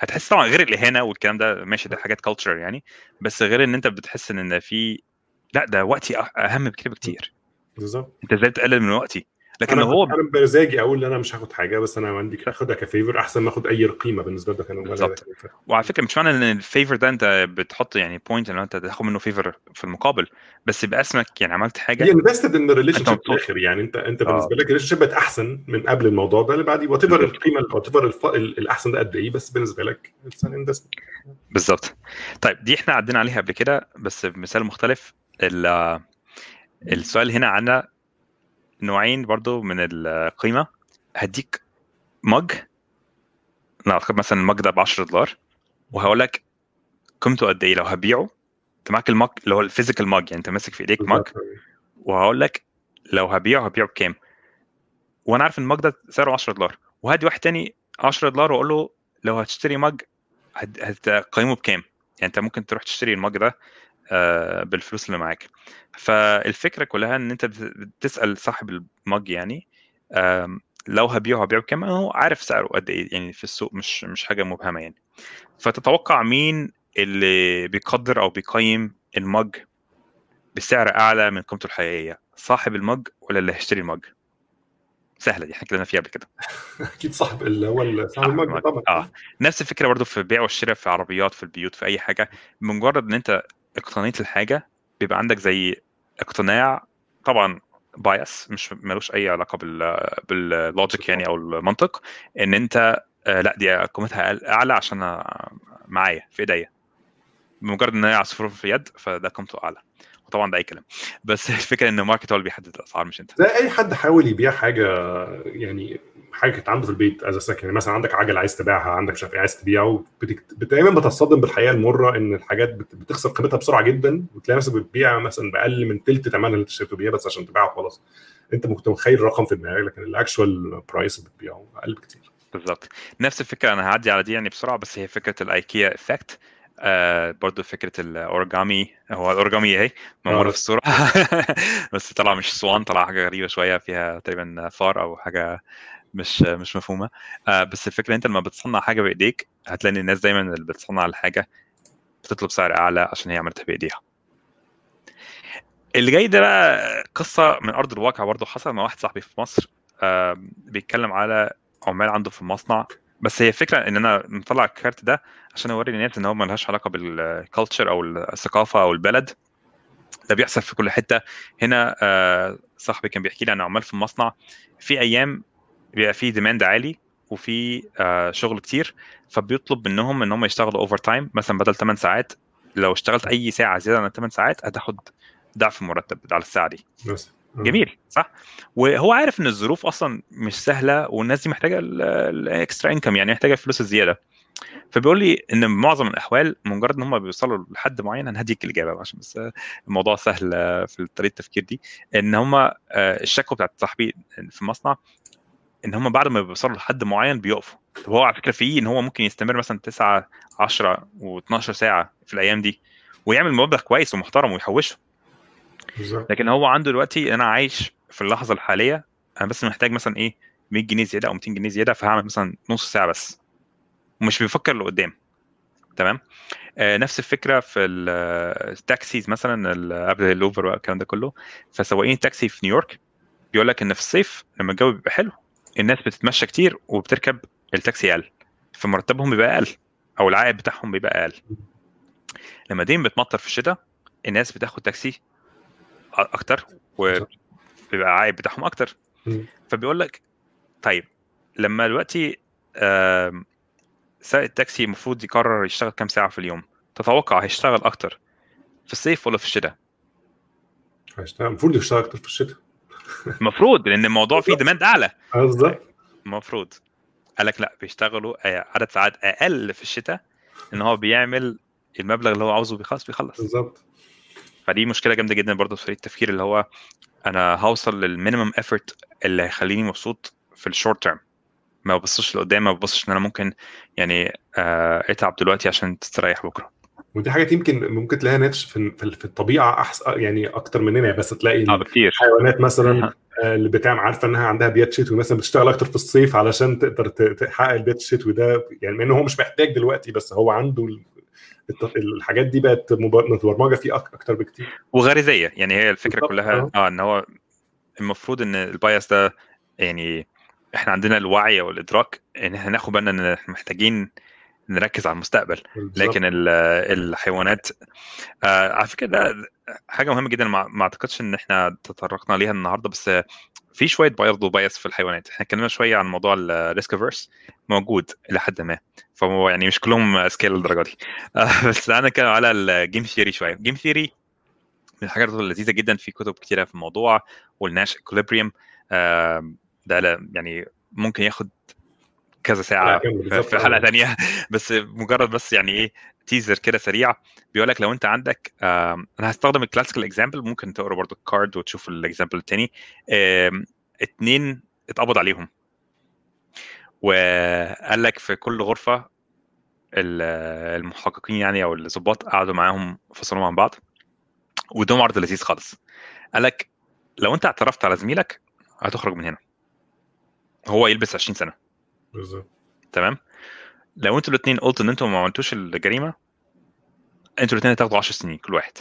هتحس طبعا غير الاهانه والكلام ده ماشي ده حاجات كلتشر يعني بس غير إن أنت بتحس إن في لأ ده وقتي أهم بكتير بكتير. بالظبط. أنت إزاي بتقلل من وقتي؟ لكن لو هو أنا بمزاجي أقول إن أنا مش هاخد حاجة بس أنا عندي أخدها كفيفر أحسن ما أخد أي قيمه بالنسبة لك أنا بالظبط. وعلى فكرة مش معنى إن ال favor ده أنت بتحط يعني point إن أنت تاخد منه favor في المقابل بس يبقى اسمك يعني عملت حاجة هي invested in ال relationship في. الآخر يعني أنت أنت آه. بالنسبة لك ال relationship بقت أحسن من قبل الموضوع ده اللي بعد whatever. القيمه whatever الأحسن ده قد إيه بس بالنسبة لك بالظبط طيب دي إحنا عدينا عليها قبل كده بس بمثال مختلف ال- السؤال هنا عن نوعين برضو من القيمة. هديك mug. ناخد مثلا ال mug ده ب 10 دولار. وهقول لك قيمته قد إيه. لو هبيعه أنت معاك ال mug اللي هو ال physical mug يعني أنت ماسك في إيديك mug. وهقول لك لو هبيعه هبيعه بكام؟ وأنا عارف إن ال mug ده سعره 10 دولار. وهدي واحد تاني 10 دولار وأقول له لو هتشتري mug هت- هتقيمه بكام؟ يعني أنت ممكن تروح تشتري ال mug ده بالفلوس اللي معاك. فالفكرة كلها إن أنت بت- بتسأل صاحب المج يعني لو هبيعه هبيعه بكام؟ هو عارف سعره قد إيه يعني في السوق مش مش حاجة مبهمة يعني. فتتوقع مين اللي بيقدر أو بيقيم المج بسعر أعلى من قيمته الحقيقية؟ صاحب المج ولا اللي هيشتري المج؟ سهلة دي إحنا اتكلمنا فيها قبل كده. أكيد صاحب ال- صاحب صاحب المج. طبعا. آه. نفس الفكرة برضو في البيع والشراء في عربيات في البيوت في أي حاجة. بمجرد إن أنت اقتنيت الحاجة بيبقى عندك زي اقتناع طبعا bias مش ملوش أي علاقة بال بال logic يعني أو المنطق إن أنت آه لأ دي قيمتها أعلى عشان معايا في إيديا. بمجرد إن هي عصفور في اليد فده قيمته أعلى. وطبعا ده أي كلام. بس الفكرة إن ال market هو اللي بيحدد الأسعار مش أنت. زي أي حد حاول يبيع حاجة يعني حاجة كانت عنده في البيت as second يعني مثلا عندك عجله عايز تبيعها عندك مش عارف إيه عايز تبيعه دايما بتصطدم بالحقيقة المرة إن الحاجات بت... بتخسر قيمتها بسرعة جدا وتلاقي نفسك بتبيع مثلا بأقل من ثلث ثمنها اللي أنت اشتريته بيها بس عشان تبيعه خلاص أنت ممكن متخيل الرقم في دماغك لكن ال actual price اللي بتبيعه أقل بكتير. بالظبط. نفس الفكرة أنا هعدي على دي يعني بسرعة بس هي فكرة ال IKEA effect آه برضو فكرة الاورجامي هو الاورجامي اهي آه. في الصورة. بس طلع مش swan طلع حاجة غريبة شوية فيها تقريبا فار أو حاجة مش مش مفهومة. آه بس الفكرة أنت لما بتصنع حاجة بإيديك هتلاقي الناس دايما اللي بتصنع الحاجة بتطلب سعر أعلى عشان هي عملتها بإيديها. اللي جاي ده بقى قصة من أرض الواقع برضه حصل مع واحد صاحبي في مصر. آه بيتكلم على عمال عنده في المصنع. بس هي فكره إن أنا مطلع الكارت ده عشان أوري الناس إن هو ملهاش علاقة بالكالتشر أو الثقافة أو البلد. ده بيحصل في كل حتة. هنا آه، صاحبي كان بيحكي لي عن عمال في المصنع. في أيام بيبقى في demand عالي وفي آه، شغل كتير فبيطلب منهم إن هم يشتغلوا overtime مثلا بدل 8 ساعات. لو اشتغلت أي ساعة زيادة عن 8 ساعات هتاخد ضعف المرتب على الساعة دي. بس. آه. جميل صح؟ وهو عارف إن الظروف أصلا مش سهلة والناس دي محتاجة ال extra income يعني محتاجة الفلوس الزيادة. فبيقول لي إن معظم الأحوال مجرد إن هم بيوصلوا لحد معين أنا هديك الإجابة عشان بس الموضوع سهل في طريقة التفكير دي. إن هم الشكوى بتاعت صاحبي في المصنع إن هم بعد ما بيوصلوا لحد معين بيقفوا. طب هو على فكرة في إن هو ممكن يستمر مثلا 9 10 و12 ساعة في الأيام دي ويعمل مبلغ كويس ومحترم ويحوشه. بالظبط. لكن هو عنده دلوقتي أنا عايش في اللحظة الحالية أنا بس محتاج مثلا إيه 100 جنيه زيادة أو 200 جنيه زيادة فهعمل مثلا نص ساعة بس. ومش بيفكر لقدام. تمام؟ آه نفس الفكرة في ال- ال taxis مثلا قبل ال Uber والكلام ده كله. فسواقين التاكسي في نيويورك بيقول لك إن في الصيف لما الجو بيبقى حلو الناس بتتمشى كتير وبتركب التاكسي أقل فمرتبهم بيبقى أقل أو العائد بتاعهم بيبقى أقل. لما الدنيا بتمطر في الشتاء الناس بتاخد تاكسي أكتر وبيبقى العائد بتاعهم أكتر. فبيقول لك طيب لما دلوقتي سائق التاكسي المفروض يقرر يشتغل كام ساعة في اليوم؟ تتوقع هيشتغل أكتر في الصيف ولا في الشتاء؟ هيشتغل المفروض يشتغل أكتر في الشتاء. المفروض لأن الموضوع فيه demand أعلى. بالظبط. المفروض. قال لك لا بيشتغلوا آه، عدد ساعات أقل في الشتاء إن هو بيعمل المبلغ اللي هو عاوزه بيخلص بيخلص. بالظبط. فدي مشكلة جامدة جدا برضه في التفكير اللي هو أنا هوصل لل minimum effort اللي هيخليني مبسوط في ال short term ما ببصش لقدام ما ببصش إن أنا ممكن يعني آه، أتعب دلوقتي عشان تستريح بكرة. ودي حاجات يمكن ممكن تلاقيها nature في في الطبيعة احسن يعني أكتر مننا. بس تلاقي آه بكتير. الحيوانات مثلا آه، اللي بتعمل عارفة إنها عندها بيات شتوي مثلا بتشتغل أكتر في الصيف علشان تقدر تحقق البيات الشتوي ده يعني مع إنه هو مش محتاج دلوقتي بس هو عنده الحاجات دي بقت متبرمجة فيه أكتر بكتير. وغريزية. يعني هي الفكرة كلها آه. آه إن هو المفروض إن ال bias ده يعني إحنا عندنا الوعي والإدراك إن إحنا ناخد بالنا إن إحنا محتاجين نركز على المستقبل. لكن ال- الحيوانات آه على فكرة ده حاجة مهمة جدا ما أعتقدش إن إحنا تطرقنا ليها النهارده بس في شوية برضه bias في الحيوانات. إحنا اتكلمنا شوية عن موضوع ال risk averse موجود إلى حد ما. فهو يعني مش كلهم اذكياء للدرجة دي. آه بس تعالى نتكلم على ال game theory شوية. ال game theory من الحاجات اللذيذه جدا في كتب كتيرة في الموضوع وال Nash equilibrium ده لا- يعني ممكن ياخد كذا ساعة في حلقة ثانية بس مجرد بس يعني إيه teaser كده سريع. بيقول لك لو أنت عندك أنا هستخدم ال classical example ممكن تقرأ برضه ال card وتشوف ال example الثاني اتنين اتقبض عليهم. وقال لك في كل غرفة المحققين يعني أو الظباط قعدوا معاهم فصلوا مع بعض. وادوهم عرض لذيذ خالص. قال لك لو أنت اعترفت على زميلك هتخرج من هنا. هو يلبس 20 سنة. بالظبط. تمام. لو أنتوا الاثنين قلتوا ان أنتوا ما عملتوش الجريمة أنتوا الاثنين هتاخدوا 10 سنين كل واحد.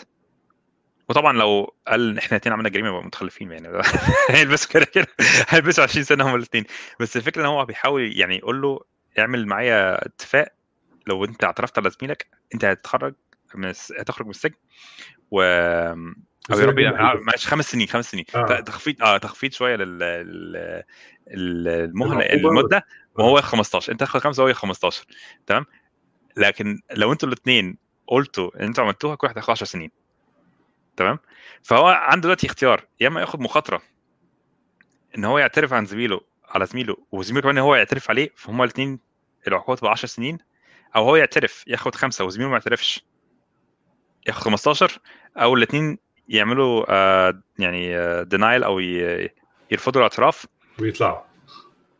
وطبعا لو قال إحنا الاثنين عملنا جريمة يبقى متخلفين يعني. هيلبسوا كده كده. هيلبسوا 20 سنة هم الاثنين بس الفكرة إن هو بيحاول يعني يقول له اعمل معايا اتفاق. لو أنت اعترفت على زميلك أنت هتتخرج من هتخرج من السجن. و أو يا ربي معلش خمس سنين خمس سنين. آه. تخفيض آه تخفيض شوية لل المهله المدة وهو 15 أنت تاخد خمسة وهو 15 تمام؟ لكن لو أنتوا الاثنين قلتوا إن أنتوا عملتوها كل واحد هياخد 10 سنين. تمام؟ فهو عنده دلوقتي اختيار يا إما ياخد مخاطرة إن هو يعترف عن زميله على زميله وزميله كمان هو يعترف عليه فهم الاثنين العقوبه تبقى 10 سنين. أو هو يعترف ياخد خمسة وزميله ما يعترفش ياخد 15 أو الاثنين يعملوا آه يعني آه denial أو يرفضوا الاعتراف. ويطلعوا.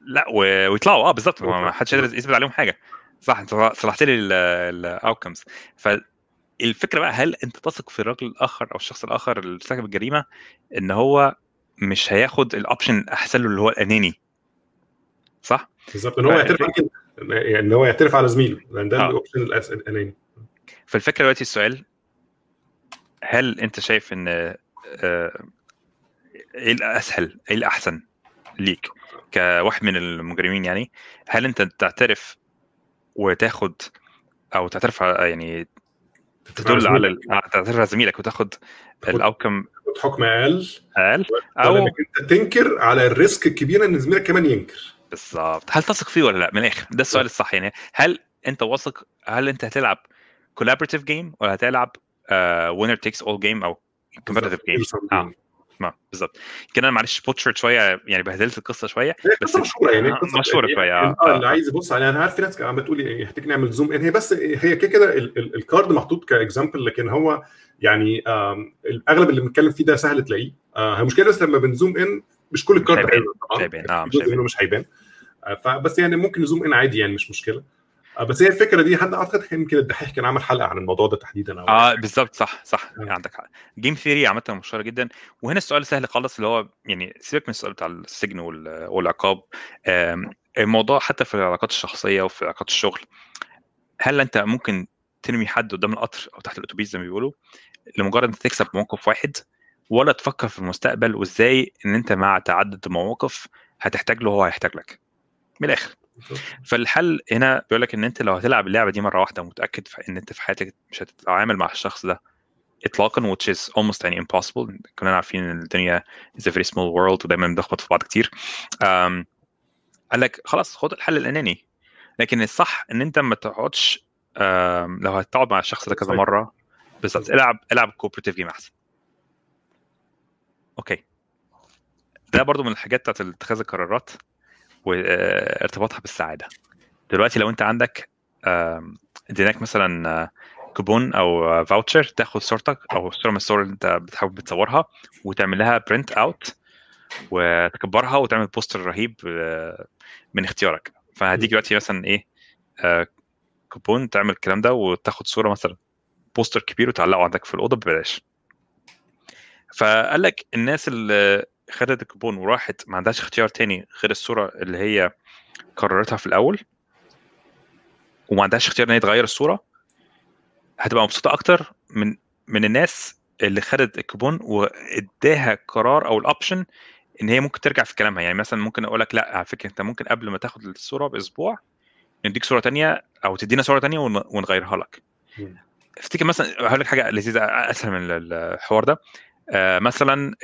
لا ويطلعوا. آه بالظبط. ما حدش قادر يثبت عليهم حاجة. صح انت صلحت لي ال outcomes فالفكرة بقى هل أنت تثق في الراجل الآخر أو الشخص الآخر اللي ارتكب الجريمة إن هو مش هياخد ال option الاحسن له اللي هو الاناني صح؟ بالظبط. إن هو يعترف يعني إن هو يعترف على زميله. لأن ده آه. ال option الأناني. فالفكرة دلوقتي السؤال هل أنت شايف إن آه إيه الأسهل إيه الأحسن ليك كواحد من المجرمين يعني؟ هل أنت تعترف وتاخد أو تعترف يعني تدل على تعترف على زميلك وتاخد ال outcome حكم أقل. أقل؟ أو انك أنت تنكر على ال risk الكبير إن زميلك كمان ينكر. بالظبط. هل تثق فيه ولا لا؟ من الآخر ده السؤال الصح يعني. هل أنت واثق هل أنت هتلعب collaborative game ولا هتلعب winner takes all game أو competitive game آه. ما بالظبط. يمكن أنا معلش butchered شوية يعني بهدلت القصة شوية بس مشهورة يعني قصة مشهورة يعني شوية. آه اللي عايز يبص عليها أنا عارف في ناس عم بتقول يحتاج نعمل zoom in هي بس هي كده كده ال card محطوط ك example لكن هو يعني اغلب اللي بنتكلم فيه ده سهل تلاقيه. آه المشكلة بس لما بن zoom in مش كل ال card هيبان مش هيبان. آه مش هيبان. فبس يعني ممكن ن zoom in عادي يعني مش مشكلة. بس هي الفكرة دي حد أعتقد يمكن الدحيح كان عمل حلقة عن الموضوع ده تحديدا آه بالظبط صح صح آه. عندك حق. game theory عامة مشهورة جدا. وهنا السؤال سهل خالص اللي هو يعني سيبك من السؤال بتاع السجن والعقاب. الموضوع حتى في العلاقات الشخصية وفي علاقات الشغل هل أنت ممكن ترمي حد قدام القطر أو تحت الأتوبيس زي ما بيقولوا لمجرد أنت تكسب موقف واحد ولا تفكر في المستقبل وإزاي إن أنت مع تعدد المواقف هتحتاج له وهو هيحتاج لك؟ من الآخر. فالحل هنا بيقول لك إن أنت لو هتلعب اللعبة دي مرة واحدة ومتاكد إن أنت في حياتك مش هتتعامل مع الشخص ده اطلاقا which is almost يعني impossible. كلنا عارفين إن الدنيا is a very small world ودايما بنخبط في بعض كتير. um, قال لك خلاص خد الحل الأناني. لكن الصح إن أنت ما تقعدش um, لو هتقعد مع الشخص ده كذا مرة بالظبط. العب العب cooperative game أحسن. okay. ده برضو من الحاجات بتاعت اتخاذ القرارات. وارتباطها بالسعادة. دلوقتي لو انت عندك اديناك مثلا كوبون أو voucher تاخد صورتك أو صورة من الصور اللي انت بتحاول بتصورها وتعمل لها print out وتكبرها وتعمل poster رهيب من اختيارك. فهديك دلوقتي مثلا إيه كوبون تعمل الكلام ده وتاخد صورة مثلا poster كبير وتعلقه عندك في الأوضة ببلاش. فقال لك الناس اللي خدت الكوبون وراحت ما عندهاش اختيار تاني غير الصورة اللي هي قررتها في الأول وما عندهاش اختيار إن هي تغير الصورة. هتبقى مبسوطة أكتر من من الناس اللي خدت الكوبون واداها قرار أو ال option إن هي ممكن ترجع في كلامها. يعني مثلا ممكن أقول لك لا على فكرة أنت ممكن قبل ما تاخد الصورة بأسبوع نديك صورة تانية أو تدينا صورة تانية ونغيرها لك. افتكر مثلا هقول لك حاجة لذيذة أسهل من الحوار ده. آه مثلا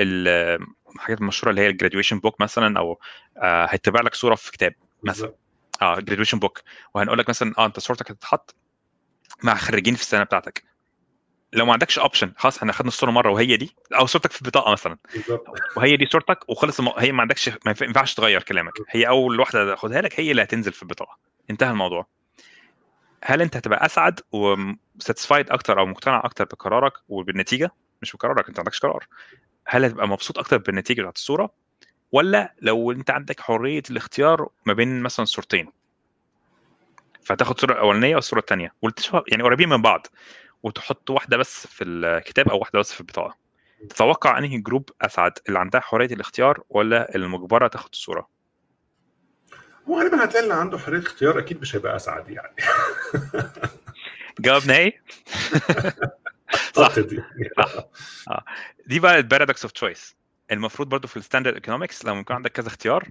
الحاجات المشهوره اللي هي ال graduation book مثلا أو آه هيتبع لك صورة في كتاب مثلا. آه graduation book وهنقول لك مثلا آه أنت صورتك هتتحط مع خريجين في السنة بتاعتك. لو ما عندكش option خلاص إحنا خدنا الصورة مرة وهي دي أو صورتك في البطاقة مثلا. وهي دي صورتك وخلص الم... هي ما عندكش ما ينفع- ينفعش تغير كلامك. هي أول واحدة اخدها لك هي اللي هتنزل في البطاقة. انتهى الموضوع. هل أنت هتبقى أسعد و satisfied أكتر أو مقتنع أكتر بقرارك وبالنتيجة؟ مش بقرارك أنت ما عندكش قرار. هل هتبقى مبسوط أكتر بالنتيجة بتاعت الصورة؟ ولا لو أنت عندك حرية الاختيار ما بين مثلا صورتين؟ فتاخد الصورة الاولانيه والصورة الثانية يعني قريبين من بعض وتحط واحدة بس في الكتاب أو واحدة بس في البطاقة. تتوقع أنهي جروب أسعد اللي عندها حرية الاختيار ولا اللي مجبره تاخد الصورة؟ هو غالبا هتلاقي اللي عنده حرية اختيار أكيد مش هيبقى أسعد يعني. جواب نهائي؟ صح. دي. دي بقى ال paradox of choice المفروض برضو في ال standard economics لما يكون عندك كذا اختيار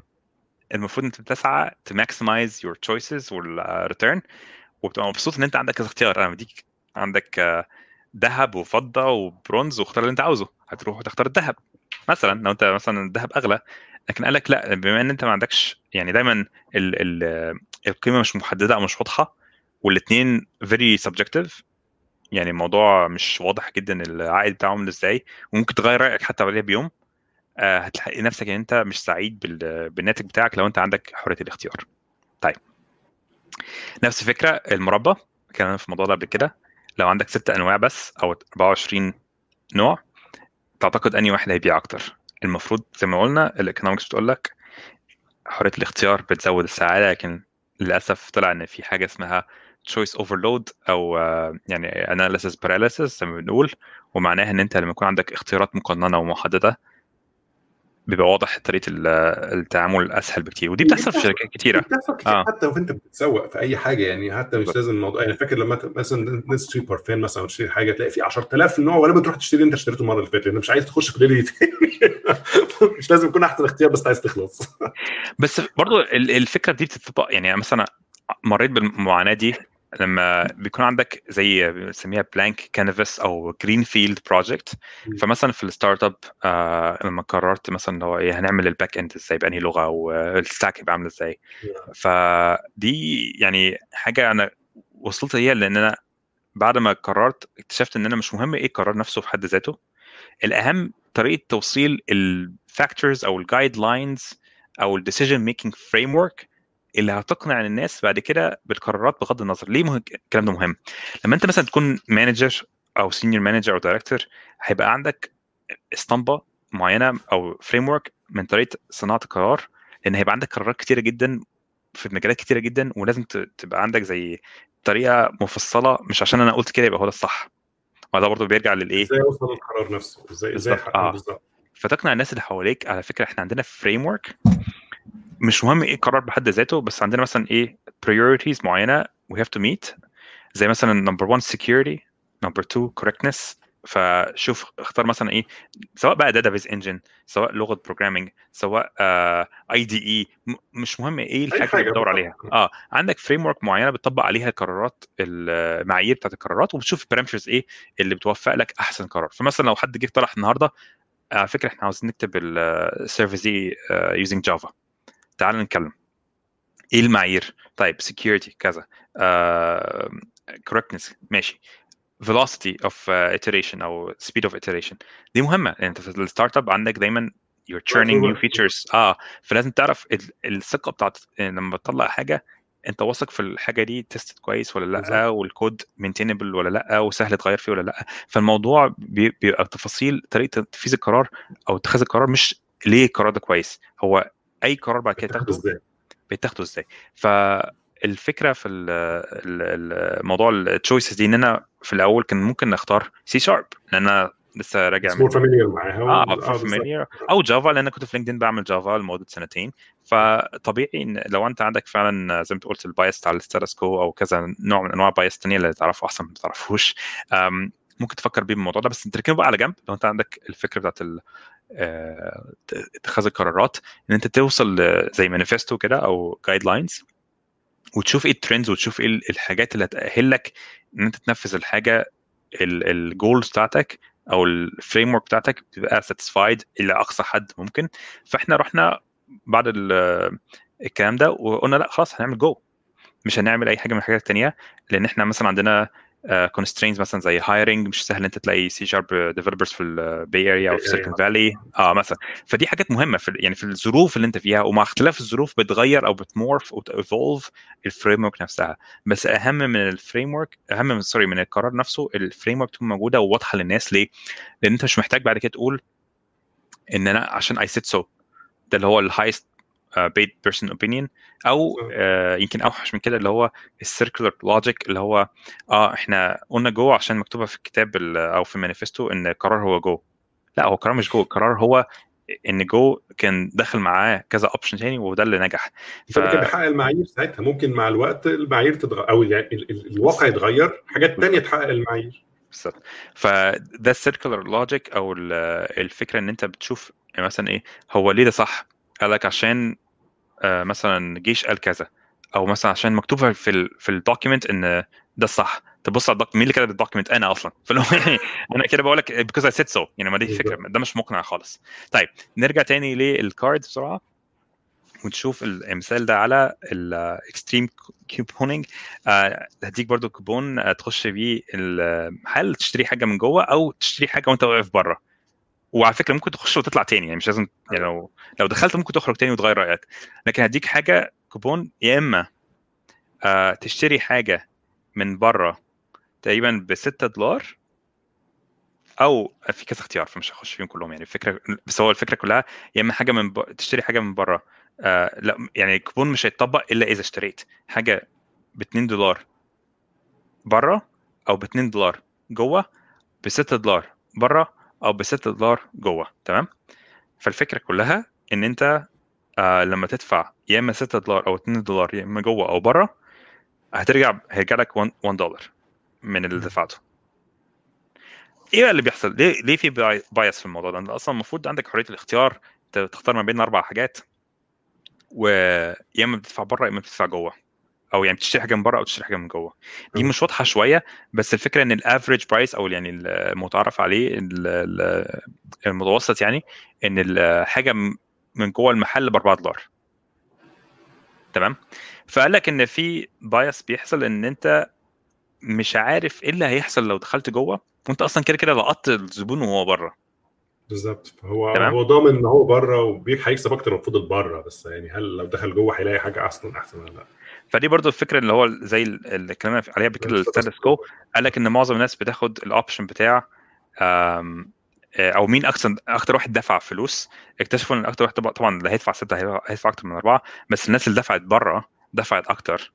المفروض أنت بتسعى maximize your choices وال return وبتبقى مبسوط إن أنت عندك كذا اختيار. أنا بديك عندك آه، ذهب وفضة وبرونز واختار اللي أنت عاوزه. هتروح وتختار الذهب. مثلا لو أنت مثلا الذهب أغلى لكن قال لك لا بما إن أنت ما عندكش يعني دايما ال ال القيمة مش محددة أو مش واضحة والاثنين very subjective يعني الموضوع مش واضح جدا العائد بتاعه عامل إزاي وممكن تغير رأيك حتى بعدها بيوم. آه، هتلاقي نفسك إن أنت مش سعيد بال- بالناتج بتاعك لو أنت عندك حرية الاختيار. طيب. نفس الفكرة المربى. كان في الموضوع ده قبل كده. لو عندك ست أنواع بس أو 24 نوع تعتقد أنهي واحد هيبيع أكتر؟ المفروض زي ما قلنا الايكونومكس بتقول لك حرية الاختيار بتزود السعادة لكن للأسف طلع إن في حاجة اسمها choice overload أو آه، يعني analysis paralysis زي ما بنقول ومعناها إن أنت لما يكون عندك اختيارات مقننة ومحددة بيبقى واضح طريقة ال- التعامل أسهل بكتير ودي بتحصل في شركات كتيرة بتحصل كتير آه. حتى وأنت بتتسوق في أي حاجة يعني حتى مش. لازم الموضوع يعني فاكر لما مثلا نشتري بارفان مثلا أو تشتري حاجة تلاقي في 10000 نوع ولا بتروح تشتري اللي أنت اشتريته المرة اللي فاتت لأن مش عايز تخش في ليله تاني مش لازم يكون أحسن اختيار بس عايز تخلص بس برضو ال- الفكرة دي بتطبق يعني مثلا مريت بالمعاناة دي لما بيكون عندك زي بنسميها blank canvas أو green field project. فمثلا في ال start up آه لما قررت مثلا اللي هو إيه هنعمل ال back end إزاي؟ بأنهي لغة؟ وال stack يبقى عامل إزاي؟ فدي يعني حاجة أنا وصلت ليها لأن أنا بعد ما قررت اكتشفت إن أنا مش مهم إيه القرار نفسه في حد ذاته. الأهم طريقة توصيل ال factors أو ال guidelines أو ال decision making framework اللي هتقنع الناس بعد كده بالقرارات بغض النظر. ليه مهم؟ الكلام ده مهم. لما انت مثلا تكون manager أو senior manager أو director هيبقى عندك اسطمبة معينة أو framework من طريقة صناعة القرار لأن هيبقى عندك قرارات كتيرة جدا في مجالات كتيرة جدا ولازم تبقى عندك زي طريقة مفصلة مش عشان أنا قلت كده يبقى هو ده الصح. وده برضه بيرجع للإيه؟ إزاي اوصل للقرار نفسه؟ إزاي إزاي بالظبط. آه. فتقنع الناس اللي حواليك. على فكرة إحنا عندنا framework مش مهم إيه القرار بحد ذاته بس عندنا مثلا إيه priorities معينة we have to meet زي مثلا number one security number two correctness. فشوف اختار مثلا إيه سواء بقى database engine سواء لغة programming سواء IDE مش مهم إيه الحاجة اللي بتدور. عليها. آه عندك framework معينة بتطبق عليها القرارات المعايير بتاعت القرارات وبتشوف ال parameters إيه اللي بتوفق لك أحسن قرار. فمثلا لو حد جه اقترح النهارده على فكرة إحنا عاوزين نكتب ال service دي using جافا تعال نتكلم. إيه المعايير؟ طيب security كذا. uh, correctness ماشي. velocity of uh, iteration أو speed of iteration. دي مهمة لأن أنت في ال startup عندك دايما you're churning new features. آه فلازم تعرف ال- الثقة بتاعت لما تطلع حاجة أنت واثق في الحاجة دي tested كويس ولا لأ. والكود maintainable ولا لأ وسهل تغير فيه ولا لأ. فالموضوع بي- بيبقى تفاصيل طريقة تنفيذ القرار أو اتخاذ القرار مش ليه القرار ده كويس. هو أي قرار بعد كده تاخده. إزاي؟ بيتاخدوا إزاي؟ فالفكرة في ال- ال- الموضوع ال choices دي إن أنا في الأول كان ممكن نختار سي شارب لأن أنا لسه راجع more familiar معاها آه. familiar أو جافا لأن كنت في لينكدين بعمل جافا لمدة سنتين. فطبيعي إن لو أنت عندك فعلا زي ما أنت قلت ال bias على ال status quo أو كذا نوع من أنواع ال bias الثانية اللي تعرفه احسن ما تعرفوش ممكن تفكر بيه بالموضوع ده. بس تركنه بقى على جنب. لو أنت عندك الفكرة بتاعت آه، اتخاذ القرارات إن أنت توصل زي مانيفستو كده أو guidelines وتشوف إيه ال trends وتشوف إيه الحاجات اللي هتأهلك إن أنت تنفذ الحاجة ال goals بتاعتك أو ال framework بتاعتك تبقى satisfied إلى أقصى حد ممكن. فإحنا رحنا بعد ال- الكلام ده وقلنا لأ خلاص هنعمل جو مش هنعمل أي حاجة من الحاجات التانية لأن إحنا مثلا عندنا constraints مثلا زي hiring مش سهل أنت تلاقي سي شارب ديفلوبرز في ال Bay Area أو في Silicon Valley آه مثلا. فدي حاجات مهمة في يعني في الظروف اللي أنت فيها ومع اختلاف الظروف بتغير أو بت morph أو بت evolve ال framework نفسها. بس أهم من ال framework أهم من sorry من القرار نفسه ال framework تكون موجودة وواضحة للناس. ليه؟ لأن أنت مش محتاج بعد كده تقول إن أنا عشان I said so ده اللي هو ال highest paid person opinion أو uh, يمكن أوحش من كده اللي هو ال circular logic اللي هو آه إحنا قلنا جو عشان مكتوبة في الكتاب أو في المانيفستو إن القرار هو جو لأ هو القرار مش جو القرار هو إن جو كان داخل معاه كذا option تاني وده اللي نجح. ف... ممكن تحقق المعايير ساعتها. ممكن مع الوقت المعايير تتغير أو يعني الواقع يتغير حاجات تانية تحقق المعايير. بالظبط. فده ال circular logic أو الفكرة إن أنت بتشوف مثلا إيه هو ليه ده صح؟ قال لك عشان آه مثلا جيش قال كذا أو مثلا عشان مكتوب في ال في ال document إن ده الصح. تبص على الدوك... مين اللي كتب ال document أنا أصلا. فلو يعني أنا كده بقول لك because I said so يعني ما دي فكرة ده مش مقنع خالص. طيب نرجع تاني لل card بسرعة. ونشوف المثال ده على ال extreme couponing هديك برضو كوبون آه تخش بيه المحل تشتري حاجة من جوه أو تشتري حاجة وأنت واقف بره؟ وعلى فكرة ممكن تخش وتطلع تاني يعني مش لازم يعني لو لو دخلت ممكن تخرج تاني وتغير رأيك. لكن هديك حاجة كوبون يا إما آه تشتري حاجة من بره تقريبا ب 6 دولار أو في كذا اختيار فمش هخش فيهم كلهم يعني الفكرة بس هو الفكرة كلها يا إما حاجة من ب... تشتري حاجة من بره آه لا يعني الكوبون مش هيتطبق إلا إذا اشتريت. حاجة ب 2 دولار بره أو ب 2 دولار جوه ب 6 دولار بره أو ب 6 دولار جوه تمام؟ فالفكرة كلها إن أنت آه لما تدفع يا إما 6 دولار أو 2 دولار يا إما جوه أو بره هترجع هيرجع لك 1 دولار من اللي دفعته. إيه بقى اللي بيحصل؟ ليه ليه في بايس في الموضوع ده؟ انت أصلا المفروض عندك حرية الاختيار تختار ما بين أربع حاجات ويا إما بتدفع بره يا إما بتدفع جوه. أو يعني بتشتري حاجة من بره أو تشتري حاجة من جوه. دي مش واضحة شوية بس الفكرة إن ال average price أو يعني المتعارف عليه المتوسط يعني إن الحاجة من جوه المحل ب 4 دولار. تمام؟ فقال لك إن في bias بيحصل إن أنت مش عارف إيه اللي هيحصل لو دخلت جوه وأنت أصلا كده كده لقطت الزبون وهو بره. بالظبط. هو تمام؟ هو ضامن إن هو بره وهيكسب أكتر من فضل بره بس يعني هل لو دخل جوه هيلاقي حاجة احسن أحسن ولا لأ؟ فدي برضو الفكرة اللي هو زي اللي اتكلمنا عليها قبل كده ال status quo قال لك إن معظم الناس بتاخد ال option بتاع أو مين أكثر أكتر واحد دفع فلوس. اكتشفوا إن أكتر واحد طبعا اللي هيدفع ستة هيدفع أكتر من أربعة بس الناس اللي دفعت بره دفعت أكتر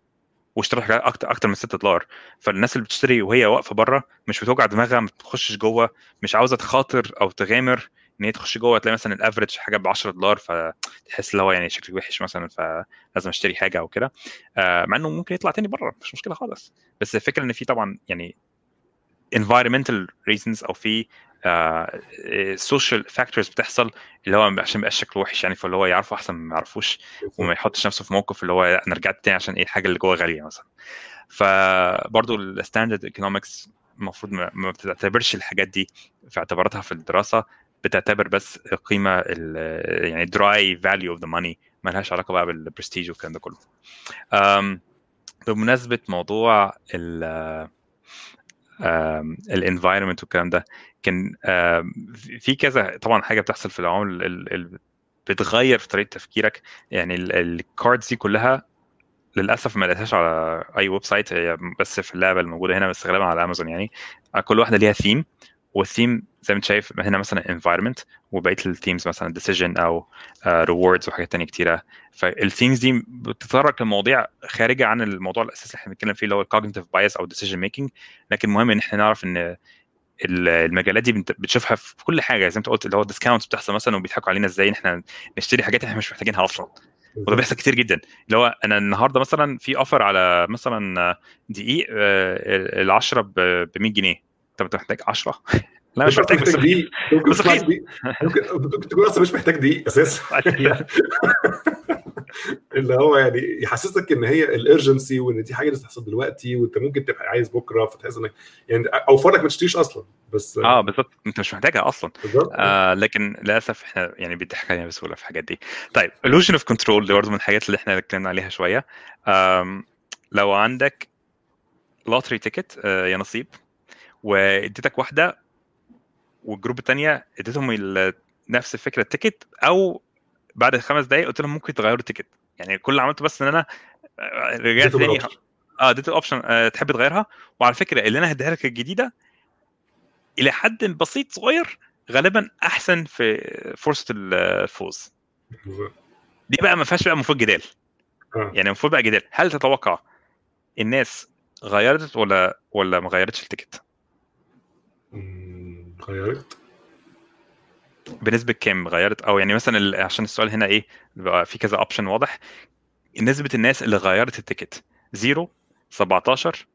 واشترت حاجات أكتر أكتر من 6 دولار. فالناس اللي بتشتري وهي واقفة بره مش بتوجع دماغها ما تخشش جوه مش عاوزة تخاطر أو تغامر. ان هي تخش جوه تلاقي مثلا ال average حاجة ب 10 دولار فتحس اللي هو يعني شكلي وحش مثلا فلازم أشتري حاجة أو كده. آه مع إنه ممكن يطلع تاني بره مش مشكلة خالص. بس الفكرة إن في طبعا يعني environmental reasons أو في social uh, factors بتحصل اللي هو عشان يبقى شكله وحش يعني فاللي هو يعرفه أحسن ما يعرفوش وما يحطش نفسه في موقف اللي هو أنا رجعت تاني عشان إيه الحاجة اللي جوه غالية مثلا. فبرضه ال standard economics المفروض ما بتعتبرش الحاجات دي في اعتباراتها في الدراسة بتعتبر بس القيمه يعني the real value of the money ما لهاش علاقة بقى بالبرستيج والكلام ده كله. بمناسبة موضوع ال environment والكلام ده كان في كذا طبعا حاجة بتحصل في اللي بتغير في طريقة تفكيرك. يعني ال cards دي كلها للأسف ما لقيتهاش على أي website هي بس في اللعبة الموجودة هنا بس غالبا على امازون يعني. كل واحدة ليها ثيم والثيم زي ما انت شايف هنا مثلا environment وبقية ال themes مثلا decision أو rewards uh, وحاجات تانية كتيرة. فال themes دي بتتطرق لمواضيع خارجة عن الموضوع الأساسي اللي إحنا بنتكلم فيه اللي هو ال cognitive bias أو decision making لكن المهم إن إحنا نعرف إن المجالات دي بتشوفها في كل حاجة. زي ما انت قلت اللي هو discounts بتحصل مثلا وبيضحكوا علينا إزاي إن إحنا نشتري حاجات إحنا مش محتاجينها أصلا. وده بيحصل كتير جدا. اللي هو أنا النهارده مثلا في offer على مثلا دقيق ال 10 ب 100 جنيه. انت محتاج 10 لا مش محتاج بس دي بس دي ممكن تكون أصلا مش محتاج دي أساسا. اللي هو يعني يحسسك إن هي ال urgency وإن دي حاجة لازم تحصل دلوقتي وإنت ممكن تبقى عايز بكرة فتحس إنك يعني اوفر لك ما تشتريش أصلا. بس آه بالظبط. أنت مش محتاجها أصلا. آه لكن للأسف إحنا يعني بيضحك علينا بسهوله في الحاجات دي. طيب illusion of control دي برضه من الحاجات اللي إحنا اتكلمنا عليها شوية. لو عندك lottery ticket يا نصيب. واديتك واحدة وال group الثانية اديتهم نفس الفكرة ال ticket أو بعد خمس دقائق قلت لهم ممكن تغيروا ال ticket. يعني كل اللي عملته بس إن أنا آه، رجعت تاني. آه اديت ال option آه تحب تغيرها؟ وعلى فكرة اللي أنا هديها لك الجديدة إلى حد بسيط صغير غالبا أحسن في فرصة الفوز. دي بقى ما فيهاش بقى المفروض جدال. آه. يعني المفروض بقى جدال. هل تتوقع الناس غيرت ولا ولا ما غيرتش ال ticket؟ غيرت؟ بنسبة كام غيرت؟ أو يعني مثلا عشان السؤال هنا إيه بقى في كذا option واضح. نسبة الناس اللي غيرت ال ticket 0 17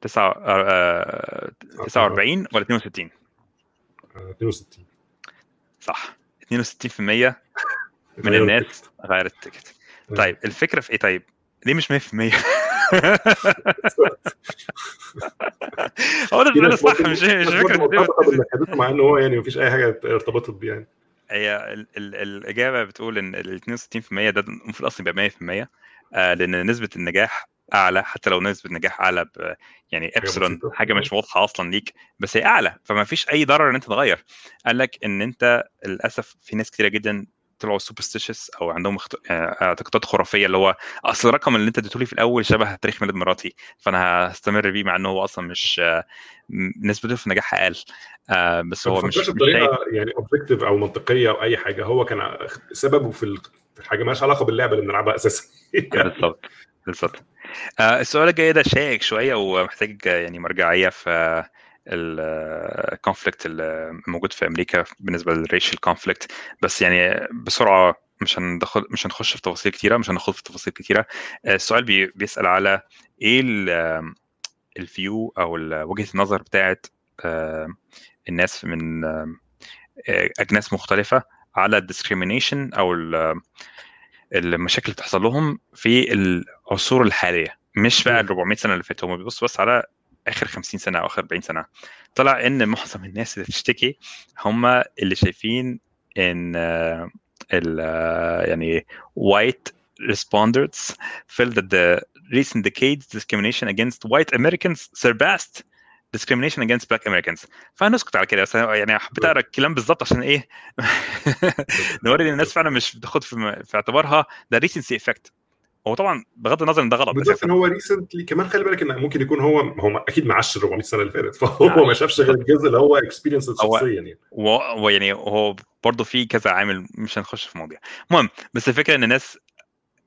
9 آه، 49 ولا 62 آه، 62 صح. 62% من الناس غيرت التيكت. آه. طيب الفكرة في إيه؟ طيب ليه مش 100% هو ده ناس صح مش مش فكره مع ان هو يعني مفيش أي حاجة ارتبطت بيه يعني. هي ال ال الإجابة بتقول إن ال 62% ده المفروض أصلا يبقى 100% آه لأن نسبة النجاح أعلى حتى لو نسبة النجاح أعلى ب- يعني إبسلون. حاجة مش واضحة أصلا ليك بس هي أعلى فما فيش أي ضرر إن أنت تغير قال لك إن أنت للأسف في ناس كتيرة جدا طلعوا superstitious أو عندهم اخت... آه، اعتقادات خرافية اللي هو أصل الرقم اللي أنت اديته لي في الأول شبه تاريخ ميلاد مراتي فأنا هستمر بيه مع إنه هو أصلا مش آه، نسبته في النجاح أقل آه، بس هو مش بطريقة يعني objective أو منطقية أو أي حاجة هو كان سببه في ال- في الحاجة مالهاش علاقة باللعبة اللي بنلعبها أساسا. بالظبط بالظبط السؤال الجاي ده شائك شوية ومحتاج يعني مرجعية في ال conflict اللي موجود في أمريكا بالنسبة لل racial conflict بس يعني بسرعة مش هندخل مش هنخش في تفاصيل كتيرة مش هنخوض في تفاصيل كتيرة. آه، السؤال بي- بيسأل على إيه ال view أو وجهة النظر بتاعت آه، الناس من آه، أجناس مختلفة على الديسكريميشن أو ال- المشاكل اللي بتحصل لهم في العصور الحالية. مش بقى ال 400 سنة اللي فاتوا. هم بيبصوا بس على آخر 50 سنة أو آخر 40 سنة طلع إن معظم الناس اللي بتشتكي هم اللي شايفين إن آه، ال آه، يعني white respondents feel that the recent decades discrimination against white Americans surpassed discrimination against black Americans. فهنسكت على كده يعني حبيت أقرأ الكلام بالظبط عشان إيه؟ نوري إن الناس فعلا مش بتاخد في, في اعتبارها ده recency effect. هو طبعا بغض النظر إن ده غلط بالذات إن هو recently كمان خلي بالك إن ممكن يكون هو هو أكيد ما عاش ال 400 سنة اللي فاتت فهو ما شافش غير الجزء اللي هو experience هو- شخصيا يعني. و- ويعني هو برضه في كذا عامل مش هنخش في مواضيع المهم بس الفكرة إن الناس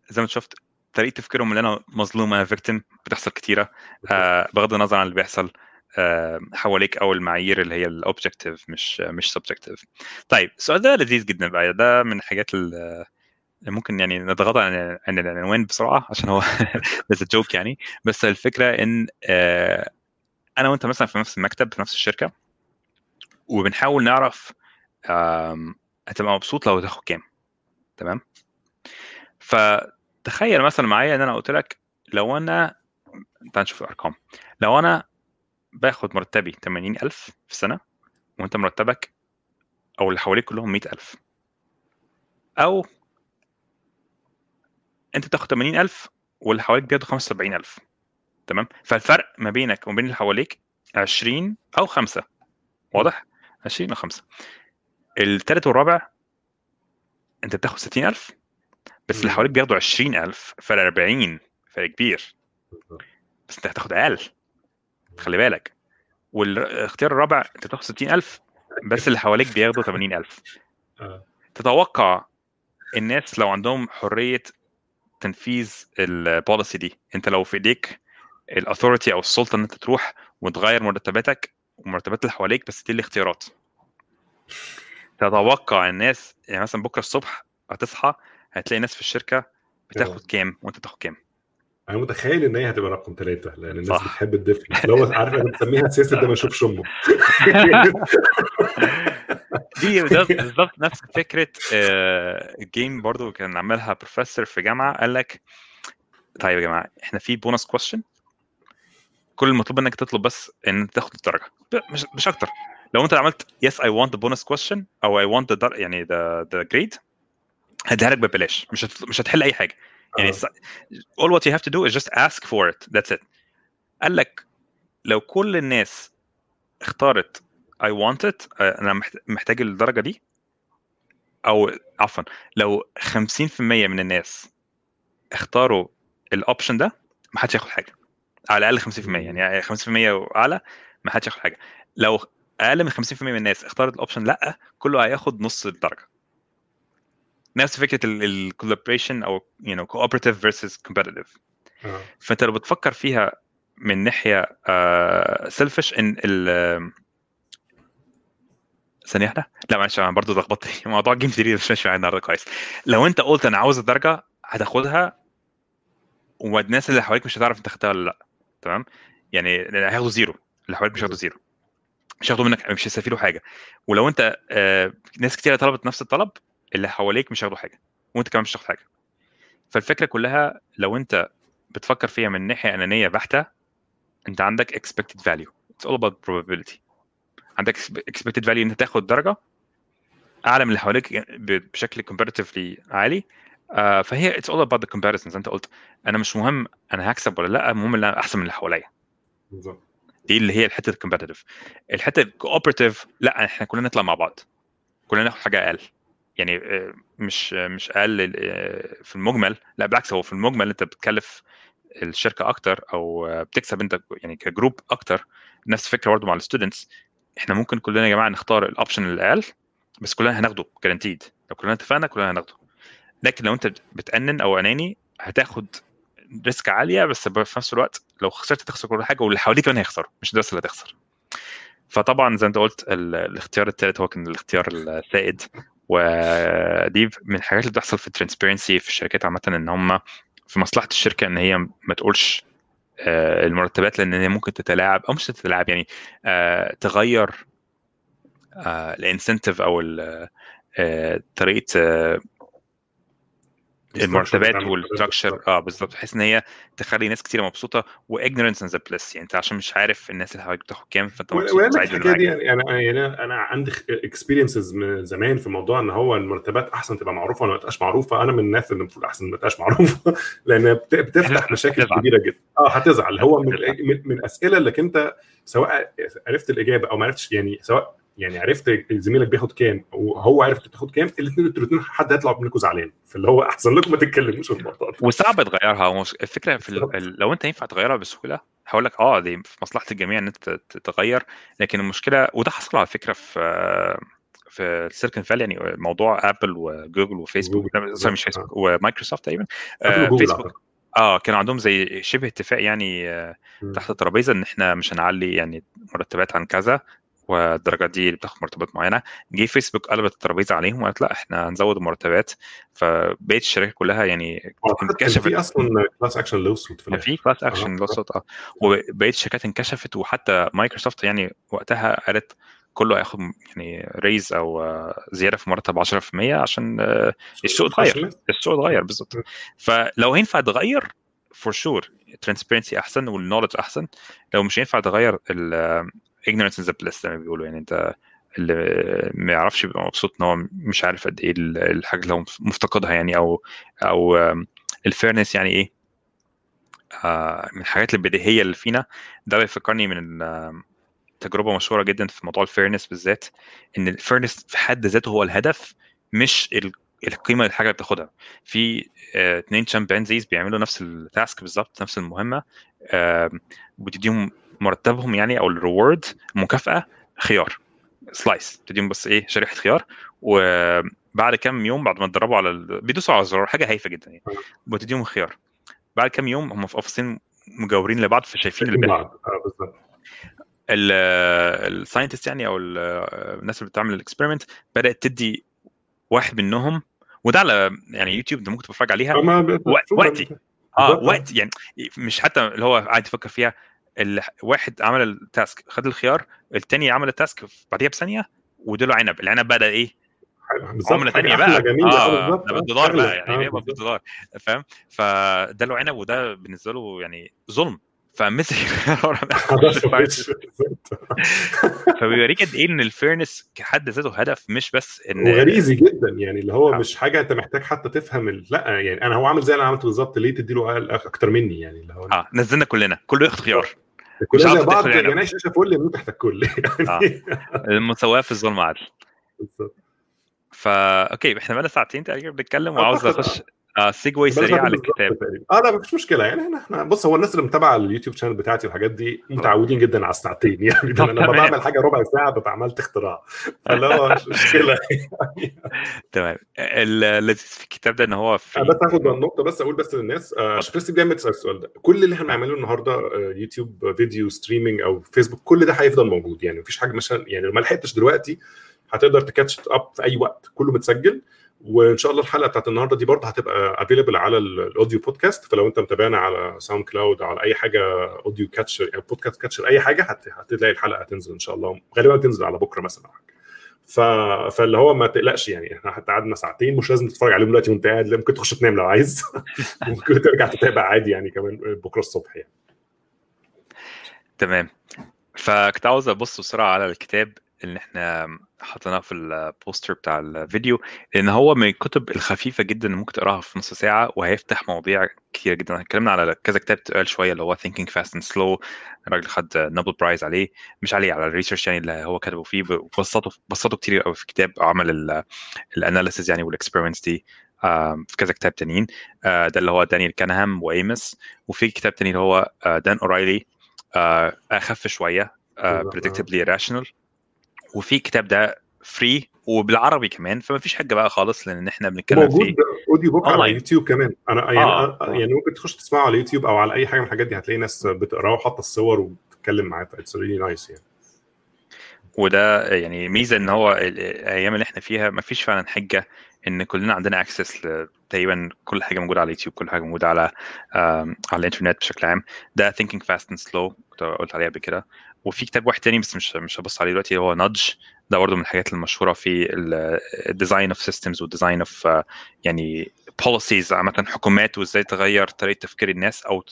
زي ما أنت شفت طريقة تفكيرهم اللي أنا مظلوم أنا victim بتحصل كتيرة. آه بغض النظر عن اللي بيحصل آه حواليك أو المعايير اللي هي ال objective مش مش subjective طيب السؤال ده لذيذ جدا بقى ده من الحاجات ال- اللي ممكن يعني نتغاضى عن عن العنوان بسرعة عشان هو بس joke يعني. بس الفكرة إن آه أنا وأنت مثلا في نفس المكتب في نفس الشركة وبنحاول نعرف هتبقى مبسوط لو تاخد كام. تمام؟ فتخيل مثلا معايا إن أنا قلت لك لو أنا تعال نشوف الأرقام. لو أنا باخد مرتبي 80000 في السنة وأنت مرتبك أو اللي حواليك كلهم 100000 أو انت بتاخد 80000 واللي حواليك بياخدوا 75000 تمام؟ فالفرق ما بينك وما بين اللي حواليك 20 أو 5 واضح؟ 20 أو 5 الثالث والرابع انت بتاخد 60000 بس اللي. حواليك بياخدوا 20000 فرق 40 فرق كبير. بس انت هتاخد أقل. خلي بالك. والاختيار الرابع انت بتاخد 60000 بس اللي حواليك بياخدوا 80000 آه. تتوقع الناس لو عندهم حرية تنفيذ البوليسي دي. انت لو في ايديك الاثوريتي أو السلطة ان انت تروح وتغير مرتباتك ومرتبات اللي حواليك بس دي الاختيارات. تتوقع الناس يعني مثلا بكرة الصبح هتصحى هتلاقي ناس في الشركة بتاخد كام وانت تاخد كام. أنا متخيل إن هي هتبقى رقم ثلاثة لأن الناس صح. بتحب الدفن هو عارف أنا بسميها سياسة ده ما يشوفش امه دي بالظبط نفس فكرة آه، الجيم برضو كان عملها بروفيسور في جامعة قال لك طيب يا جماعة إحنا في bonus question كل المطلوب منك تطلب بس إن أنت تاخد الدرجة. مش مش أكتر. لو أنت عملت yes I want the bonus question أو I want the يعني the the grade هديها لك ببلاش. مش هت... مش هتحل أي حاجة. يعني آه. all what you have to do is just ask for it. That's it. قال لك لو كل الناس اختارت I want it. آه، أنا محت- محتاج الدرجة دي. أو عفوا لو 50% من الناس اختاروا ال option ده ما حدش ياخد حاجة. على الأقل 50% يعني 50% وأعلى ما حدش ياخد حاجة. لو أقل من 50% من الناس اختارت ال option لأ كله هياخد نص الدرجة. نفس فكرة ال collaboration أو you know cooperative versus competitive. آه. فأنت لو بتفكر فيها من ناحية selfish إن ال ثانية واحدة؟ لا معلش أنا برضه لخبطت موضوع game theory مش ماشي معايا النهارده كويس. لو أنت قلت أنا عاوز الدرجة هتاخدها والناس اللي حواليك مش هتعرف أنت خدتها ولا لأ. تمام؟ يعني هياخدوا zero. اللي حواليك مش هياخدوا zero. مش هياخدوا منك مش هيستفيدوا حاجة. ولو أنت آه، ناس كتير طلبت نفس الطلب اللي حواليك مش هياخدوا حاجة. وأنت كمان مش هتاخد حاجة. فالفكرة كلها لو أنت بتفكر فيها من ناحية أنانية بحتة أنت عندك expected value. It's all about probability. عندك expected value إن أنت تاخد درجة أعلى من اللي حواليك بشكل comparatively عالي. آه، فهي it's all about the comparisons أنت قلت. أنا مش مهم أنا هكسب ولا لأ المهم إن أنا أحسن من اللي حواليا. بالظبط. دي اللي هي الحتة ال competitive الحتة ال cooperative لأ إحنا كلنا نطلع مع بعض. كلنا ناخد حاجة أقل. يعني آه، مش مش أقل آه، في المجمل. لأ بالعكس هو في المجمل أنت بتكلف الشركة أكتر أو بتكسب أنت يعني ك group أكتر. نفس الفكرة برضه مع ال students إحنا ممكن كلنا يا جماعة نختار ال option الاقل بس كلنا هناخده guaranteed لو كلنا اتفقنا كلنا هناخده. لكن لو أنت بتأنن أو أناني هتاخد risk عالية بس في نفس الوقت لو خسرت تخسر كل حاجة واللي حواليك كمان هيخسروا مش بس اللي هتخسر. فطبعا زي ما أنت قلت ال- الاختيار الثالث هو كان الاختيار السائد. ودي من الحاجات اللي بتحصل في ال transparency في الشركات عامة إن هم في مصلحة الشركة إن هي ما تقولش المرتبات لأن هي ممكن تتلاعب أو مش تتلاعب يعني آه، تغير ال incentive أو آه، طريقة آه، المرتبات وال structure آه بالظبط. بحيث إن هي تخلي ناس كتير مبسوطة و ignorance is a bliss يعني أنت عشان مش عارف الناس اللي حواليك بتاخد كام فأنت مبسوط وسعيد الحكاية دي بالمعاك. يعني أنا يعني أنا عندي experiences من زمان في موضوع إن هو المرتبات أحسن تبقى معروفة ولا ما تبقاش معروفة. أنا من الناس اللي المفروض أحسن ما تبقاش معروفة. لأن بت- بتفتح مشاكل هتزعل. كبيرة جدا. آه هتزعل. هو من. من, من الاسئله اللي أنت سواء عرفت الإجابة أو ما عرفتش يعني سواء يعني عرفت زميلك بياخد كام وهو عرف انت بتاخد كام الاثنين الاثنين حد هيطلع منكم زعلان فاللي هو احسن لكم ما تتكلموش في الموضوع وصعب تغيرها ومش- الفكرة في. ال... لو انت ينفع تغيرها بسهولة هقول لك آه دي في مصلحة الجميع إن انت تتغير لكن المشكلة وده حصل على فكرة في في ال Silicon Valley يعني موضوع ابل وجوجل وفيسبوك sorry مش فيسبوك ومايكروسوفت تقريبا آه فيسبوك. آه كان عندهم زي شبه اتفاق يعني آه. تحت الترابيزة إن إحنا مش هنعلي يعني مرتبات عن كذا والدرجات دي بتاخد مرتبات معينة. جه فيسبوك قلبت الترابيزه عليهم وقالت لا إحنا هنزود المرتبات. فبقيت الشركات كلها يعني انكشفت. في أصلا class action lawsuit في الآخر. في class action آه. lawsuit آه. وبقيه الشركات انكشفت وحتى مايكروسوفت يعني وقتها قالت كله هياخد يعني raise أو آه، زيادة في مرتب 10% عشان آه، السوق اتغير. السوق اتغير بالظبط. فلو ينفع تغير for sure transparency أحسن وال knowledge أحسن. لو مش ينفع تغير ال ignorance is the bliss زي ما بيقولوا. يعني انت اللي ما يعرفش يبقى مبسوط إن هو مش عارف قد إيه ال- الحاجة اللي هو مفتقدها يعني أو أو ال fairness يعني إيه؟ آه، من الحاجات البديهية اللي فينا. ده بيفكرني من تجربة مشهورة جدا في موضوع ال fairness بالذات إن ال fairness في حد ذاته هو الهدف مش ال- القيمة للحاجه اللي بتاخدها. في آه، اتنين chimpanzees بيعملوا نفس ال task بالظبط نفس المهمة آه، وبتديهم مرتبهم يعني أو ال reward المكافاه خيار slice تديهم بس إيه شريحة خيار. وبعد كام يوم بعد ما اتدربوا على ال... بيدوسوا على الزرار حاجة هايفة جدا يعني. وتديهم خيار. بعد كام يوم هم في قفصين مجاورين لبعض فشايفين آه بالظبط. ال scientist يعني أو ال- الناس اللي بتعمل ال experiment بدأت تدي واحد منهم وده على يعني يوتيوب انت ممكن تتفرج عليها. آه،. وقتي. آه. وقت يعني مش حتى اللي هو قاعد يفكر فيها. واحد عمل ال task خد الخيار التاني عمل ال task بعديها بثانية واداله عنب العنب ده إيه عملة ثانية بقى جميلة آه آه، ده آه، بالدولار. بقى يعني آه، بيبقى بالظبط. بالدولار فاهم فده له عنب وده بالنسبة له يعني ظلم فمسك. فبيوريك قد إيه إن الفيرنس كحد ذاته هدف مش بس إن وغريزي جدا يعني اللي هو آه. مش حاجة أنت محتاج حتى تفهم ال... لأ يعني أنا هو عامل زي اللي أنا عملته بالظبط ليه تديله أقل أكتر مني يعني اللي هو آه نزلنا كلنا كله ياخد خيار زي عاوز بعض يعني. يعني شاشه فل يموت تحت الكل يعني المساواة في الظلم عدل بالظبط. فا okay إحنا بقى ساعتين تقريبا بنتكلم وعاوز أخش آه segue سريع على الكتاب. آه لا مفيش مشكلة. يعني إحنا بص هو الناس اللي متابعة ال YouTube channel بتاعتي والحاجات دي متعودين جدا على الساعتين. يعني ده أنا. بعمل حاجة ربع ساعة ببقى عملت اختراع. فاللي هو مش مشكلة. تمام. اللذيذ في الكتاب ده إن هو في بس هاخد النقطة بس أقول بس للناس. آه، عشان في ناس دايما تسال السؤال ده. كل اللي إحنا بنعمله النهارده آه، YouTube video streaming أو فيسبوك كل ده هيفضل موجود. يعني مفيش حاجة مثلا يعني لو ما لحقتش دلوقتي هتقدر ت catch up في أي وقت. كله متسجل. وان شاء الله الحلقة بتاعت النهارده دي برضه هتبقى available على ال- ال audio podcast فلو انت متابعنا على SoundCloud أو على أي حاجة audio catcher أو podcast catcher أي حاجة هت- هتلاقي الحلقة تنزل إن شاء الله. غالبا تنزل على بكرة مثلا أو حاجة. ف... فاللي هو ما تقلقش يعني إحنا حتى قعدنا ساعتين مش لازم تتفرج عليهم دلوقتي وأنت قاعد ممكن تخش تنام لو عايز. ممكن ترجع تتابع عادي يعني كمان بكرة الصبح يعني. تمام. فكنت عاوز أبص بسرعة على الكتاب اللي إحنا حطيناه في ال poster بتاع الفيديو لأن هو من الكتب الخفيفة جدا اللي ممكن تقراها في نص ساعة وهيفتح مواضيع كتير جدا. اتكلمنا على كذا كتاب تقال شوية اللي هو Thinking Fast and Slow. الراجل خد Nobel Prize عليه. مش عليه على ال research يعني اللي هو كتبه فيه. بسطه بسطه كتير قوي في الكتاب عمل ال analysis يعني وال experiments دي في كذا كتاب تانيين. آه، ده اللي هو دانيال كانمان وايموس وفي كتاب تاني اللي هو آه، دان ارييلي آه، أخف شوية آه. Predictably Irrational وفي كتاب ده free وبالعربي كمان فما فيش حاجة بقى خالص لأن إحنا بنتكلم موجود في audio book على أونلاين. يوتيوب كمان أنا يعني آه. آه. يعني ممكن تخش تسمعه على يوتيوب أو على أي حاجة من الحاجات دي هتلاقي ناس بتقراه وحاطة الصور وبتتكلم معاه it's really nice يعني وده يعني ميزة إن هو ال- الأيام اللي إحنا فيها ما فيش فعلا حجة إن كلنا عندنا access تقريبا كل حاجة موجودة على اليوتيوب كل حاجة موجودة على على الإنترنت بشكل عام ده Thinking Fast and Slow كنت قلت عليه قبل كده وفي كتاب واحد تاني بس مش مش هبص عليه دلوقتي هو Nudge ده برضه من الحاجات المشهورة في ال design of systems وال design of يعني policies عامة حكومات وإزاي تغير طريقة تفكير الناس أو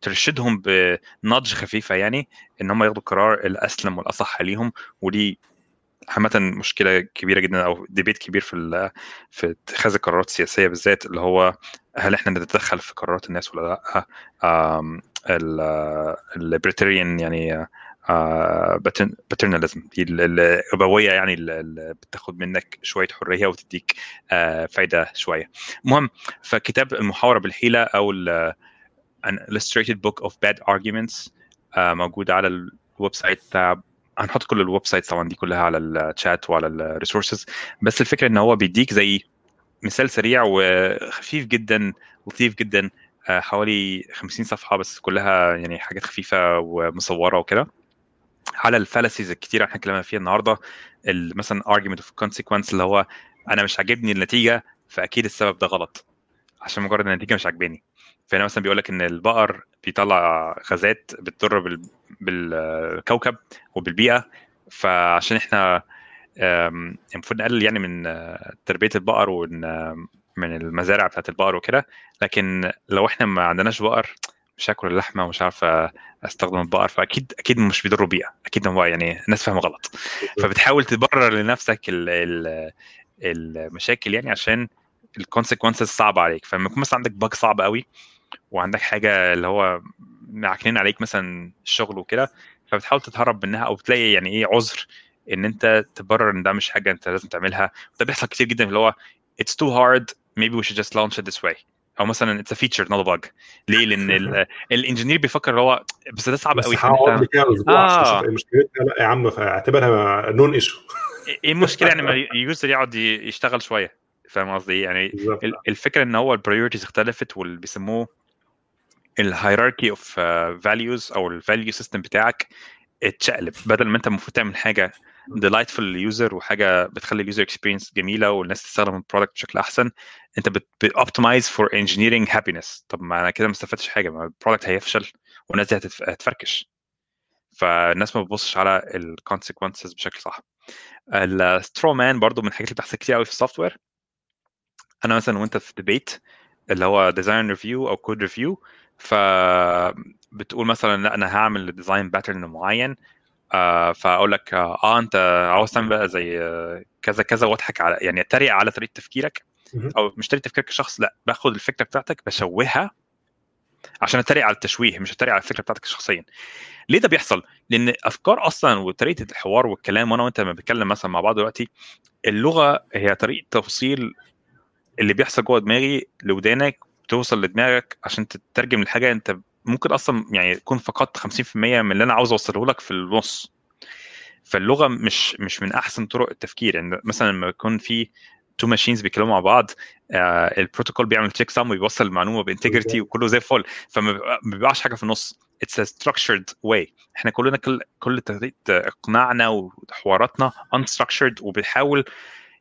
ترشدهم ب nudge خفيفة يعني إن هم ياخدوا القرار الأسلم والأصح ليهم ودي عامة مشكلة كبيرة جدا أو debate كبير في في اتخاذ القرارات السياسية بالذات اللي هو هل إحنا نتدخل في قرارات الناس ولا لأ؟ ال libertarian يعني paternalism ال- الابويه يعني اللي بتاخد منك شوية حرية وتديك آه، فايدة شوية. المهم فكتاب المحاورة بالحيلة أو an illustrated book of bad arguments آه، موجود على ال website بتاع هنحط كل ال websites طبعا دي كلها على الشات وعلى ال resources بس الفكرة إن هو بيديك زي مثال سريع وخفيف جدا لطيف جدا آه، حوالي 50 صفحة بس كلها يعني حاجات خفيفة ومصورة وكده. على الفالسيز الكتيره إحنا اتكلمنا فيها النهارده ال- مثلا argument of consequence اللي هو أنا مش عاجبني النتيجة فأكيد السبب ده غلط. عشان مجرد النتيجة مش عاجباني. فهنا مثلا بيقول لك إن البقر بيطلع غازات بتضر بال- بالكوكب وبالبيئة. فعشان إحنا المفروض نقلل يعني من تربية البقر ومن من المزارع بتاعت البقر وكده. لكن لو إحنا ما عندناش بقر مش هاكل اللحمة ومش عارف أستخدم البقر فأكيد أكيد مش بيضروا بيئة أكيد هو يعني الناس فاهمة غلط. فبتحاول تبرر لنفسك ال ال المشاكل يعني عشان ال consequences صعبة عليك. فلما يكون مثلا عندك bug صعب قوي وعندك حاجة اللي هو معكنين عليك مثلا الشغل وكده فبتحاول تتهرب منها أو بتلاقي يعني إيه عذر إن أنت تبرر إن ده مش حاجة أنت لازم تعملها. وده بيحصل كتير جدا اللي هو it's too hard maybe we should just launch it this way. أو مثلا feature not a bug. ليه؟ لأن ال- ال engineer بيفكر اللي هو بس ده صعب قوي هقعد كده أسبوع آه. إيه مشكلتها لا يا عم اعتبرها known issue إيه المشكلة يعني؟ ما ال user يقعد يشتغل شوية. فاهم قصدي إيه؟ يعني الفكرة إن هو ال priorities اختلفت واللي بيسموه ال hierarchy of values أو ال value system بتاعك اتشقلب. بدل ما أنت المفروض تعمل حاجة delightful لل user وحاجة بتخلي ال user experience جميلة والناس تستخدم ال product بشكل أحسن أنت بت optimize for engineering happiness طب ما أنا كده ما استفدتش حاجة ما ال product هيفشل والناس دي هتفركش. فالناس ما بتبصش على ال consequences بشكل صح. ال straw man برضو من الحاجات اللي بتحصل كتير قوي في ال software أنا مثلا وأنت في debate اللي هو design review أو code review ف بتقول مثلا لأ أنا هعمل design pattern معين آه فأقول لك آه أنت عاوز تعمل بقى زي آه، كذا كذا واضحك على يعني اتريق على طريقة تفكيرك. أو مش طريقة تفكيرك كشخص لأ باخد الفكرة بتاعتك بشوهها عشان اتريق على التشويه مش اتريق على الفكرة بتاعتك شخصيا ليه ده بيحصل لأن أفكار أصلا وطريقة الحوار والكلام وأنا وأنت لما بنتكلم مثلا مع بعض دلوقتي اللغة هي طريقة توصيل اللي بيحصل جوه دماغي لودانك توصل لدماغك عشان تترجم الحاجة أنت ممكن أصلا يعني تكون فقدت 50% من اللي أنا عاوز أوصله لك في النص. فاللغة مش مش من أحسن طرق التفكير. يعني مثلا لما يكون في two machines بيتكلموا مع بعض آه البروتوكول بيعمل checksum ويوصل المعلومة ب integrity وكله زي الفل. فما بيبقاش حاجة في النص. it's structured way إحنا كلنا كل كل إقناعنا وحواراتنا unstructured وبنحاول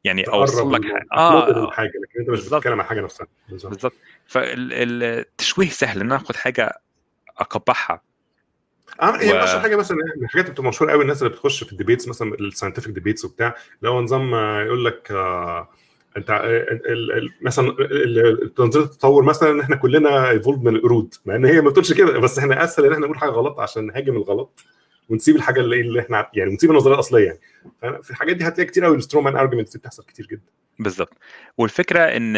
يعني أوصل لك حاجة. آه حاجة لكن أنت مش بتتكلم عن حاجة نفسها. بالظبط. فالتشويه سهل. إن أنا آخد حاجة أقبحها. عامل إيه و... أشهر حاجة مثلا من الحاجات اللي بتبقى مشهورة قوي الناس اللي بتخش في ال debates مثلا ال scientific debates وبتاع اللي هو نظام يقول لك آه أنت مثلا تنظير التطور مثلا إن إحنا كلنا evolved من القرود مع إن هي ما بتقولش كده بس إحنا أسهل إن إحنا نقول حاجة غلط عشان نهاجم الغلط ونسيب الحاجة اللي, اللي إحنا يعني ونسيب النظرية الأصلية يعني. في الحاجات دي هتلاقي كتير قوي ال straw man arguments بتحصل كتير جدا. بالظبط والفكرة إن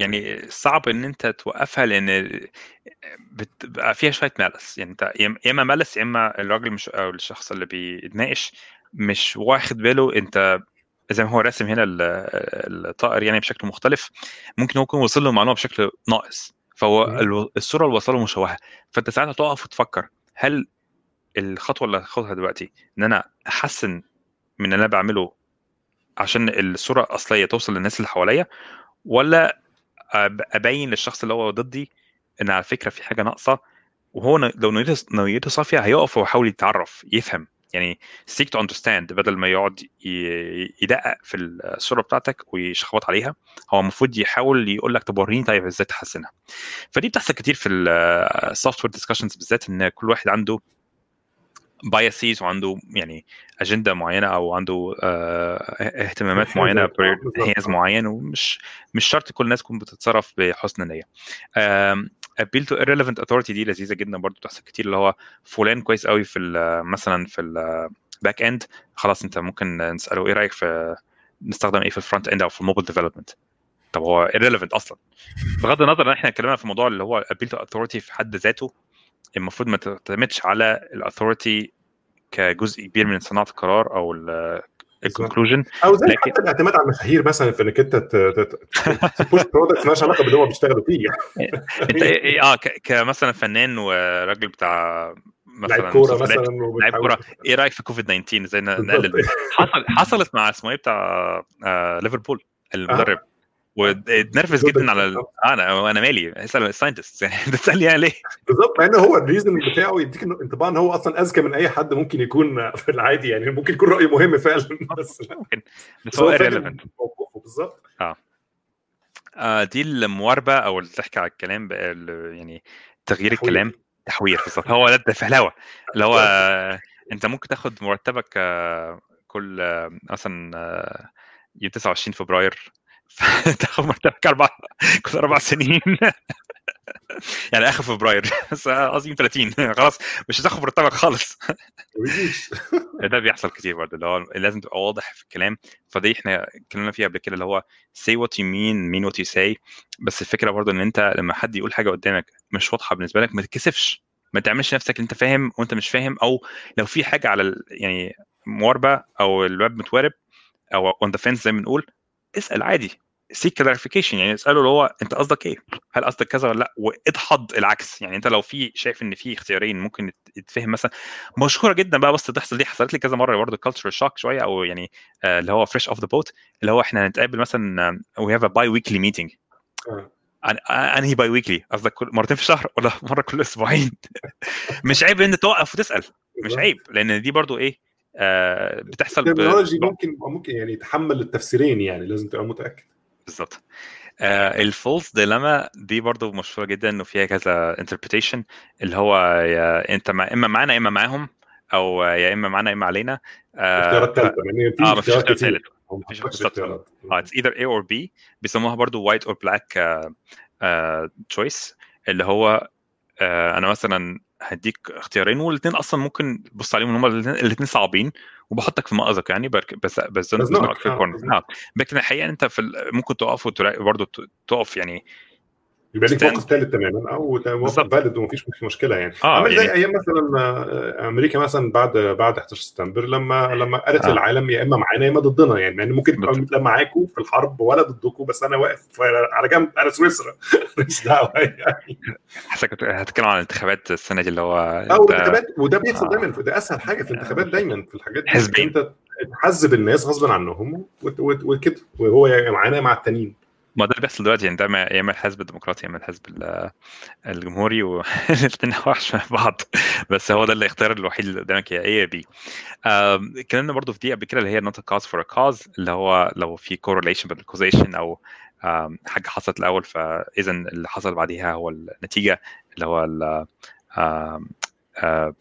يعني صعب إن أنت توقفها لأن بتبقى فيها شوية malice. يعني أنت يا إما malice يا إما الراجل مش أو الشخص اللي بيتناقش مش واخد باله. أنت زي ما هو راسم هنا الطائر يعني بشكل مختلف ممكن هو يكون وصل له معلومه بشكل ناقص. فهو الصورة اللي وصله مشوهة. فأنت ساعتها تقف وتفكر هل الخطوة اللي هاخدها دلوقتي إن أنا أحسن من اللي أنا بعمله عشان الصورة الأصلية توصل للناس اللي حواليا ولا أبين للشخص اللي هو ضدي إن على فكرة في حاجة ناقصة وهو لو نيته صافية هيقف ويحاول يتعرف يفهم. يعني seek to understand بدل ما يقعد يدقق في الصورة بتاعتك ويشخبط عليها. هو المفروض يحاول يقول لك طب وريني طيب إزاي تحسنها. فدي بتحصل كتير في ال software discussions بالذات إن كل واحد عنده biases وعنده يعني اجنده معينة أو عنده اهتمامات معينة biases معين ومش مش شرط كل الناس تكون بتتصرف بحسن نيه appeal to irrelevant authority دي لذيذة جدا برضو بتحصل كتير اللي هو فلان كويس قوي في مثلا في ال back end خلاص أنت ممكن نسأله إيه رأيك في نستخدم إيه في ال front end أو في ال mobile development طب هو irrelevant أصلا. بغض النظر إن إحنا اتكلمنا في الموضوع اللي هو appeal to authority في حد ذاته المفروض ما تعتمدش على ال authority كجزء كبير من صناعة القرار أو ال conclusion أو زي لكن... حتى الاعتماد على المشاهير مثلا في إنك أنت ت push products مالهاش علاقة باللي هم بيشتغلوا فيه. أنت إيه آه كمثلا فنان وراجل بتاع مثلا لعيب كورة مثلا لعيب كورة إيه رأيك في كوفيد 19 زي نقلل حصل حصلت مع اسمه إيه بتاع آه ليفربول المدرب. آه. واتنرفز جدا على أنا أنا مالي. اسأل ال scientist يعني بتسالني أنا ليه؟ بالظبط. مع ان هو ال reason بتاعه يديك انطباع إن هو أصلا أذكى من أي حد ممكن يكون في العادي. يعني ممكن يكون رايه مهم فعلا. بس ممكن. بس هو irrelevant. بالظبط. آه. آه دي المواربة أو اللي تحكي على الكلام يعني تغيير تحوير. الكلام. تحوير بالظبط. هو ده الفهلوه اللي هو أنت ممكن تاخد مرتبك كل مثلا يوم 29 فبراير. تاخد مرتبك أربع كل أربع سنين. يعني آخر فبراير. بس قصدي 30 خلاص مش هتاخد مرتبك خالص. ده بيحصل كتير برضه اللي هو لازم تبقى واضح في الكلام. فدي إحنا اتكلمنا فيها قبل كده اللي هو say what you mean mean what you say. بس الفكرة برضه إن أنت لما حد يقول حاجة قدامك مش واضحة بالنسبة لك ما تتكسفش. ما تعملش نفسك أنت فاهم وأنت مش فاهم أو لو في حاجة على يعني مواربه أو الويب متوارب أو on the fence زي ما بنقول اسأل عادي. seek clarification يعني اسأله اللي هو أنت قصدك إيه؟ هل قصدك كذا ولا لأ؟ وادحض العكس. يعني أنت لو في شايف إن في اختيارين ممكن يتفهم مثلا. مشهورة جدا بقى بس تحصل دي حصلت لي كذا مرة برضه culture shock شوية أو يعني آه اللي هو fresh off the boat اللي هو إحنا هنتقابل مثلا we have a bi-weekly meeting أنهي bi-weekly قصدك مرتين في الشهر ولا مرة كل أسبوعين؟ مش عيب إن توقف وتسأل. مش عيب لأن دي برضو إيه؟ بتحصل التكنولوجي ممكن ممكن يعني يتحمل التفسيرين يعني لازم تبقى متأكد. بالظبط. آه ال false dilemma دي برضو مشهورة جدا إنه فيها كذا interpretation اللي هو يا أنت مع إما معانا يا إما معاهم أو يا إما معانا يا إما علينا. اختيارات ثالثه يعني آه مفيش اختيار ثالث مفيش اختيار آه it's either A or B. بيسموها برضو white or black choice اللي هو آه أنا مثلا هديك اختيارين والاثنين أصلا ممكن تبص عليهم هم الاثنين صعبين وبحطك في مأزق يعني بس بس بزنقك في corner لكن الحقيقة أنت في ممكن تقف برضه تقف يعني يبقى ليك. موقف ثالث تماما أو موقف بالظبط. فالid ومفيش مش مشكلة يعني آه عامل زي يعني أيام مثلا آه، أمريكا مثلا بعد بعد 11 سبتمبر لما لما قالت آه. للعالم يا إما معانا يا إما ضدنا يعني يعني ممكن تبقى. لا معاكم في الحرب ولا ضدكم بس أنا واقف على جنب أنا سويسرا مش دعوة يعني حاسسك كنت هتتكلم عن الانتخابات السنة دي اللي هو أو أنت الانتخابات وده بيحصل آه. دايما ده أسهل حاجة في الانتخابات دايما في الحاجات دي حزبين. أنت تحزب الناس غصبا عنهم وكده وهو يا معانا مع التانيين ما ده اللي بيحصل دلوقتي يعني ده يا اما الحزب الديمقراطي يا اما الحزب ال- الجمهوري والاثنين وحش من بعض. بس هو ده الاختيار الوحيد اللي قدامك يا إيه يا بي اتكلمنا برضو في دي قبل كده اللي هي cause for a cause اللي هو لو في بين causation أو حاجة حصلت الأول فاذا اللي حصل بعديها هو النتيجة اللي هو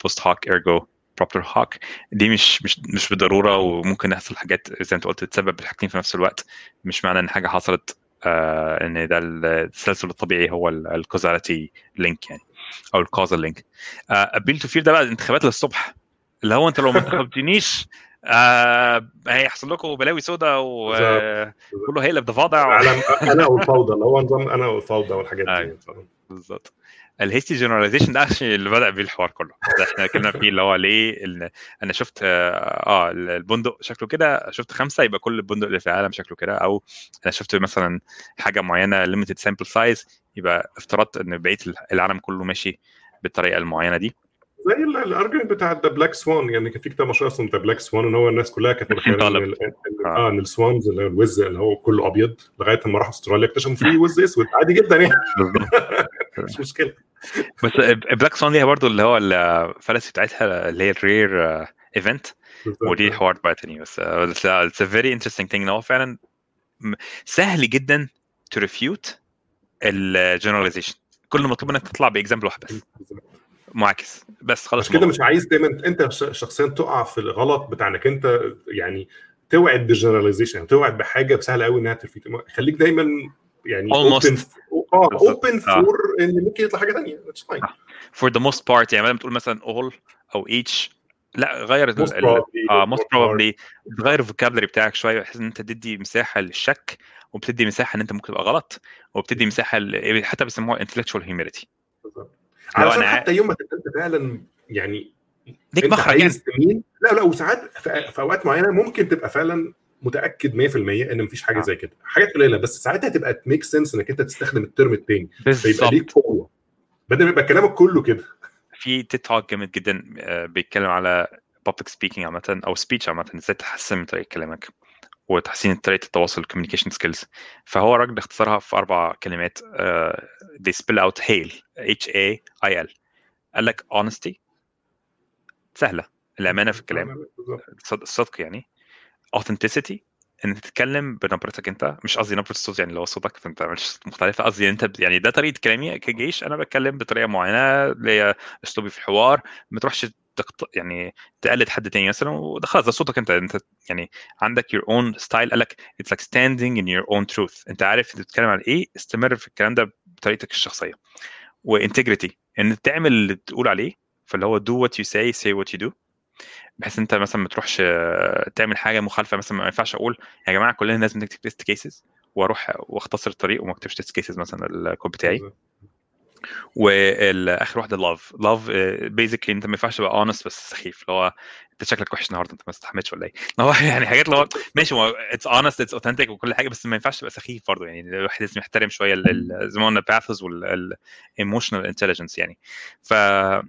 post hoc ergo propter hoc دي مش مش مش بالضرورة وممكن يحصل حاجات زي ما انت قلت تسبب الحاجتين في نفس الوقت. مش معنى إن حاجة حصلت آه إن ده التسلسل الطبيعي هو ال causality link يعني أو ال causal link. appeal to fear ده بقى الانتخابات للصبح. اللي هو أنت لو ما انتخبتنيش آه هيحصل لكم بلاوي سودا وكله هيقلب ضفادع أنا والفوضى اللي هو نظام أنا والفوضى والحاجات دي أيوة. بالظبط. ال hasty generalization ده actually اللي بدأ بيه الحوار كله. إحنا اتكلمنا فيه اللي هو ليه أنا شفت آه آه، البندق شكله كده شفت خمسة يبقى كل البندق اللي في العالم شكله كده. أو أنا شفت مثلا حاجة معينة limited sample size يبقى افترضت إن بقية العالم كله ماشي بالطريقة المعينة دي. زي ال argument بتاع the black swan يعني كان في كتاب مشهور اسمه the black swan إن هو الناس كلها كانت متخيلة إن آه. آه إن ال swans اللي هو الوز اللي هو كله أبيض لغاية ما راحوا أستراليا اكتشفوا في وز أسود. عادي جدا يعني. مش مشكلة. بس black swan ليها برضو اللي هو الفلسفه بتاعتها اللي هي ال rare event ودي حوار بقى تاني. بس it's a very interesting thing إن هو فعلا سهل جدا to refute ال generalization كل ما مطلوب إنك تطلع ب example واحد بس معاكس بس خلاص عشان كده مش عايز دايما أنت شخصيا تقع في الغلط بتاع انك أنت يعني توعد بال generalization توعد بحاجة سهلة قوي إنها تفيد خليك دايما يعني. open آه. open آه. for إن ممكن يطلع حاجة ثانية it's fine for the most part يعني بدل ما تقول مثلا all أو each لا غير آه most most probably تغير ال vocabulary بتاعك شوية بحيث إن أنت تدي مساحة للشك وبتدي مساحة إن أنت ممكن تبقى غلط وبتدي مساحة حتى بيسموها intellectual humility بالظبط. علشان حتى يوم ما تبقى انت فعلا يعني ليك مخرج يعني عايز تميل. لا لا وساعات في في أوقات معينة ممكن تبقى فعلا متأكد 100% إن مفيش حاجة آه. زي كده. حاجات قليلة بس ساعتها تبقى ت make sense إنك أنت تستخدم ال term التاني. فيبقى ليك قوة. بدل ما يبقى كلامك كله كده. في TED Talk جامد جدا آه، بيتكلم على public speaking عامة أو speech عامة إزاي تحسن من طريقة كلامك. وتحسين طريقة التواصل communication skills. فهو راجل اختصرها في أربع كلمات آه، they spell out HAIL H A I L. قال لك honesty سهلة الأمانة في الكلام. الصدق يعني. authenticity إن تتكلم بنبرتك أنت مش قصدي نبرة الصوت يعني هو صوتك فأنت مش مختلفة قصدي أنت يعني ده طريقة كلامي كجيش أنا بتكلم بطريقة معينة اللي هي أسلوبي في الحوار ما تروحش تقط... يعني تقلد حد تاني مثلا وده خلاص ده صوتك أنت أنت يعني عندك your own style قال لك it's like standing in your own truth. أنت عارف أنت بتتكلم عن إيه استمر في الكلام ده بطريقتك الشخصية. و integrity إن تعمل اللي بتقول عليه فاللي هو do what you say say what you do. بحيث أنت مثلا ما تروحش آه، تعمل حاجة مخالفة مثلا ما ينفعش أقول يا جماعة كلنا لازم نكتب test cases وأروح وأختصر الطريق وما أكتبش test cases مثلا الكود بتاعي. واخر واحدة love love basically أنت ما ينفعش تبقى honest بس سخيف. اللي هو أنت شكلك وحش النهارده أنت ما استحملتش ولا إيه؟ هو يعني حاجات اللي هو ماشي هو it's honest it's authentic وكل حاجة بس ما ينفعش تبقى سخيف برضه. يعني الواحد لازم يحترم شوية زي ما قلنا ال pathos وال emotional intelligence يعني. فالكلمه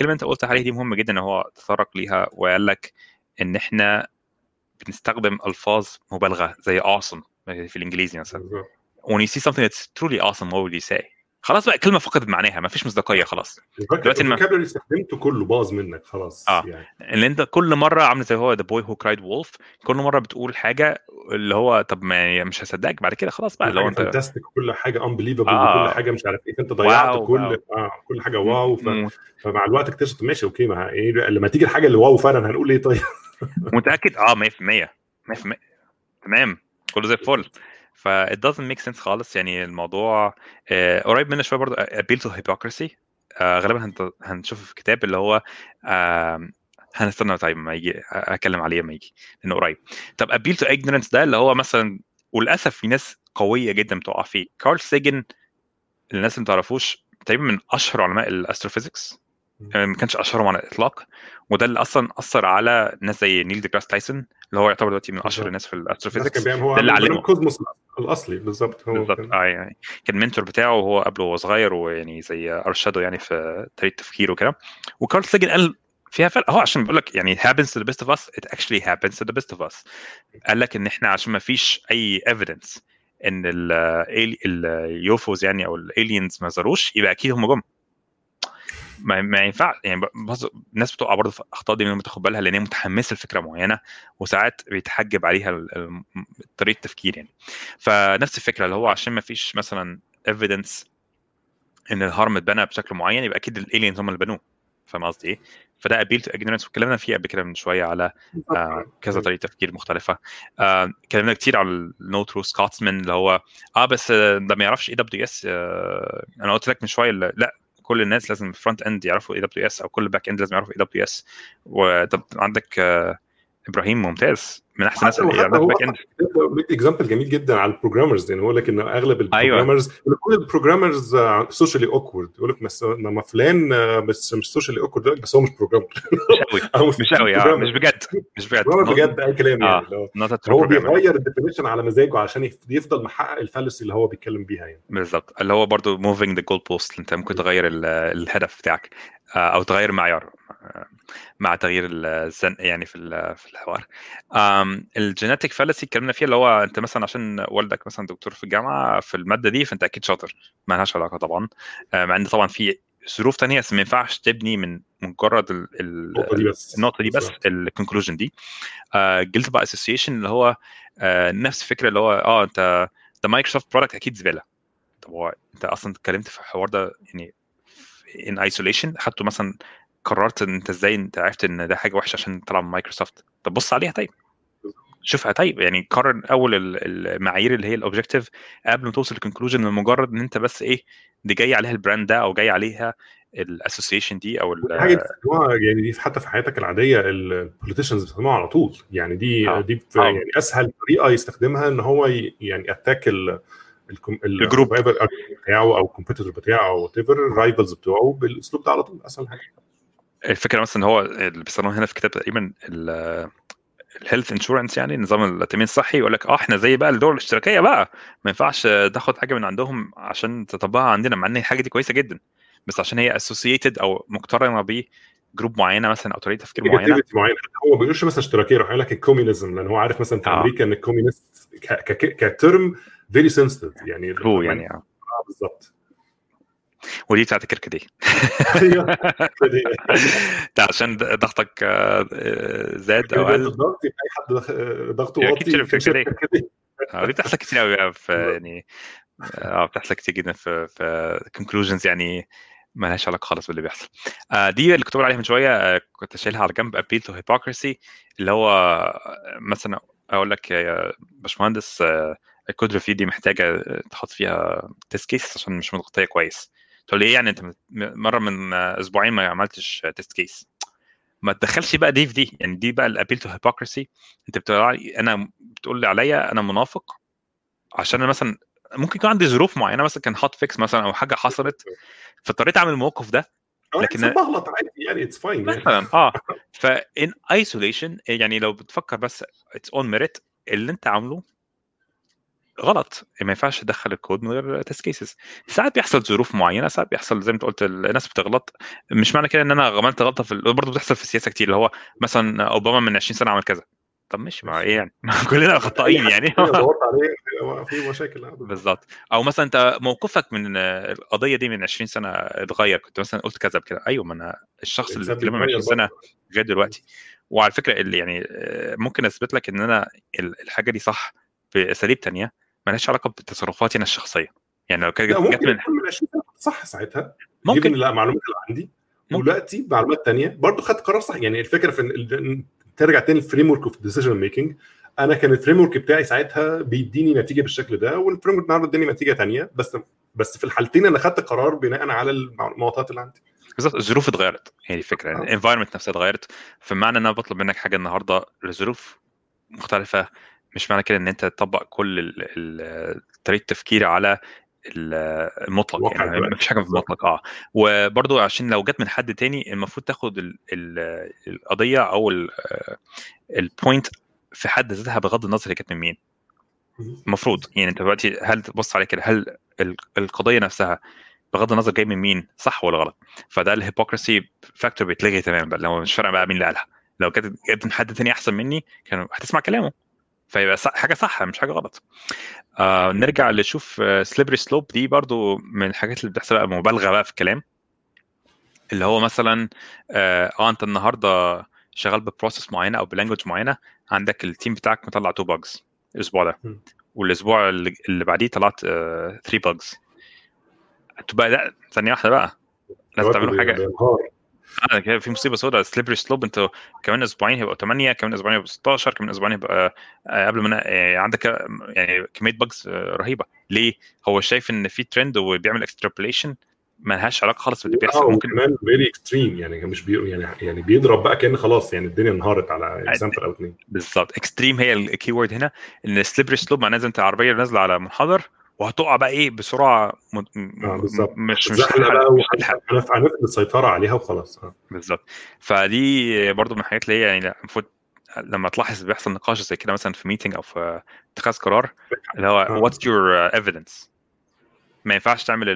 اللي أنت قلت عليها دي مهمة جدا إن هو تطرق ليها وقال لك إن إحنا بنستخدم ألفاظ مبالغة زي awesome في الإنجليزي مثلا. when you see something that's truly awesome what would you say? خلاص بقى كلمة فقدت معناها ما فيش مصداقية خلاص. دلوقتي الم- اللي استخدمته كله باظ منك خلاص آه. يعني. اللي أنت كل مرة عامل زي هو the boy who cried wolf كل مرة بتقول حاجة اللي هو طب ما مش هصدقك بعد كده خلاص بقى كل لو أنت fantastic كل حاجة unbelievable آه. وكل حاجة مش عارف إيه فأنت ضيعت wow، كل wow. آه كل حاجة wow ف... فمع الوقت اكتشفت ماشي okay ما إيه لما تيجي الحاجة اللي wow فعلا هنقول إيه طيب؟ متأكد؟ آه 100% 100% تمام كله زي الفل. ف it doesn't make sense خالص. يعني الموضوع آه قريب منه شوية برضه appeal to hypocrisy. آه غالبا هنشوفه في كتاب اللي هو آه هنستنى طيب ما يجي أتكلم عليه لما يجي لأنه قريب. طب appeal to ignorance ده اللي هو مثلا وللأسف في ناس قوية جدا بتقع فيه. كارل سيجن الناس اللي ما تعرفوش تقريبا من أشهر علماء ال astrophysics ما كانش أشهرهم على الإطلاق. وده اللي أصلا أثر على ناس زي نيل ديجراس تايسون اللي هو يعتبر دلوقتي من أشهر الناس في هو ده اللي علمه. ال Cosmos الأصلي. بالظبط هو بالظبط. كان- آه يعني كان mentor بتاعه وهو قبله وهو صغير ويعني زي ارشده يعني في طريقة تفكيره وكده. وكارل سيجن قال فيها فرق. هو عشان بيقول لك يعني happens to the best of us it actually happens to the best of us. قال لك إن إحنا عشان ما فيش أي evidence إن ال UFOs يعني أو ال aliens ما زاروش يبقى أكيد هم جم. ما, ما ينفع يعني بص الناس بتقع برضه في الاخطاء دي من تاخد بالها لأن هي متحمسة لفكرة معينة وساعات بيتحجب عليها طريقة التفكير يعني. فنفس الفكرة اللي هو عشان ما فيش مثلا evidence إن الهرم اتبنى بشكل معين يبقى أكيد ال aliens هم اللي بنوه. فاهم قصدي إيه؟ فده appeal to ignorance واتكلمنا فيه قبل كده من شوية على آه كذا طريقة تفكير مختلفة. آه اتكلمنا كتير على ال no true Scotsman اللي هو آه بس آه، ده ما يعرفش AWS أنا قلت لك من شوية لا كل الناس لازم front end يعرفوا AWS أو كل back end لازم يعرفوا AWS وطب عندك آه إبراهيم ممتاز من أحسن الناس اللي يعرفوا back end example جميل جدا على ال programmers يعني يقول لك ان اغلب أيوة. ال programmers لك كل ال programmers socially awkward يقول لك بس لما فلان آه، بس مش socially awkward بس هو مش programmer مش قوي مش قوي آه مش بجد مش بجد. programmer بجد أي كلام يعني آه. هو هو. بيغير ال definition على مزاجه عشان يف- يفضل محقق ال fallacy اللي هو بيتكلم بيها يعني. بالظبط اللي هو برضو moving the goalpost أنت ممكن تغير ال- الهدف بتاعك. آه، أو تغير معيار آه، مع تغيير الزن يعني في في الحوار. ال genetic fallacy اتكلمنا فيها اللي هو أنت مثلا عشان والدك مثلا دكتور في الجامعة في المادة دي فأنت أكيد شاطر ما لهاش علاقة طبعا. آه، مع إن طبعا في ظروف تانية بس ما ينفعش تبني من مجرد ال- ال- النقطة دي بس. ال conclusion دي guilt by association اللي هو آه، نفس الفكرة اللي هو آه أنت ده مايكروسوفت product أكيد زبالة. طب هو أنت أصلا اتكلمت في الحوار ده يعني in isolation خدته مثلا قررت إن أنت إزاي أنت عرفت إن ده حاجة وحشة عشان طلع من مايكروسوفت. طب بص عليها طيب. شوفها طيب. يعني قارن أول ال- المعايير اللي هي ال objective قبل ما توصل لل conclusion لمجرد إن أنت بس إيه دي جاي عليها ال brand ده أو جاي عليها ال association دي أو ال- حاجة يعني دي حتى في حياتك العادية ال politicians بيستخدموها على طول. يعني دي آه. دي آه. يعني أسهل طريقة يستخدمها إن هو يعني attack ال group. بتاعه أو ال competitor بتاعه أو whatever ال rivals بتوعه بالأسلوب ده على طول أسهل حاجة. الفكرة مثلا إن هو اللي بيستخدموه هنا في كتاب تقريبا ال health insurance يعني نظام التأمين الصحي يقول لك آه إحنا زي بقى الدول الاشتراكية بقى. ما ينفعش تاخد حاجة من عندهم عشان تطبقها عندنا مع إن الحاجة دي كويسة جدا. بس عشان هي associated أو مقترنة ب group معينة مثلا أو طريقة تفكير معينة. معينة. هو ما بيقولش مثلا اشتراكية يروح يقول لك ال communism لأن هو عارف مثلا في آه. أمريكا إن ال communist ك- ك- ك term very sensitive يعني هو يعني. آه، بالظبط ودي بتاعت الكركديه أيوه ده عشان ضغطك آه، آه، زاد أو قل أي حد ضغ- ضغطه واطي. كده. آه، دي بتحصل كتير قوي في يعني آه بتحصل كتير جدا في في conclusions يعني ما لهاش علاقة خالص باللي بيحصل. آه دي اللي كنت بقول عليها من شوية آه كنت شايلها على جنب appeal to hypocrisy اللي هو مثلا أقول لك يا باشمهندس آه ال code review دي محتاجة تحط فيها test case عشان مش متغطية كويس. تقول لي إيه يعني؟ أنت مرة من أسبوعين ما عملتش test case ما تدخلش بقى دي في دي. يعني دي بقى ال appeal to hypocrisy أنت بتقول أنا بتقول لي عليا أنا منافق عشان أنا مثلا ممكن يكون عندي ظروف معينة مثلا كان hotfix مثلا أو حاجة حصلت فاضطريت أعمل الموقف ده. لكن بغلط عادي يعني it's fine يعني. مثلا آه. ف in isolation يعني لو بتفكر بس its own merit اللي أنت عامله غلط. ما ينفعش تدخل الكود من غير test cases ساعات بيحصل ظروف معينة ساعات بيحصل زي ما أنت قلت الناس بتغلط. مش معنى كده إن أنا عملت غلطة في برضه بتحصل في السياسة كتير اللي هو مثلا أوباما من 20 سنة عمل كذا. طب مش مع إيه يعني؟ كلنا خطائين يعني. في مشاكل. بالظبط. أو مثلا أنت موقفك من القضية دي من 20 سنة اتغير. كنت مثلا قلت كذا بكده أيوه ما أنا الشخص اللي بيتكلم من 20 بيتغير سنة لغاية دلوقتي. وعلى فكرة اللي يعني آه، ممكن أثبت لك إن أنا ال- الحاجة دي صح باساليب تانية. مالهاش علاقة بتصرفاتي أنا الشخصية. يعني لو كانت جت من يكون من 20 سنه صح ساعتها. ممكن. لا معلومات اللي عندي. ممكن. ودلوقتي معلومات تانية. برضه خدت قرار صح. يعني الفكرة في إن- ترجع تاني ال framework of decision making أنا كان ال framework بتاعي ساعتها بيديني نتيجة بالشكل ده وال framework النهارده اداني نتيجة تانية. بس بس في الحالتين أنا خدت قرار بناء على المعطيات اللي عندي. بالظبط. الظروف اتغيرت. هي الفكرة. آه. ال environment نفسها اتغيرت. فمعنى إن أنا بطلب منك حاجة النهارده لظروف مختلفة. مش معنى كده إن أنت تطبق كل طريقة التفكير على ال- المطلق يعني. ما فيش حاجة في المطلق آه. وبرضو عشان لو جت من حد تاني المفروض تاخد ال- ال- القضية أو ال point في حد ذاتها بغض النظر هي كانت من مين. المفروض يعني أنت دلوقتي هل تبص على كده هل ال- القضية نفسها بغض النظر جاي من مين صح ولا غلط؟ فده ال hypocrisy factor بيتلغي تماما بقى لو مش فارقة بقى مين اللي قالها. لو كانت جت من حد تاني أحسن مني كان هتسمع كلامه. فيبقى صح حاجة صح مش حاجة غلط. آه نرجع نشوف slippery slope دي برضو من الحاجات اللي بتحصل بقى مبالغة بقى في الكلام. اللي هو مثلا آه آه، انت النهارده شغال ب process معينة أو ب language معينة عندك ال team بتاعك مطلع two bugs الأسبوع ده. والأسبوع اللي بعديه طلعت 3 bugs تبقى لا ثانية واحدة بقى. لازم تعملوا حاجة. أنا كده في مصيبة سوداء. slippery slope أنتوا كمان أسبوعين هيبقوا 8 كمان أسبوعين هيبقوا 16 كمان أسبوعين هيبقى آه، قبل ما أنا- آه، عندك آه، يعني كمية bugs رهيبة. ليه؟ هو شايف إن في ترند وبيعمل extrapolation مالهاش علاقة خالص باللي بيحصل. آه ممكن وكمان very extreme يعني مش بي يعني يعني بيضرب بقى كان خلاص يعني الدنيا انهارت على example أو اثنين بالظبط. extreme هي ال keyword هنا. إن slippery slope معناه أنت عربية نازلة على منحدر وهتقع بقى إيه بسرعة م... م- بالظبط. مش مش. وهنفقد السيطره عليها وخلاص. آه. بالظبط. فدي برضو من الحاجات اللي هي يعني المفروض لما تلاحظ بيحصل نقاش زي كده مثلا في meeting أو في اتخاذ قرار اللي هو آه. what's your evidence ما ينفعش تعمل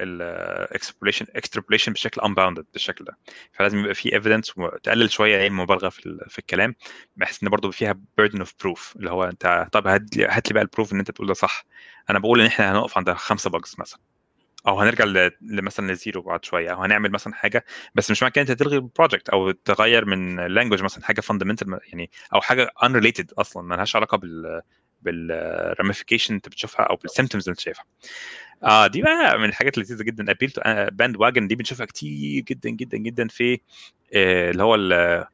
ال extrapolation extrapolation بشكل unbounded بالشكل ده. فلازم يبقى في evidence وتقلل شوية إيه المبالغه في في الكلام بحيث إن برضه فيها burden of proof اللي هو أنت طب هات لي هات لي بقى ال proof ان أنت تقول ده صح. أنا بقول إن إحنا هنقف عند خمسة bugs مثلا. أو هنرجع مثلا ل zero بعد شوية أو هنعمل مثلا حاجة بس مش معنى كده أنت تلغي ال project أو تغير من language مثلا حاجة fundamental يعني أو حاجة unrelated أصلا ما لهاش علاقة بال بال ramification انت بتشوفها أو بال symptoms اللي انت شايفها. آه دي بقى من الحاجات اللذيذه جدا. appeal to bandwagon دي بنشوفها كتير جدا جدا جدا في آه، اللي هو ال-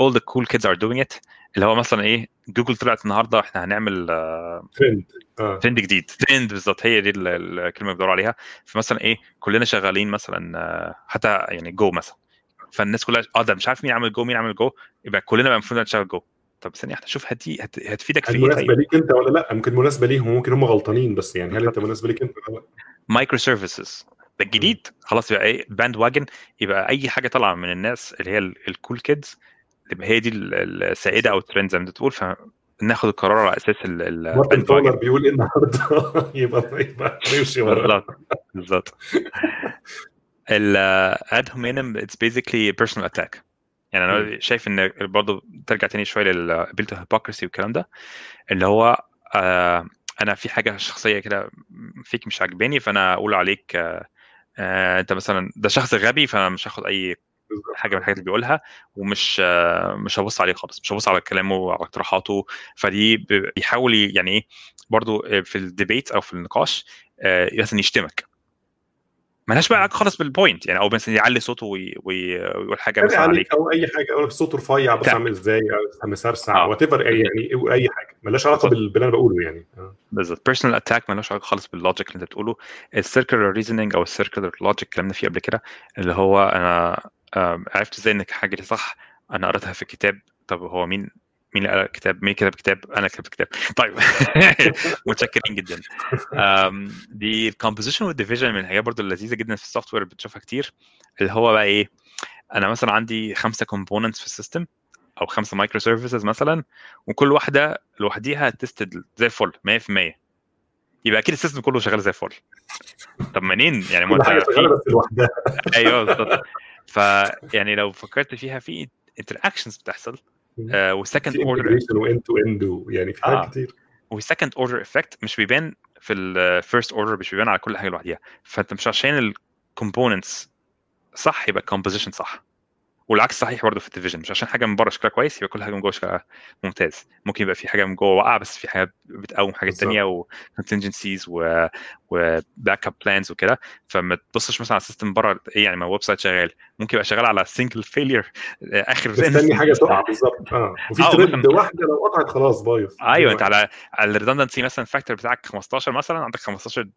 all the cool kids are doing it. اللي هو مثلا إيه جوجل طلعت النهارده إحنا هنعمل ترند آه. ترند جديد. ترند بالظبط. هي دي ال- ال- الكلمة اللي بدور عليها. فمثلا إيه كلنا شغالين مثلا آه، حتى يعني جو مثلا. فالناس كلها آه ده مش عارف مين عمل جو مين عمل جو يبقى كلنا بقى المفروض نشتغل جو طب ثانية واحدة شوف هدي هت- هتفيدك في إيه مناسبة طيب؟ ليك أنت ولا لأ؟ ممكن مناسبة ليهم وممكن هم غلطانين بس يعني هل أنت. مناسبة ليك أنت ولا لأ؟ microservices ده الجديد خلاص يبقى إيه bandwagon يبقى أي حاجة طالعة من الناس اللي هي ال cool kids تبقى هي دي ال- السائدة أو الترند زي ما أنت بتقول فناخد القرار على أساس ال- مارتن واجن. بيقول إيه النهارده؟ يبقى يبقى نمشي بالظبط بالظبط ال ad hominem it's basically personal attack. يعني أنا شايف إن برضه ترجع تاني شوية لل appeal to hypocrisy والكلام ده اللي هو آه أنا في حاجة شخصية كده فيك مش عاجباني فأنا أقول عليك آه آه أنت مثلا ده شخص غبي فأنا مش هاخد أي حاجة من الحاجات اللي بيقولها ومش آه مش هبص عليه خالص مش هبص على كلامه وعلى اقتراحاته. فدي بيحاول يعني إيه برضو في ال debate أو في النقاش آه مثلا يشتمك. ملهاش بقى علاقة خالص بال point يعني أو مثلا يعلي صوته وي- وي- ويقول حاجة يعني مثلا عليك عليك أو أي حاجة أو صوته رفيع بص. عامل إزاي أو مسرسع آه. whatever يعني أي حاجة ملهاش علاقة باللي أنا بقوله يعني آه. بالظبط personal attack ملوش علاقة خالص بال logic اللي أنت بتقوله ال circular reasoning أو ال circular logic اتكلمنا فيه قبل كده اللي هو أنا عرفت إزاي إنك حاجة دي صح أنا قريتها في الكتاب طب هو مين مين اللي قرأ الكتاب؟ مين كتب الكتاب؟ أنا كتبت الكتاب. طيب. متشكرين جدا. دي ال composition وال division من الحاجات برضو اللذيذة جدا في ال software بتشوفها كتير اللي هو بقى إيه؟ أنا مثلا عندي خمسة components في ال system أو خمسة microservices مثلا وكل واحدة لوحديها tested زي الفل 100% يبقى أكيد ال system كله شغال زي الفل. طب منين؟ يعني ما شغالة بس لوحدها. أيوه بالظبط. فيعني لو فكرت فيها في interactions بتحصل. في order و end to end يعني في حاجات آه. كتير. و second order effect مش بيبان في ال first order مش بيبان على كل حاجة لوحديها. فأنت مش عشان ال components صح يبقى ال composition صح. والعكس صحيح برضه في ال division مش عشان حاجة من بره شكلها كويس يبقى كل حاجة من جوه شكلها ممتاز. ممكن يبقى في حاجة من جوه واقعة بس في حاجة بتقوم حاجات. تانية و contingencies و backup plans وكده. فما تبصش مثلا على ال system بره إيه يعني ما website شغال. ممكن يبقى شغال على single failure آخر مستني حاجة تقع بالظبط. آه. وفي آه، مثلاً- واحدة لو قطعت خلاص بايظ. أيوه أنت على على ال redundancy مثلا factor بتاعك 15 مثلا عندك 15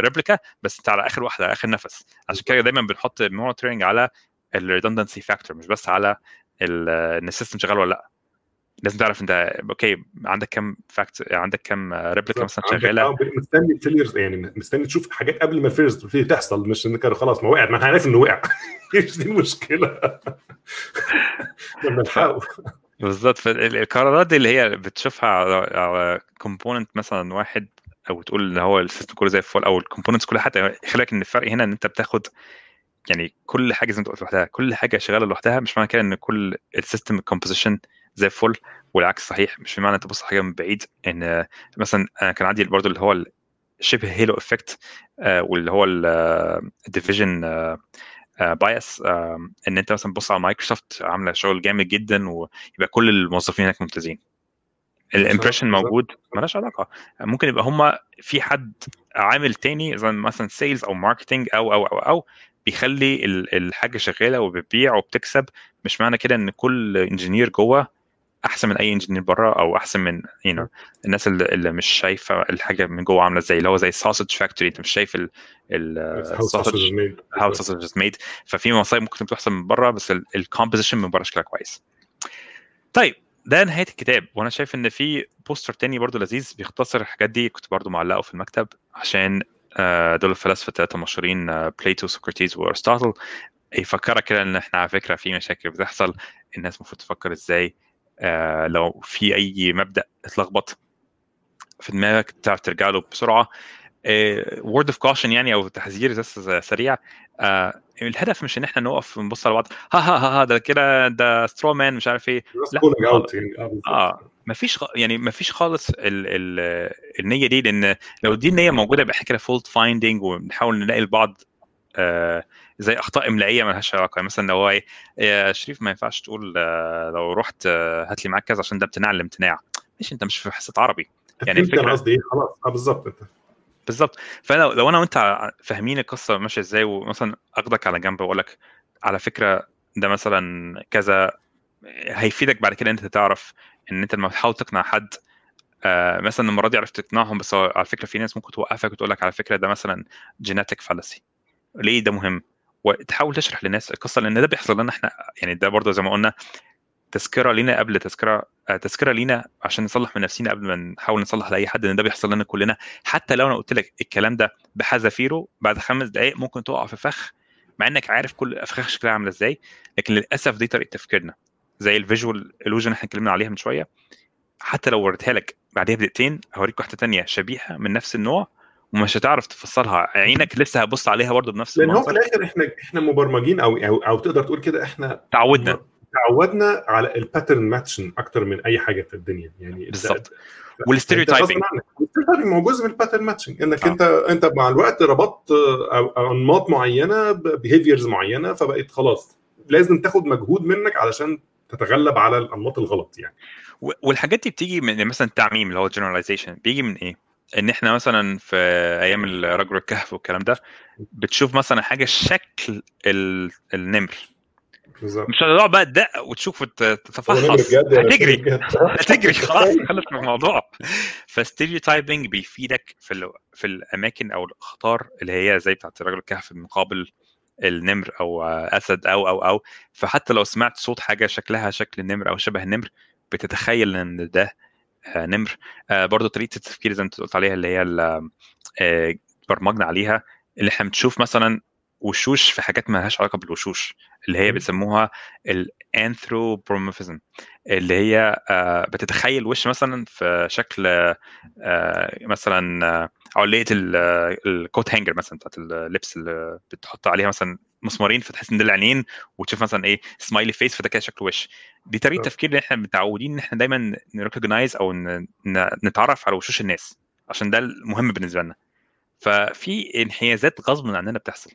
replica بس أنت على آخر واحدة آخر نفس. عشان كده دايما بنحط monitoring على ال redundancy factor مش بس على إن ال system شغال ولا لأ. لازم تعرف انت okay عندك كم fact عندك كم replica مثلا شغالة؟ مستني ال failures يعني مستني تشوف حاجات قبل ما ال failures تبتدي تحصل مش انك خلاص ما وقعت ما أنا عارف إنه وقع. إيش دي المشكلة. لما نلحقه بالظبط. فالقرارات دي اللي هي بتشوفها على component مثلا واحد أو تقول إن هو ال system كله زي الفل أو ال components كلها حتى خلي بالك إن الفرق هنا إن أنت بتاخد يعني كل حاجة زي ما انت قلت لوحدها كل حاجة شغالة لوحدها مش معنى كده إن كل ال system composition زي الفل والعكس صحيح مش بمعنى انت تبص حاجة من بعيد إن مثلا أنا كان عندي برضه اللي هو شبه halo effect واللي هو ال division bias إن انت مثلا تبص على مايكروسوفت عاملة شغل جامد جدا ويبقى كل الموظفين هناك ممتازين ال impression. موجود مالهاش علاقة ممكن يبقى هم في حد عامل تاني زي مثلا sales أو marketing أو أو أو أو بيخلي ال- الحاجة شغالة وبتبيع وبتكسب مش معنى كده إن كل engineer جوه أحسن من أي engineer بره أو أحسن من you know, الناس اللي, اللي مش شايفة الحاجة من جوه عاملة إزاي اللي هو زي sausage factory أنت مش شايف ال How sausage is made. how sausage made ففي مصايب ممكن بتحصل من بره بس ال composition من بره شكلها كويس. طيب ده نهاية الكتاب. وأنا شايف إن في poster تاني برضو لذيذ بيختصر الحاجات دي كنت برضو معلقه في المكتب عشان دول الفلاسفة الثلاثه مشهورين آه، Plato سقراطيس وارسطاطل يفكرك كده إن إحنا على فكرة في مشاكل بتحصل الناس المفروض تفكر إزاي آه، لو في أي مبدأ اتلخبط في دماغك تعرف ترجع له بسرعة. word of caution يعني أو تحذير بس سريع. آه، الهدف مش إن إحنا نقف نبص على بعض ها ها ها, ها ده كده ده straw man مش عارف إيه. لا، يعني آه،. آه. ما فيش. يعني ما فيش خالص ال... ال... النية دي لأن لو دي النية موجودة يبقى إحنا كده fault finding ونحاول نلاقي لبعض آه زي أخطاء إملائية ما لهاش علاقة. يعني مثلا لو هو إيه يا شريف ما ينفعش تقول آه لو رحت آه هات لي معاك كذا عشان ده امتناع الامتناع ماشي أنت مش في حصة عربي. يعني الفكرة- قصدي إيه؟ خلاص آه بالظبط أنت. بالظبط. فأنا لو أنا وأنت فاهمين القصة ماشية إزاي ومثلا أخدك على جنب وأقول لك على فكرة ده مثلا كذا هيفيدك بعد كده أنت تعرف إن أنت لما تحاول تقنع حد آه مثلا المرة دي عرفت تقنعهم بس على فكرة في ناس ممكن توقفك وتقول لك على فكرة ده مثلا جيناتيك فالسي ليه ده مهم؟ وتحاول تشرح للناس القصة لأن ده بيحصل لنا إحنا يعني ده برضه زي ما قلنا تذكرة لينا قبل تذكرة آه، تذكرة لينا عشان نصلح من نفسنا قبل ما نحاول نصلح لأي حد إن ده بيحصل لنا كلنا. حتى لو أنا قلت لك الكلام ده بحذافيره بعد خمس دقائق ممكن تقع في فخ مع إنك عارف كل افخاخ شكلها عاملة إزاي لكن للأسف دي طريقة تفكيرنا. زي ال visual illusion إحنا اتكلمنا عليها من شوية. حتى لو وريتها لك بعدها بدقيقتين هوريك واحدة تانية شبيهة من نفس النوع ومش هتعرف تفصلها. عينك لسه هتبص عليها برضه بنفس لأن هو في الآخر إحنا إحنا مبرمجين أو أو, أو تقدر تقول كده إحنا تعودنا. تعودنا على ال pattern matching أكتر من أي حاجة في الدنيا. يعني بالظبط. وال stereotyping هو جزء من ال pattern matching إنك آه. انت أنت مع الوقت ربطت آه، انماط معينة behaviors معينة فبقت خلاص لازم تاخد مجهود منك علشان تتغلب على الأنماط الغلط يعني. والحاجات دي بتيجي من مثلا التعميم اللي هو generalization بيجي من إيه؟ إن إحنا مثلا في أيام الرجل الكهف والكلام ده بتشوف مثلا حاجة شكل ال- النمر. بالظبط. مش هتقعد بقى تدق وتشوف تتفحص. هتجري؟ هتجري. خلاص خلص من الموضوع. فستيريوتايبنج بيفيدك في في الأماكن أو الأخطار اللي هي زي بتاعت رجل الكهف مقابل النمر أو أسد أو أو أو فحتى لو سمعت صوت حاجة شكلها شكل النمر أو شبه النمر بتتخيل إن ده آه، نمر آه، برضو طريقة التفكير زي ما أنت قلت عليها اللي هي آه، برمجنا عليها اللي إحنا بنشوف مثلا وشوش في حاجات ما لهاش علاقة بالوشوش اللي هي. بيسموها ال anthropomorphism اللي هي آه، بتتخيل وش مثلا في شكل آه، مثلا آه، ال coat hanger مثلا بتاعت اللبس اللي بتحط عليها مثلا مسمارين فتحس إن ده العينين وتشوف مثلا إيه smiley face فده كده شكله وش. دي طريقة آه. تفكير اللي إحنا متعودين إن إحنا دايما ن recognize أو نتعرف على وشوش الناس عشان ده المهم بالنسبة لنا. ففي انحيازات غصب عننا بتحصل.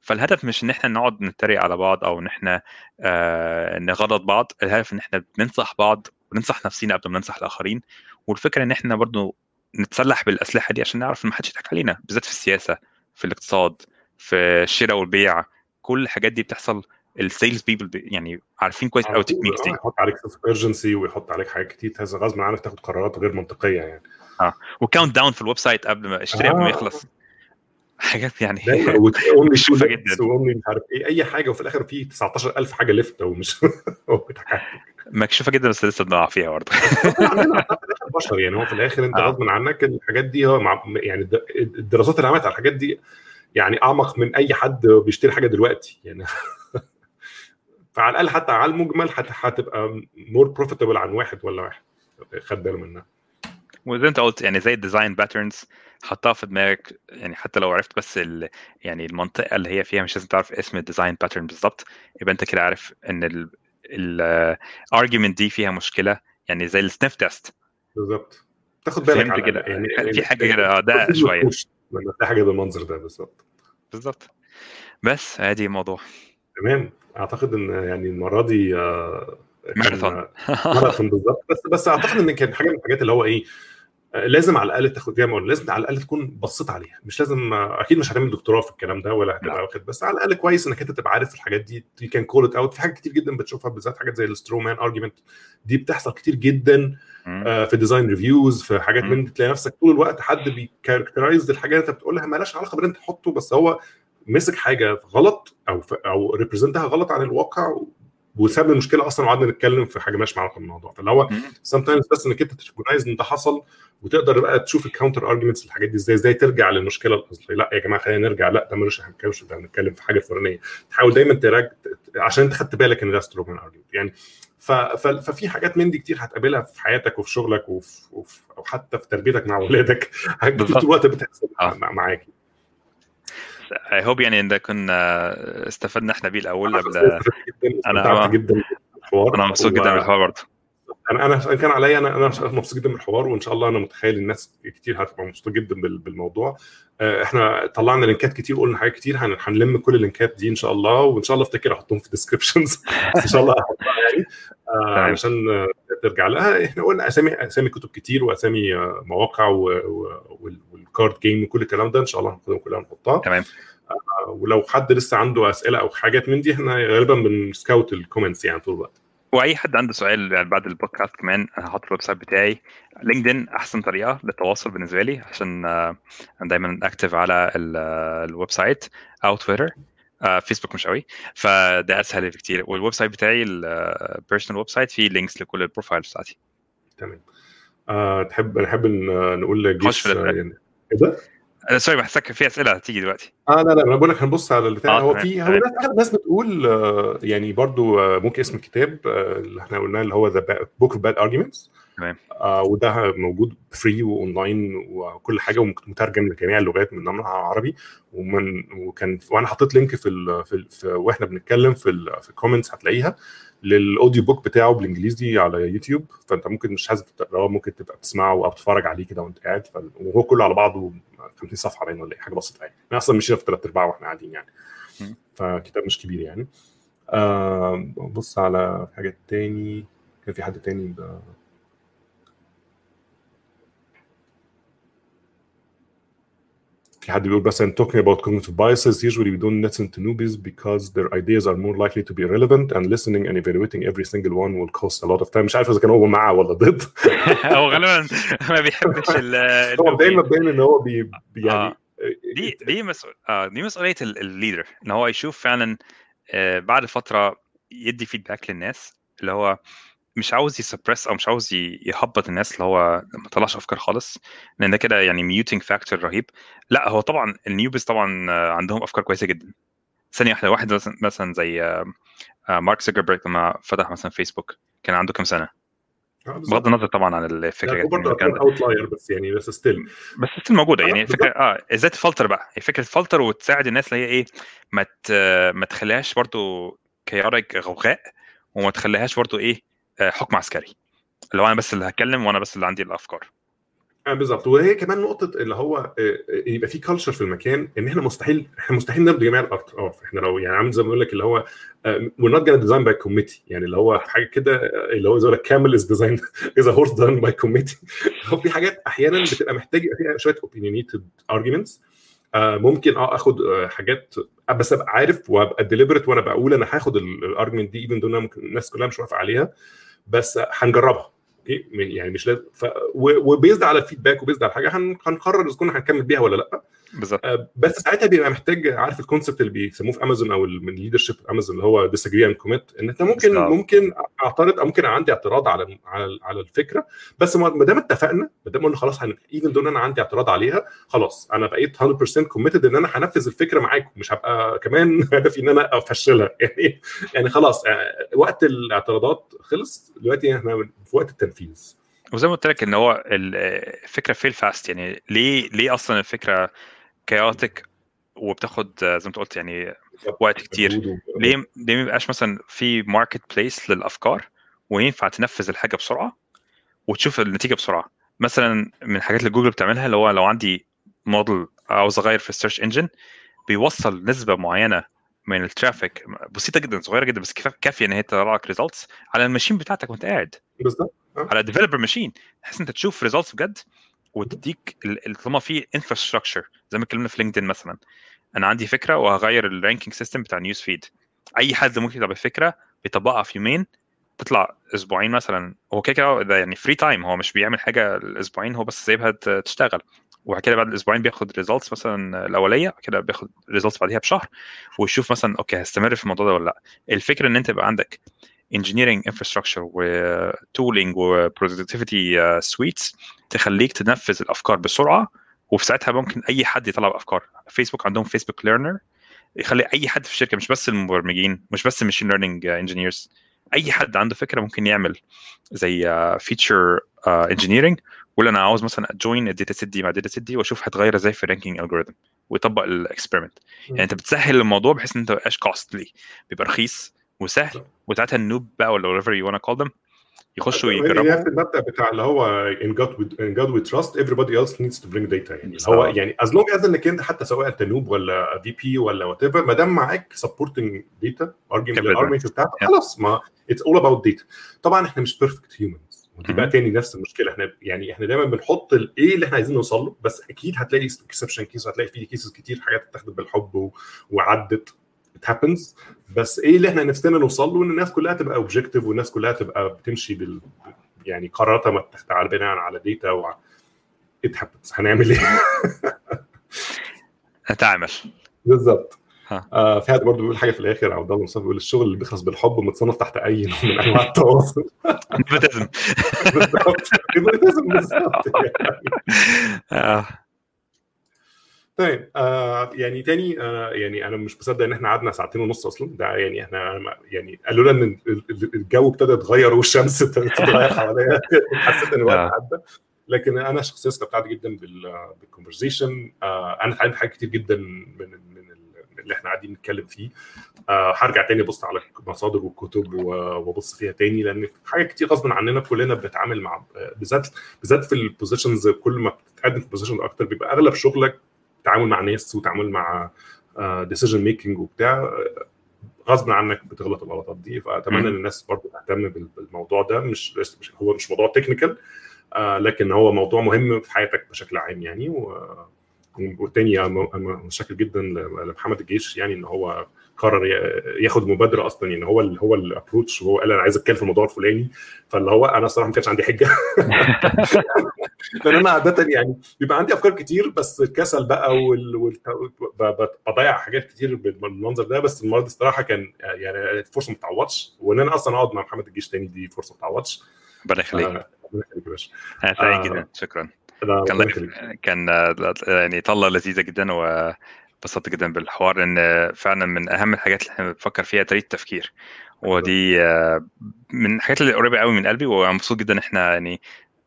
فالهدف مش إن إحنا نقعد نتريق على بعض أو إن إحنا آه نغلط بعض الهدف إن إحنا بننصح بعض وننصح نفسينا قبل ما ننصح الآخرين. والفكرة إن إحنا برضو نتسلح بالأسلحة دي عشان نعرف إن ما حدش يضحك علينا بالذات في السياسة في الاقتصاد في الشراء والبيع كل الحاجات دي بتحصل ال sales people يعني عارفين كويس قوي ال techniques دي. يحط عليك urgency ويحط عليك حاجات كتير غصب عنك تاخد قرارات غير منطقية يعني. و countdown في ال website قبل ما اشتري قبل ما آه. يخلص. حاجات يعني وتلاقي مكشوفة جدا. وامي مش عارف إيه. أي حاجة وفي الآخر في 19000 حاجة لفت ومش. مكشوفة جدا بس لسه بنقع فيها برضه. بشر يعني. هو في الآخر أنت آه. غصب عنك الحاجات دي هو مع يعني الد- الدراسات اللي عملت على الحاجات دي يعني أعمق من أي حد بيشتري حاجة دلوقتي يعني. فعلى الأقل حتى على المجمل هت- هتبقى more profitable عن واحد ولا واحد. خد باله منها. وزي أنت قلت يعني زي ال design patterns حطها في دماغك يعني حتى لو عرفت بس ال يعني المنطقة اللي هي فيها مش لازم تعرف اسم ال design pattern بالظبط يبقى انت كده عارف ان ال argument دي فيها مشكلة يعني زي ال sniff test بالظبط تاخد بالك على كده. الأقل. يعني في حاجة كده، آه، ده شوية. لما تلاقي حاجة بالمنظر ده بالظبط بالظبط بس ادي الموضوع تمام أعتقد إن يعني المرة دي آه، ماراثون. ماراثون بالظبط بس بس أعتقد إن كان حاجة من الحاجات اللي هو إيه لازم على الأقل تاخد زي ما قلنا لازم على الأقل تكون بصيت عليها مش لازم أكيد مش هتعمل دكتوراه في الكلام ده ولا لا. هتبقى واخد بس على الأقل كويس إنك أنت تبقى عارف الحاجات دي you can call it out في حاجات كتير جدا بتشوفها بالذات حاجات زي ال straw man argument دي بتحصل كتير جدا. آه، في design reviews في حاجات. من تلاقي نفسك طول الوقت حد بي characterize الحاجة اللي أنت بتقولها مالهاش علاقة باللي أنت تحطه بس هو مسك حاجة غلط أو أو represent ها غلط عن الواقع وسبب المشكلة أصلا وقعدنا نتكلم في حاجة مالهاش علاقه بالموضوع. فاللي هو. sometimes بس إنك أنت ت recognize إن ده حصل وتقدر بقى تشوف ال counter arguments الحاجات دي إزاي إزاي ترجع للمشكلة الأصلية. لأ يا جماعة خلينا نرجع لأ ده ملوش إحنا ده بنتكلم في حاجة فلانية. تحاول دايما تراجع عشان أنت خدت بالك إن ده straw man argument يعني ف... ف... ففي حاجات من دي كتير هتقابلها في حياتك وفي شغلك وفي... وفي... أو حتى في تربيتك مع أولادك. حاجات كتير الوقت بتحصل آه. I hope يعني إن ده كنا استفدنا إحنا بيه الأول قبل استفدت جدا بالحوار. أنا مبسوط جدا بالحوار برضه. أنا أنا كان عليا أنا أنا مبسوط جدا بالحوار وإن شاء الله أنا متخيل الناس كتير هتبقى مبسوطة جدا بال- بالموضوع. آه، إحنا طلعنا link ات كتير قلنا حاجات كتير هن- هنلم كل ال link ات دي إن شاء الله وإن شاء الله أفتكر أحطهم في ال descriptions إن شاء الله يعني. آه،. علشان آه، ترجع لها إحنا قلنا اسامي أسامي كتب كتير وأسامي آه، مواقع وال card game وكل الكلام ده إن شاء الله هناخدهم كلها ونحطها. تمام. آه، ولو حد لسه عنده أسئلة أو حاجات من دي إحنا غالبا بن scout ال comments يعني طول الوقت. وأي حد عنده سؤال يعني بعد البودكاست كمان هحط ال website بتاعي. لينكدين أحسن طريقة للتواصل بالنسبة لي عشان آه، أنا دايما active على ال- آه، ال website أو تويتر آه، فيسبوك مش قوي. فده أسهل بكتير. وال website بتاعي ال personal website فيه links لكل ال profiles بتاعتي. تمام. آه تحب نحب نقول خش جيش في آه، الأسئلة. يعني. إيه ده؟ آه، sorry بحسك في أسئلة هتيجي دلوقتي. آه لا لا أنا بقول لك هنبص على البتاع. آه، هو في هو. ناس بتقول آه يعني برضو آه ممكن اسم الكتاب آه اللي إحنا قلناه اللي هو the book of bad arguments تمام. آه وده موجود free و online وكل حاجة ومترجم لجميع اللغات من ضمنها عربي. ومن وكان وأنا حطيت link في ال في, ال في وإحنا بنتكلم في ال في ال comments هتلاقيها لل audio book بتاعه بالإنجليزي على يوتيوب فأنت ممكن مش عايز تقراه ممكن تبقى بتسمعه أو تتفرج عليه كده وأنت قاعد. وهو كله على بعضه 50 صفحة باين ولا إيه حاجة بسيطة يعني. إحنا أصلا مشينا في ثلاث ارباع وإحنا قاعدين يعني. فكتاب مش كبير يعني. آه بص على حاجات تاني. كان في حد تاني؟ ده في حد بيقول مثلا talking about cognitive biases usually we don't listen to newbies because their ideas are more likely to be relevant and listening and evaluating every single one will cost a lot of time مش عارف اذا كان هو مع ولا ضد هو غالبا ما بيحبش ال- هو مبدئيا النوبي. مبدئيا ان هو بي يعني آه. دي دي مسؤول آه دي مسؤوليه ال- ال leader ان هو يشوف فعلا آه، بعد فتره يدي feedback للناس اللي هو مش عاوز ي suppress أو مش عاوز يهبط الناس اللي هو ما طلعش أفكار خالص لأن ده كده يعني muting factor رهيب لأ هو طبعا ال newbies طبعا عندهم أفكار كويسة جدا ثانية واحدة واحد مثلا زي آه، آه، مارك زوكربيرج لما فتح مثلا فيسبوك كان عنده كام سنة آه،. بغض النظر طبعا عن الفكرة يعني برضه كان- outlier بس يعني بس still بس still موجودة آه، يعني بالظبط. فكره آه إزاي تفلتر بقى هي فكرة تفلتر وتساعد الناس اللي هي إيه ما. ما تخليهاش برضو كيارك غوغاء وما تخليهاش برضو إيه حكم عسكري. اللي هو أنا بس اللي هتكلم وأنا بس اللي عندي الأفكار. آه بالظبط. وهي كمان نقطة اللي هو آه، آه، يبقى في culture في المكان إن إحنا مستحيل إحنا مستحيل نرضي جميع الأطراف. إحنا لو يعني عامل زي ما بقول لك اللي هو we not gonna design by committee يعني اللي هو حاجة كده آه، اللي هو زي ما camel is design is horse done by committee هو في حاجات أحيانا بتبقى محتاج فيها شوية opinionated arguments ممكن آه آخد آه، حاجات بس أبقى عارف وأبقى deliberate وأنا بقول أنا هاخد ال argument دي even though ممكن الناس كلها مش موافقه عليها. بس هنجربها. okay يعني مش لازم. ف... و based على ال feedback و based على حاجة هن... هنقرر إذا كنا هنكمل بيها ولا لأ. بالظبط. آه، بس ساعتها بيبقى محتاج عارف ال concept اللي بيسموه في امازون أو من leadership امازون اللي هو disagree and commit إن أنت ممكن بالظبط. ممكن أعترض أو ممكن عندي اعتراض على على على الفكرة بس ما دام اتفقنا ما دام قلنا خلاص even though أنا عندي اعتراض عليها خلاص أنا بقيت 100% committed إن أنا هنفذ الفكرة معاكم مش هبقى كمان هدفي إن أنا أفشلها. يعني يعني خلاص آه، وقت الاعتراضات خلص دلوقتي إحنا في وقت التنفيذ. وزي ما قلت لك إن هو ال- الفكرة fail fast يعني ليه ليه أصلا الفكرة كاوتك وبتاخد زي ما انت قلت يعني وقت كتير. ليه ليه ما يبقاش مثلا في marketplace للأفكار وينفع تنفذ الحاجة بسرعة وتشوف النتيجة بسرعة؟ مثلا من الحاجات اللي جوجل بتعملها اللي هو لو عندي موديل عاوز أغير في ال search engine بيوصل نسبة معينة من ال traffic بسيطة جدا صغيرة جدا بس كافية إن هي تطلع لك results على ال machine بتاعتك وأنت قاعد. بالظبط على developer machine بحيث أنت تشوف results بجد وتديك ال- ال- طالما في infrastructure زي ما اتكلمنا في LinkedIn مثلا. أنا عندي فكرة وهغير ال ranking system بتاع news feed أي حد ممكن يطلع بفكره بيطبقها في يومين تطلع أسبوعين مثلا. هو كده كده ده يعني free time هو مش بيعمل حاجة الأسبوعين هو بس سايبها تشتغل. وبعد كده بعد الأسبوعين بياخد results مثلا الأولية كده بياخد results بعديها بشهر ويشوف مثلا okay هستمر في الموضوع ده ولا لأ. الفكرة إن أنت يبقى عندك engineering infrastructure و tooling و productivity suites تخليك تنفذ الأفكار بسرعة وفي ساعتها ممكن أي حد يطلع بأفكار. فيسبوك عندهم Facebook Learner يخلي أي حد في الشركة مش بس المبرمجين مش بس ال machine learning engineers أي حد عنده فكرة ممكن يعمل زي feature engineering ولا أنا عاوز مثلا أ join ال data set دي مع ال data set دي وأشوف هتغير إزاي في ال ranking algorithm ويطبق ال experiment يعني أنت بتسهل الموضوع بحيث إن أنت ما تبقاش costly بيبقى رخيص. وسهل وساعتها ال noob بقى ولا whatever you wanna call them يخشوا هي يجربوا نفس المبدا بتاع اللي هو in God we, in God we trust everybody else needs to bring data يعني. هو يعني as long as إنك أنت حتى سواء أنت noob ولا VP ولا whatever ما دام معاك supporting data argument. ال argument بتاعتك. خلاص ما it's all about data طبعا إحنا مش perfect humans ودي بقى. تاني نفس المشكلة إحنا يعني إحنا دايما بنحط الايه اللي إحنا عايزين نوصل له بس أكيد هتلاقي exception case وهتلاقي في cases كتير حاجات اتاخدت بالحب. وعدت it happens بس إيه اللي إحنا نفسنا نوصل له إن الناس كلها تبقى objective والناس كلها تبقى بتمشي بال يعني قراراتها على بناء على ديتا و it happens هنعمل إيه؟ هتعمل بالظبط. آه في حد برضه بيقول حاجة في الآخر عبد الله مصطفى بيقول الشغل اللي بيخلص بالحب متصنف تحت أي نوع من أنواع التواصل نيبوتيزم بالظبط بالظبط. آه. طيب آه يعني تاني آه يعني أنا مش مصدق إن إحنا قعدنا ساعتين ونص أصلا. ده يعني إحنا يعني قالوا لنا إن ال- ال- الجو ابتدى يتغير والشمس ابتدت تتغير حواليا حسيت إن الوقت آه. عدى. لكن أنا شخصيا استمتعت جدا بال conversation آه أنا اتعلمت حاجات كتير جدا من من ال- من اللي إحنا قاعدين نتكلم فيه. آه هرجع تاني أبص على مصادر والكتب وأبص فيها تاني لأن حاجات كتير غصب عننا كلنا بنتعامل مع بالذات بالذات في ال positions كل ما بتتقدم في position أكتر بيبقى أغلب شغلك تعامل مع ناس وتعامل مع decision making وبتاع آه، غصب عنك بتغلط الغلطات دي. فأتمنى. إن الناس برضه تهتم بال- بالموضوع ده. مش هو مش موضوع technical لكن هو موضوع مهم في حياتك بشكل عام يعني. و- والتاني أنا متشكر جدا لمحمد الجيش يعني إن هو قرر ياخد مبادرة أصلا يعني هو ال هو ال approach وهو قال أنا عايز أتكلم في الموضوع الفلاني. فاللي هو أنا الصراحه ما كانش عندي حجة. لأن أنا عاده يعني بيبقى عندي أفكار كتير بس الكسل بقى وال... وال... بضيع حاجات كتير بالمنظر ده. بس المره دي الصراحة كان يعني فرصة ما تتعوضش. وإن أنا أصلا أقعد مع محمد الجيش تاني دي فرصة ما تتعوضش. ربنا يخليك. آه، ربنا يخليك يا باشا. أنا سعيد آه. جدا. شكرا. كان. كان آه، يعني طلة لذيذة جدا وانبسطت جدا بالحوار لأن فعلا من أهم الحاجات اللي إحنا بنفكر فيها طريقة التفكير. ودي آه، من الحاجات اللي قريبة قوي من قلبي وأنا مبسوط جدا إحنا يعني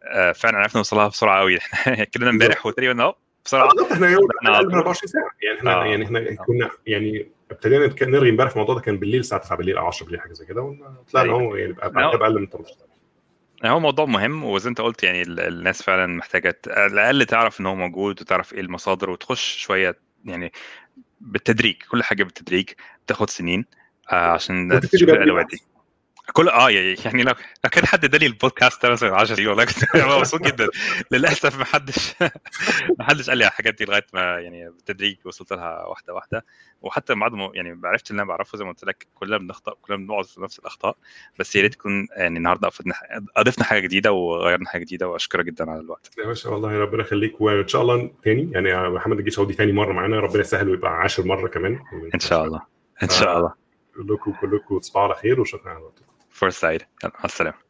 آه، فعلا عرفنا نوصلها بسرعة قوي. إحنا كده امبارح وتقريبا أهو بسرعة. بالظبط إحنا يوم إحنا أقل من على 24 ساعة. يعني إحنا آه. يعني إحنا كنا يعني ابتدينا نرغي امبارح في الموضوع ده كان بالليل الساعة 9 بالليل أو 10 بالليل حاجة زي كده وطلعنا أيوة. هو يعني بقى أقل من 18 ساعه هو موضوع مهم وزي انت قلت يعني ال- الناس فعلا محتاجة على الأقل تعرف إن هو موجود وتعرف إيه المصادر وتخش شوية يعني بالتدريج كل حاجة بالتدريج بتاخد سنين آه، عشان تشوف الأدوات دي. كل آه يعني لو لو كان حد اداني البودكاست ده مثلا 10 سنين والله كنت مبسوط جدا. للأسف ما حدش ما حدش قال لي على الحاجات دي لغاية ما يعني بالتدريج وصلت لها واحدة واحدة. وحتى بعد ما يعني عرفت اللي أنا بعرفه زي ما قلت لك كلنا بنخطأ كلنا بنقعد في نفس الأخطاء. بس يا ريت تكون يعني النهارده أضفنا حاجة جديدة وغيرنا حاجة جديدة وأشكرك جدا على الوقت. يا باشا والله ربنا يخليك وإن شاء الله تاني. يعني محمد الجيش دي تاني مرة معانا ربنا يسهل ويبقى 10 مرة كمان. إن شاء الله. إن شاء الله. كلكم كلكم تصبحوا على خير وشكرا على وقتكم. فرصه سعيده مع السلامه